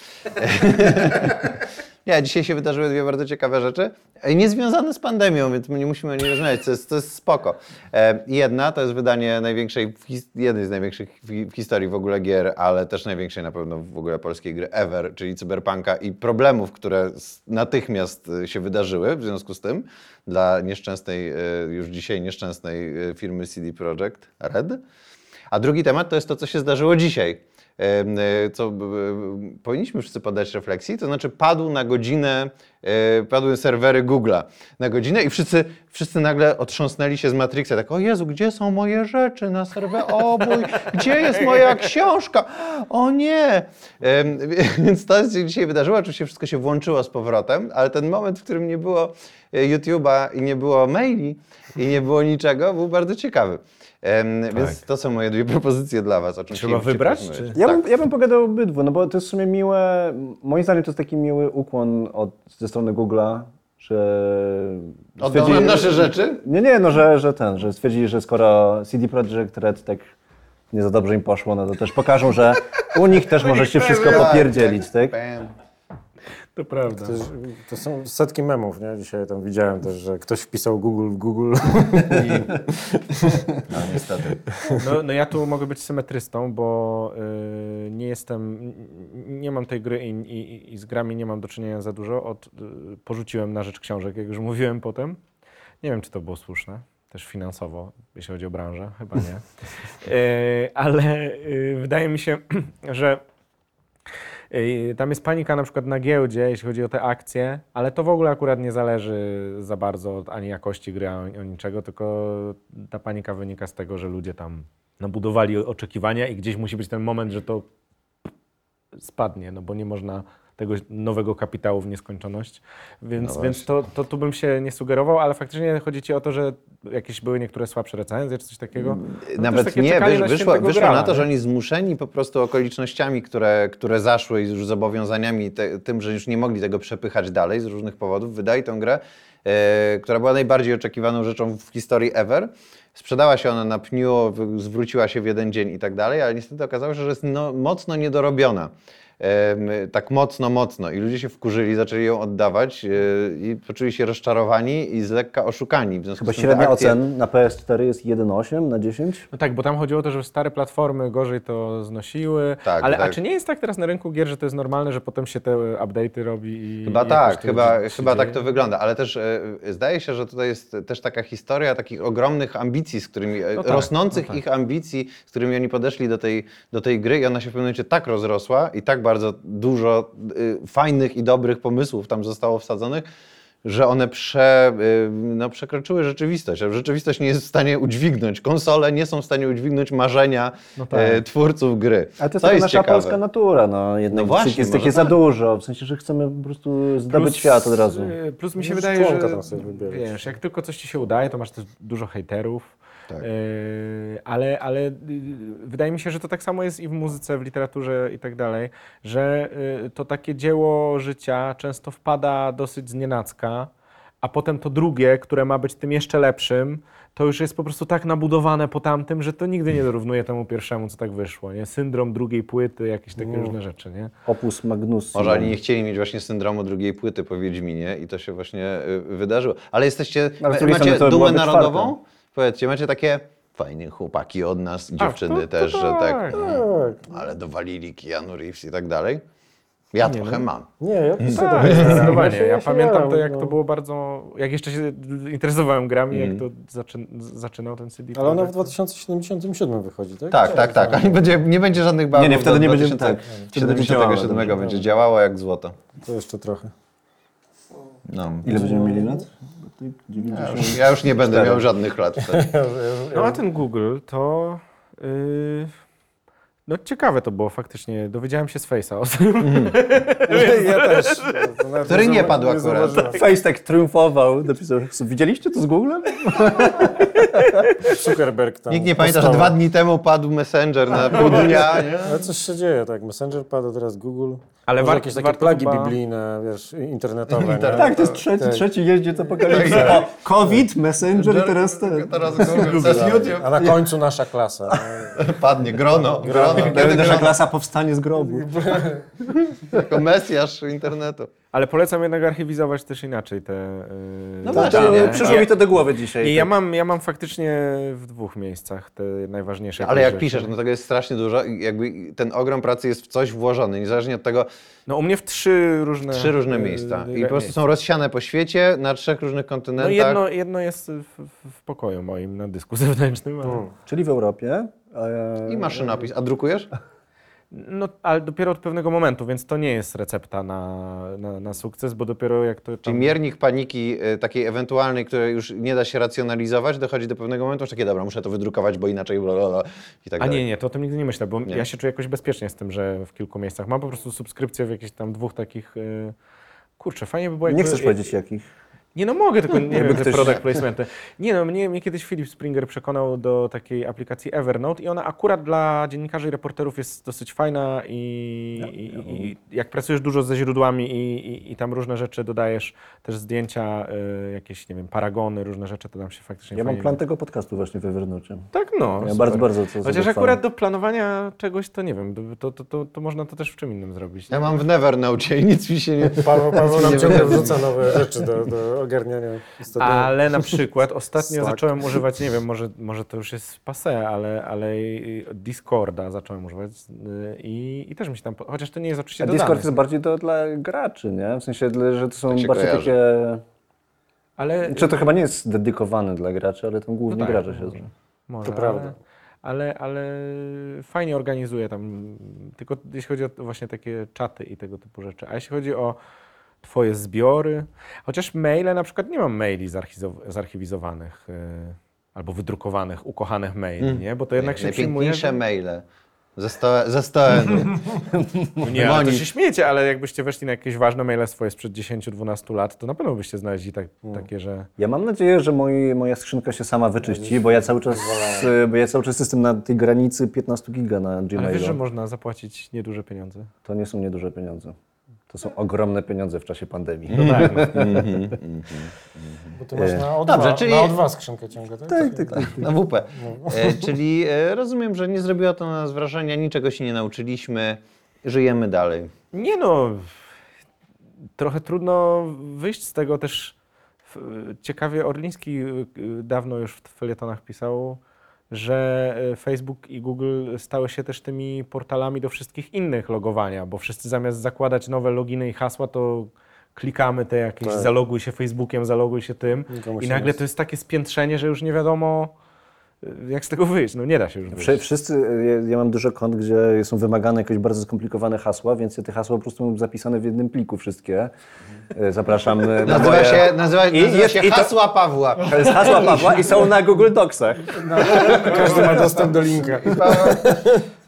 Speaker 1: Nie, dzisiaj się wydarzyły dwie bardzo ciekawe rzeczy, niezwiązane z pandemią, więc my nie musimy o nich rozmawiać, to jest, to jest spoko. E, Jedna to jest wydanie największej, jednej z największych w historii w ogóle gier, ale też największej na pewno w ogóle polskiej gry ever, czyli Cyberpunka i problemów, które natychmiast e, się wydarzyły w związku z tym dla nieszczęsnej, e, już dzisiaj nieszczęsnej firmy CD Projekt Red. A drugi temat to jest to, co się zdarzyło dzisiaj. E, Co powinniśmy wszyscy poddać refleksji, to znaczy padł na godzinę, e, padły serwery Google'a na godzinę i wszyscy, wszyscy nagle otrząsnęli się z Matrixa, tak o Jezu, gdzie są moje rzeczy na serwerze, o mój, gdzie jest moja książka, o nie. Więc to się dzisiaj wydarzyło, oczywiście wszystko się włączyło z powrotem, ale ten moment, w którym nie było e, YouTube'a i nie było maili i nie było niczego, był bardzo ciekawy. Em, Więc to są moje dwie propozycje dla Was. O czym
Speaker 3: Trzeba wybrać, czy-
Speaker 2: Ja,
Speaker 1: Tak.
Speaker 2: bym, ja bym pogadał obydwu, no bo to jest w sumie miłe, moim zdaniem to jest taki miły ukłon od, ze strony Google'a, że...
Speaker 1: Oddał nasze rzeczy?
Speaker 2: Nie, nie, no że, że ten, że stwierdzili, że skoro CD Projekt Red tak nie za dobrze im poszło, no to też pokażą, że u nich też może się wszystko popierdzielić, tak?
Speaker 3: To prawda.
Speaker 4: To, jest- to są setki memów, nie? Dzisiaj tam widziałem też, że ktoś wpisał Google w Google.
Speaker 1: No niestety.
Speaker 3: No, no ja tu mogę być symetrystą, bo y, nie jestem, nie mam tej gry i, i, i z grami nie mam do czynienia za dużo. Od, y, porzuciłem na rzecz książek, jak już mówiłem potem. Nie wiem, czy to było słuszne, też finansowo, jeśli chodzi o branżę, chyba nie. Y, ale y, wydaje mi się, że tam jest panika na przykład na giełdzie, jeśli chodzi o te akcje, ale to w ogóle akurat nie zależy za bardzo od ani jakości gry, ani o niczego, tylko ta panika wynika z tego, że ludzie tam nabudowali oczekiwania i gdzieś musi być ten moment, że to spadnie, no bo nie można tego nowego kapitału w nieskończoność. Więc,
Speaker 1: No
Speaker 3: więc to, to tu bym się nie sugerował, ale faktycznie chodzi ci o to, że jakieś były niektóre słabsze recenzje czy coś takiego. No
Speaker 1: Nawet nie, wysz,
Speaker 3: na
Speaker 1: wyszło,
Speaker 3: świętego
Speaker 1: wyszło na to, że oni zmuszeni po prostu okolicznościami, które, które zaszły i już zobowiązaniami, te, tym, że już nie mogli tego przepychać dalej z różnych powodów, wydali tę grę, e, która była najbardziej oczekiwaną rzeczą w historii ever. Sprzedała się ona na pniu, zwróciła się w jeden dzień i tak dalej, ale niestety okazało się, że jest no, mocno niedorobiona. Tak mocno, mocno. I ludzie się wkurzyli, zaczęli ją oddawać e, i poczuli się rozczarowani i z lekka oszukani. W
Speaker 2: Chyba
Speaker 1: z tym te
Speaker 2: średnia
Speaker 1: akcje-
Speaker 2: ocen na PS4 jest 1,8 na 10.
Speaker 3: No tak, bo tam chodziło o to, że stare platformy gorzej to znosiły.
Speaker 1: Tak,
Speaker 3: ale
Speaker 1: tak.
Speaker 3: a czy nie jest tak teraz na rynku gier, że to jest normalne, że potem się te update'y robi i.
Speaker 1: Chyba
Speaker 3: i
Speaker 1: tak, chyba,
Speaker 3: się
Speaker 1: chyba tak to wygląda, ale też e, zdaje się, że tutaj jest też taka historia takich ogromnych ambicji, z którymi, e,
Speaker 3: No tak,
Speaker 1: rosnących
Speaker 3: no tak.
Speaker 1: ich ambicji, z którymi oni podeszli do tej, do tej gry i ona się w pewnym momencie tak rozrosła i tak bardzo dużo y, fajnych i dobrych pomysłów tam zostało wsadzonych, że one prze, y, no, przekroczyły rzeczywistość. A rzeczywistość nie jest w stanie udźwignąć, konsole nie są w stanie udźwignąć marzenia
Speaker 3: No tak.
Speaker 1: e, twórców gry.
Speaker 2: Ale to jest taka
Speaker 1: jest
Speaker 2: nasza
Speaker 1: ciekawe.
Speaker 2: polska natura, no jednak
Speaker 1: No właśnie,
Speaker 2: jest, jest
Speaker 1: może
Speaker 2: takie za
Speaker 1: tak.
Speaker 2: dużo, w sensie, że chcemy po prostu zdobyć świat od razu.
Speaker 3: y, Plus mi się
Speaker 4: Już
Speaker 3: wydaje, że wiesz, jak tylko coś ci się udaje, to masz też dużo hejterów.
Speaker 1: Tak.
Speaker 3: Y, ale, ale y, wydaje mi się, że to tak samo jest i w muzyce, w literaturze i tak dalej, że y, to takie dzieło życia często wpada dosyć znienacka, a potem to drugie, które ma być tym jeszcze lepszym, to już jest po prostu tak nabudowane po tamtym, że to nigdy nie dorównuje temu pierwszemu, co tak wyszło. Nie? Syndrom drugiej płyty, jakieś takie różne rzeczy. Nie?
Speaker 2: Opus Magnus.
Speaker 1: Może oni nie chcieli mieć właśnie syndromu drugiej płyty po Wiedźminie i to się właśnie y, wydarzyło. Ale jesteście,
Speaker 2: Ale
Speaker 1: macie dumę narodową? Powiedzcie, macie takie fajne chłopaki od nas, dziewczyny
Speaker 3: to- to
Speaker 1: też, że tak,
Speaker 3: tak.
Speaker 4: Tak.
Speaker 1: ale dowalili Keanu Reeves i tak dalej. Ja
Speaker 3: Nie,
Speaker 1: trochę
Speaker 3: no.
Speaker 1: mam.
Speaker 4: Nie, ja też sobie
Speaker 3: Tak,
Speaker 4: tak
Speaker 3: zdecydowanie. Ja pamiętam to, jak
Speaker 4: no.
Speaker 3: to było bardzo... Jak jeszcze się interesowałem grami, jak to zaczyn zaczynał ten CD.
Speaker 4: Ale ona w
Speaker 3: Projekt.
Speaker 4: 2077 wychodzi, tak?
Speaker 1: Tak, tak, tak. Nie będzie, nie będzie żadnych bawów.
Speaker 2: Nie, nie, wtedy nie będzie- tak.
Speaker 1: 2077
Speaker 2: Wtedy będzie działało, dobrze.
Speaker 1: będzie działało jak złoto.
Speaker 4: To jeszcze trochę.
Speaker 1: No.
Speaker 2: Ile będziemy mieli lat?
Speaker 1: Ja już, ja już nie będę miał żadnych lat wtedy.
Speaker 3: No a ten Google to... Yy... No ciekawe to było faktycznie. Dowiedziałem się z Face'a o tym.
Speaker 4: Ja też. To
Speaker 1: Który nie padł akurat.
Speaker 4: zauważyłem.
Speaker 2: Face tak triumfował, napisał, widzieliście to z Googlem?
Speaker 4: Zuckerberg tam.
Speaker 1: Nikt nie pamięta, że
Speaker 4: postował.
Speaker 1: dwa dni temu padł Messenger na pół dnia. Nie?
Speaker 4: Ale coś się dzieje, tak. Messenger pada teraz Google.
Speaker 3: Ale
Speaker 4: Może
Speaker 3: war-
Speaker 4: jakieś takie plagi
Speaker 3: chyba-
Speaker 4: biblijne, wiesz, internetowe. nie?
Speaker 2: Tak, to jest trzeci,
Speaker 4: Tak.
Speaker 2: trzeci jeździec apokalipsy. O, COVID, Messenger i teraz ten.
Speaker 1: Teraz Google, teraz YouTube.
Speaker 4: A na końcu nasza klasa. nie?
Speaker 1: Padnie grono, grono, kiedy
Speaker 2: Nasza klasa powstanie z grobu.
Speaker 1: jako mesjasz internetu.
Speaker 3: Ale polecam jednak archiwizować też inaczej te. yy,
Speaker 1: No właśnie?
Speaker 2: Przyszło mi to do głowy dzisiaj.
Speaker 3: I ja mam, ja mam faktycznie w dwóch miejscach te najważniejsze.
Speaker 1: Ale jak
Speaker 3: rzeczy.
Speaker 1: piszesz, no tego jest strasznie dużo i jakby ten ogrom pracy jest w coś włożony, niezależnie od tego,
Speaker 3: No u mnie w trzy różne.
Speaker 1: trzy różne
Speaker 3: yy,
Speaker 1: miejsca. I po prostu są rozsiane po świecie na trzech różnych
Speaker 3: No
Speaker 1: kontynentach.
Speaker 3: jedno, jedno jest w, w- w pokoju moim na dysku zewnętrznym. Ale...
Speaker 2: Czyli w Europie. E,
Speaker 1: I maszynopis. A drukujesz?
Speaker 3: No, ale dopiero od pewnego momentu, więc to nie jest recepta na, na, na sukces, bo dopiero jak to.
Speaker 1: Czyli
Speaker 3: Tam...
Speaker 1: miernik paniki y, takiej ewentualnej, której już nie da się racjonalizować, dochodzi do pewnego momentu, że takie, dobra, muszę to wydrukować, bo inaczej bla, bla, bla, i tak
Speaker 3: A
Speaker 1: dalej.
Speaker 3: nie, nie, to o tym nigdy nie myślę, bo
Speaker 1: Nie.
Speaker 3: ja się czuję jakoś bezpiecznie z tym, że w kilku miejscach mam po prostu subskrypcję w jakichś tam dwóch takich. Yy... Kurczę, fajnie by było jakby...
Speaker 2: Nie chcesz powiedzieć jakich.
Speaker 3: Nie no mogę, tylko nie wiem, te
Speaker 2: ktoś-
Speaker 3: product placementy. Nie no, mnie, mnie kiedyś Philip Springer przekonał do takiej aplikacji Evernote i ona akurat dla dziennikarzy i reporterów jest dosyć fajna i, i, i jak pracujesz dużo ze źródłami i, i, i tam różne rzeczy dodajesz, też zdjęcia, y, jakieś, nie wiem, paragony, różne rzeczy, to tam się faktycznie
Speaker 2: Ja mam plan tego podcastu właśnie w Evernote.
Speaker 3: Tak no,
Speaker 2: Ja
Speaker 3: super.
Speaker 2: bardzo, bardzo to
Speaker 3: Chociaż akurat do planowania czegoś, to nie wiem, to, to, to, to można to też w czym innym zrobić.
Speaker 1: Ja mam w Nevernote i nic mi się nie...
Speaker 4: Paweł, Paweł nam ciągle wrzuca nowe rzeczy do, do ogarniania. Ostatnio-
Speaker 3: Ale na przykład ostatnio zacząłem używać, nie wiem, może, może to już jest passé, ale, ale Discorda zacząłem używać y, i, i też mi się tam, chociaż to nie jest oczywiście
Speaker 2: A
Speaker 3: dodane.
Speaker 2: Discord jest bardziej do, dla graczy, nie? W sensie, że to są
Speaker 1: Tak się
Speaker 2: bardziej
Speaker 1: kojarzy.
Speaker 2: takie...
Speaker 3: ale
Speaker 2: Czy to chyba nie jest dedykowane dla graczy, ale tam głównie
Speaker 3: No tak,
Speaker 2: gracze
Speaker 3: może.
Speaker 2: siedzą.
Speaker 3: może,
Speaker 4: To prawda.
Speaker 3: Ale, ale fajnie organizuje tam, tylko jeśli chodzi o właśnie takie czaty i tego typu rzeczy. A jeśli chodzi o twoje zbiory, chociaż maile, na przykład nie mam maili zarchiwizowanych y, albo wydrukowanych, ukochanych maili, nie? Bo to jednak się przyjmuje...
Speaker 1: Najpiękniejsze maile. Ze 100, ze 100 euro.
Speaker 3: Nie, ale to się śmiecie, ale jakbyście weszli na jakieś ważne maile swoje sprzed 10-12 lat, to na pewno byście znaleźli tak, takie, że...
Speaker 2: Ja mam nadzieję, że moi, moja skrzynka się sama wyczyści, bo ja cały czas, bo ja cały czas jestem na tej granicy 15 giga na
Speaker 3: Ale
Speaker 2: Gmailu.
Speaker 3: wiesz, że można zapłacić nieduże pieniądze?
Speaker 2: To nie są nieduże pieniądze. To są ogromne pieniądze w czasie pandemii.
Speaker 3: No tak.
Speaker 4: Bo ty masz na O2,
Speaker 1: Dobrze, czyli-
Speaker 4: na O2 skrzynkę ciągle, tak?
Speaker 2: Tak, tak, tak.
Speaker 1: Na WP. E, czyli e, rozumiem, że nie zrobiło to na nas wrażenia, niczego się nie nauczyliśmy, żyjemy dalej.
Speaker 3: Nie no, trochę trudno wyjść z tego też. Ciekawie Orliński dawno już w felietonach pisał, że y, Facebook i Google stały się też tymi portalami do wszystkich innych logowania, bo wszyscy zamiast zakładać nowe loginy i hasła, to klikamy te jakieś
Speaker 2: Tak.
Speaker 3: zaloguj się Facebookiem, zaloguj się tym
Speaker 4: Nikomu
Speaker 3: i nagle to jest takie spiętrzenie, że już nie wiadomo jak z tego wyjść. No nie da się już wyjść.
Speaker 2: Wszy- Wszyscy, e, ja, ja mam dużo kont, gdzie są wymagane jakieś bardzo skomplikowane hasła, więc ja te hasła po prostu mam zapisane w jednym pliku wszystkie. E, Zapraszam e, na
Speaker 1: Nazywa
Speaker 2: moje...
Speaker 1: się, nazywa,
Speaker 2: I
Speaker 1: nazywa się
Speaker 2: i to-
Speaker 1: hasła Pawła.
Speaker 2: To jest hasła Pawła i są na Google Docsach.
Speaker 4: Każdy ma dostęp do linka.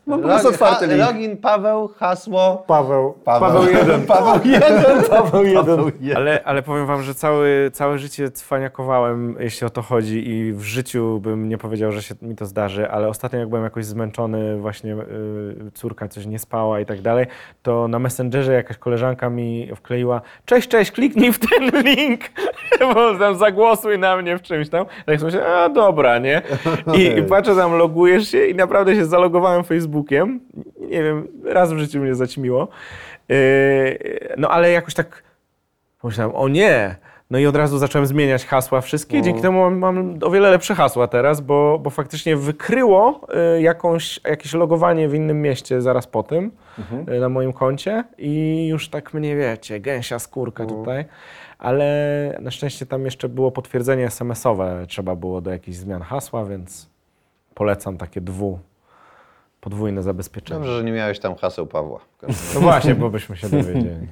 Speaker 2: Mam po prostu otwarty link.
Speaker 1: Login Paweł, hasło
Speaker 4: Paweł.
Speaker 1: Paweł.
Speaker 4: jeden.
Speaker 1: Paweł jeden.
Speaker 4: Paweł jeden.
Speaker 3: Ale, ale powiem wam, że cały, całe życie cwaniakowałem, jeśli o to chodzi i w życiu bym nie powiedział, że się mi to zdarzy, ale ostatnio jak byłem jakoś zmęczony, właśnie y, córka coś nie spała i tak dalej, to na Messengerze jakaś koleżanka mi wkleiła cześć, cześć, kliknij w ten link, bo tam zagłosuj na mnie w czymś tam. Tak sobie myślę, a dobra, nie? I, I patrzę tam, logujesz się i naprawdę się zalogowałem Facebookiem. Nie wiem, raz w życiu mnie zaćmiło. Yy, no ale jakoś tak Pomyślałem, o nie! No i od razu zacząłem zmieniać hasła wszystkie. Dzięki temu mam, mam o wiele lepsze hasła teraz, bo, bo faktycznie wykryło y, jakąś, jakieś logowanie w innym mieście zaraz po tym y, na moim koncie i już tak mnie wiecie, gęsia skórka tutaj. Ale na szczęście tam jeszcze było potwierdzenie SMS-owe, trzeba było do jakichś zmian hasła, więc polecam takie dwu, podwójne zabezpieczenie.
Speaker 1: Dobrze, że nie miałeś tam haseł Pawła.
Speaker 3: No właśnie, bo byśmy się dowiedzieli.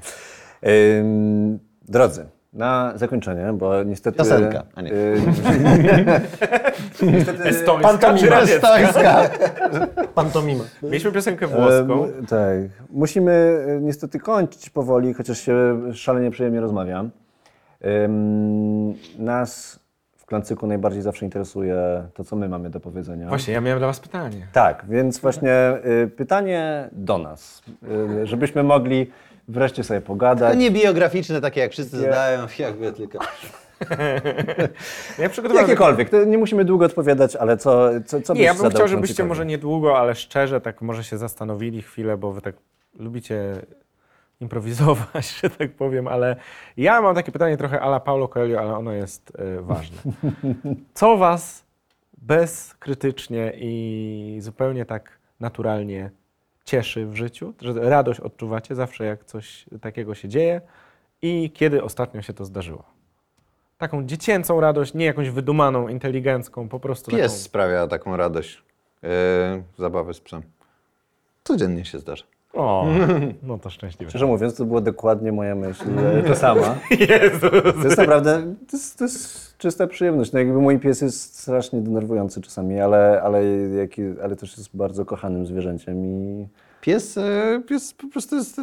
Speaker 2: Ym, Drodzy, na zakończenie, bo niestety...
Speaker 1: Piosenka, a nie.
Speaker 2: y,
Speaker 3: Estońska
Speaker 4: Pantomima.
Speaker 3: czy radziecka?
Speaker 1: Stońska.
Speaker 4: Pantomima.
Speaker 3: Mieliśmy piosenkę włoską.
Speaker 2: Tak. Musimy e, niestety kończyć powoli, chociaż się szalenie przyjemnie rozmawiam. Nas Klancyku najbardziej zawsze interesuje to, co my mamy do powiedzenia.
Speaker 3: Właśnie, ja miałem dla was pytanie.
Speaker 2: Tak, więc właśnie y, pytanie do nas, y, żebyśmy mogli wreszcie sobie
Speaker 1: To
Speaker 2: pogadać.
Speaker 1: nie biograficzne, takie jak wszyscy
Speaker 2: Nie.
Speaker 1: zdają, jakby tylko...
Speaker 3: Ja przygotowałem
Speaker 2: Jakiekolwiek, to nie musimy długo odpowiadać, ale co, co, co
Speaker 3: Nie,
Speaker 2: byś
Speaker 3: ja bym chciał, żebyście może niedługo, ale szczerze, tak może się zastanowili chwilę, bo wy tak lubicie improwizować, że tak powiem, ale ja mam takie pytanie trochę ala Paulo Coelho, ale ono jest e, ważne. Co was bezkrytycznie i zupełnie tak naturalnie cieszy w życiu, że radość odczuwacie zawsze, jak coś takiego się dzieje i kiedy ostatnio się to zdarzyło? Taką dziecięcą radość, nie jakąś wydumaną, inteligencką, po prostu
Speaker 1: Pies
Speaker 3: taką...
Speaker 1: sprawia taką radość. Yy, zabawy z psem. Codziennie się zdarza.
Speaker 3: O, no to szczęśliwe.
Speaker 2: Szczerze mówiąc, to była dokładnie moja myśl, ta sama. To jest naprawdę, to jest, to jest czysta przyjemność. No jakby mój pies jest strasznie denerwujący czasami, ale, ale, jaki, ale też jest bardzo kochanym zwierzęciem i
Speaker 1: Pies, e, pies po prostu jest e,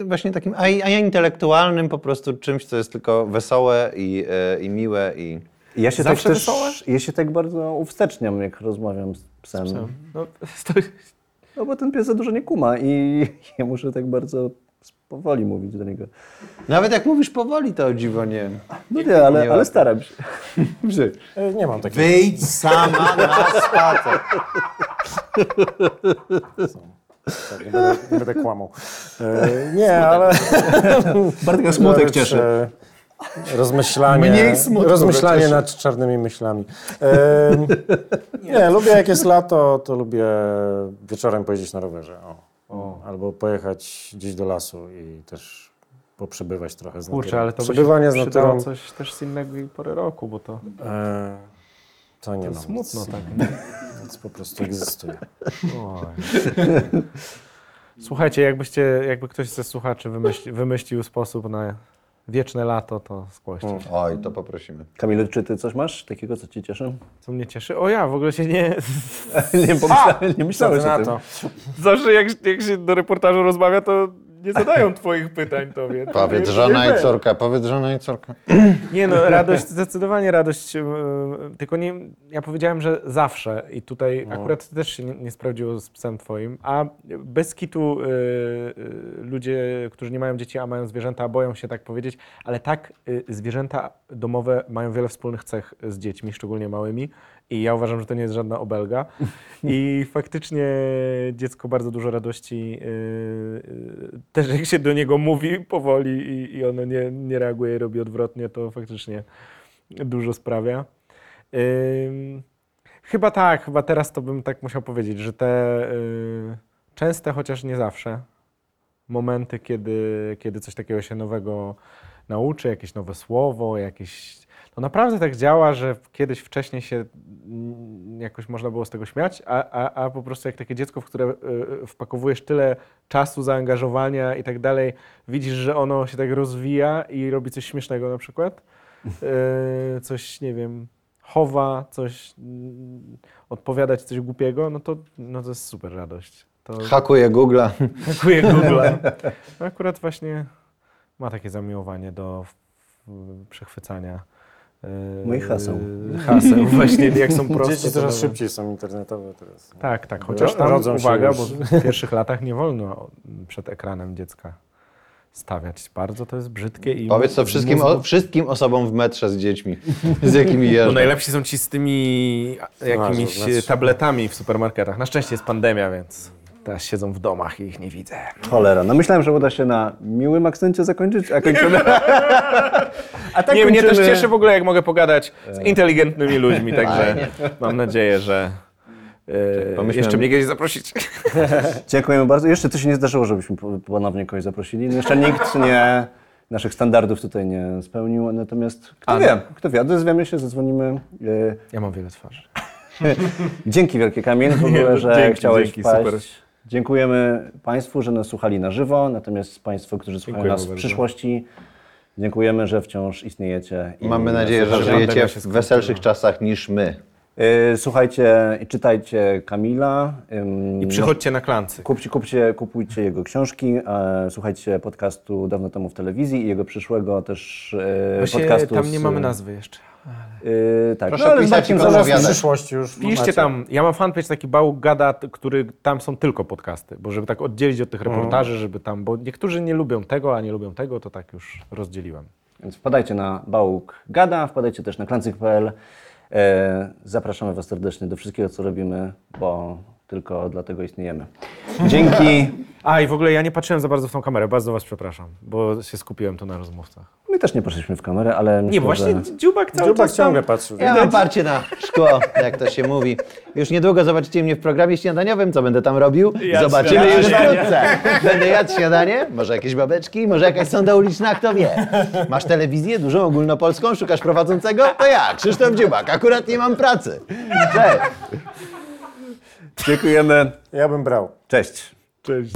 Speaker 1: e, właśnie takim, a, ja intelektualnym po prostu czymś, co jest tylko wesołe i, i miłe i...
Speaker 2: ja się
Speaker 3: Zawsze
Speaker 2: tak też,
Speaker 3: wesołe?
Speaker 2: ja się tak bardzo uwsteczniam, jak rozmawiam z psem.
Speaker 3: No, to,
Speaker 2: No bo ten pies za dużo nie kuma i ja muszę tak bardzo powoli mówić do niego.
Speaker 1: Nawet jak mówisz powoli, to o dziwo nie...
Speaker 2: No nie, ale,
Speaker 1: nie
Speaker 2: ale staram się.
Speaker 4: E, Nie mam takiego.
Speaker 1: Wyjdź sama na spacer.
Speaker 4: Tak, nie, będę, nie będę kłamał. E, nie, ale...
Speaker 2: Bartek smutek cieszy.
Speaker 4: Rozmyślanie, rozmyślanie nad czarnymi myślami. E, nie, lubię jak jest lato, to lubię wieczorem pojeździć na rowerze. O. Albo pojechać gdzieś do lasu i też poprzebywać trochę z
Speaker 3: kurczę,
Speaker 4: naturą.
Speaker 3: ale to by się
Speaker 4: Przebywanie z naturą,
Speaker 3: coś też z innego i pory roku, bo to,
Speaker 4: e, to nie
Speaker 3: to
Speaker 4: mam
Speaker 3: smutno
Speaker 4: nic,
Speaker 3: tak.
Speaker 4: Nic po prostu egzystuje.
Speaker 3: Słuchajcie, jakbyście, jakby ktoś ze słuchaczy wymyśli, wymyślił sposób na wieczne lato, to zgłoście.
Speaker 4: Mm.
Speaker 1: Oj, to poprosimy.
Speaker 2: Kamilu, czy ty coś masz takiego, co cię cieszy?
Speaker 3: Co mnie cieszy? O ja, w ogóle się nie...
Speaker 2: nie, pomyślałem, nie myślałeś o
Speaker 4: na
Speaker 2: tym.
Speaker 4: to?
Speaker 3: Zawsze jak, jak się do reportażu rozmawia, to nie zadają twoich pytań tobie. To
Speaker 1: Powiedz
Speaker 3: nie-
Speaker 1: żona
Speaker 3: nie
Speaker 1: i córka, powiedz żona i córka.
Speaker 3: Nie no, radość, zdecydowanie radość. yy, Tylko nie, ja powiedziałem, że zawsze i tutaj
Speaker 4: No.
Speaker 3: akurat też się nie, nie sprawdziło z psem twoim, a bez kitu yy, yy, ludzie, którzy nie mają dzieci, a mają zwierzęta, boją się tak powiedzieć, ale tak, yy, zwierzęta domowe mają wiele wspólnych cech z dziećmi, szczególnie małymi i ja uważam, że to nie jest żadna obelga i faktycznie dziecko bardzo dużo radości yy, yy, też jak się do niego mówi powoli i, i ono nie, nie reaguje i robi odwrotnie, to faktycznie dużo sprawia. Ym, chyba tak, chyba teraz to bym tak musiał powiedzieć, że te y, częste, chociaż nie zawsze, momenty, kiedy, kiedy coś takiego się nowego nauczy, jakieś nowe słowo, jakieś... To naprawdę tak działa, że kiedyś wcześniej się jakoś można było z tego śmiać, a, a, a po prostu jak takie dziecko, w które y, wpakowujesz tyle czasu, zaangażowania i tak dalej, widzisz, że ono się tak rozwija i robi coś śmiesznego na przykład, y, coś, nie wiem, chowa, coś, odpowiadać coś głupiego, no to, no to jest super radość. To
Speaker 1: Hakuje Google'a.
Speaker 3: dziękuję Google. Akurat właśnie ma takie zamiłowanie do przechwycania y,
Speaker 2: Moich haseł.
Speaker 3: Haseł, właśnie jak są proste.
Speaker 4: Dzieci
Speaker 3: to
Speaker 4: coraz
Speaker 3: nawet-
Speaker 4: szybciej są internetowe teraz.
Speaker 3: Tak, tak, chociaż tam,
Speaker 4: Rodzą się
Speaker 3: uwaga, bo w pierwszych latach nie wolno przed ekranem dziecka stawiać. Bardzo to jest brzydkie i...
Speaker 1: Powiedz to wszystkim,
Speaker 3: mózgu-
Speaker 1: o, wszystkim osobom w metrze z dziećmi, z jakimi
Speaker 3: Bo
Speaker 1: jeżdżą.
Speaker 3: najlepsi są ci z tymi jakimiś
Speaker 4: to znaczy-
Speaker 3: tabletami w supermarketach. Na szczęście jest pandemia, więc teraz siedzą w domach i ich nie widzę.
Speaker 2: Cholera, no myślałem, że uda się na miłym akcencie zakończyć, a kończymy... a tak
Speaker 3: nie, mnie też cieszy w ogóle, jak mogę pogadać z inteligentnymi ludźmi, także mam nadzieję, że e,
Speaker 1: Pomyślałem-
Speaker 3: jeszcze mnie kiedyś zaprosić.
Speaker 2: Dziękujemy bardzo. Jeszcze to się nie zdarzyło, żebyśmy po- ponownie kogoś zaprosili. No jeszcze nikt nie, naszych standardów tutaj nie spełnił, natomiast kto
Speaker 3: A,
Speaker 2: wie,
Speaker 3: no.
Speaker 2: kto wie, odezwiemy się, zadzwonimy. E,
Speaker 3: Ja mam wiele twarzy.
Speaker 2: Dzięki wielkie Kamil w ogóle,
Speaker 3: Nie,
Speaker 2: że
Speaker 3: dzięki,
Speaker 2: chciałeś
Speaker 3: dzięki,
Speaker 2: wpaść.
Speaker 3: super.
Speaker 2: Dziękujemy Państwu, że nas słuchali na żywo, natomiast Państwu, którzy słuchają
Speaker 3: Dziękujemy
Speaker 2: nas w
Speaker 3: bardzo.
Speaker 2: przyszłości, dziękujemy, że wciąż istniejecie. i
Speaker 1: Mamy nadzieję, że żyjecie w weselszych czasach niż my.
Speaker 2: Y, Słuchajcie i czytajcie Kamila. ym,
Speaker 3: I przychodźcie na klancy.
Speaker 2: Kupcie, kupcie, kupujcie jego książki, e, słuchajcie podcastu dawno temu w telewizji i jego przyszłego też e,
Speaker 3: Właśnie
Speaker 2: podcastu.
Speaker 3: tam nie
Speaker 2: z-
Speaker 3: mamy nazwy jeszcze.
Speaker 2: E, tak,
Speaker 1: Proszę
Speaker 2: no, ale
Speaker 1: pisać i
Speaker 4: w przyszłości już
Speaker 3: Piszcie tam, ja mam fanpage taki Bałuk Gada, który tam są tylko podcasty, bo żeby tak oddzielić od tych reportaży, żeby tam, bo niektórzy nie lubią tego, a nie lubią tego, to tak już rozdzieliłem.
Speaker 2: Więc wpadajcie na Bałuk Gada, wpadajcie też na klancyk.pl. E, zapraszamy Was serdecznie do wszystkiego, co robimy, bo tylko dlatego istniejemy. Dzięki.
Speaker 3: A i w ogóle ja nie patrzyłem za bardzo w tą kamerę, bardzo was przepraszam, bo się skupiłem tu na rozmówcach.
Speaker 2: My też nie poszliśmy w kamerę, ale myślę,
Speaker 3: Nie, właśnie
Speaker 2: że...
Speaker 3: dziubak cały
Speaker 4: Dziubak
Speaker 3: czas
Speaker 4: ciągle patrzył.
Speaker 1: Ja mam parcie na szkło, jak to się mówi. Już niedługo zobaczycie mnie w programie śniadaniowym, co będę tam robił. Zobaczymy już
Speaker 3: śniadanie.
Speaker 1: wkrótce. Będę jadł śniadanie, może jakieś babeczki, może jakaś sonda uliczna, kto wie. Masz telewizję dużą, ogólnopolską, szukasz prowadzącego? To ja, Krzysztof Dziubak, akurat nie mam pracy. Cześć.
Speaker 2: Dziękujemy.
Speaker 4: Ja bym brał.
Speaker 2: Cześć.
Speaker 3: Cześć.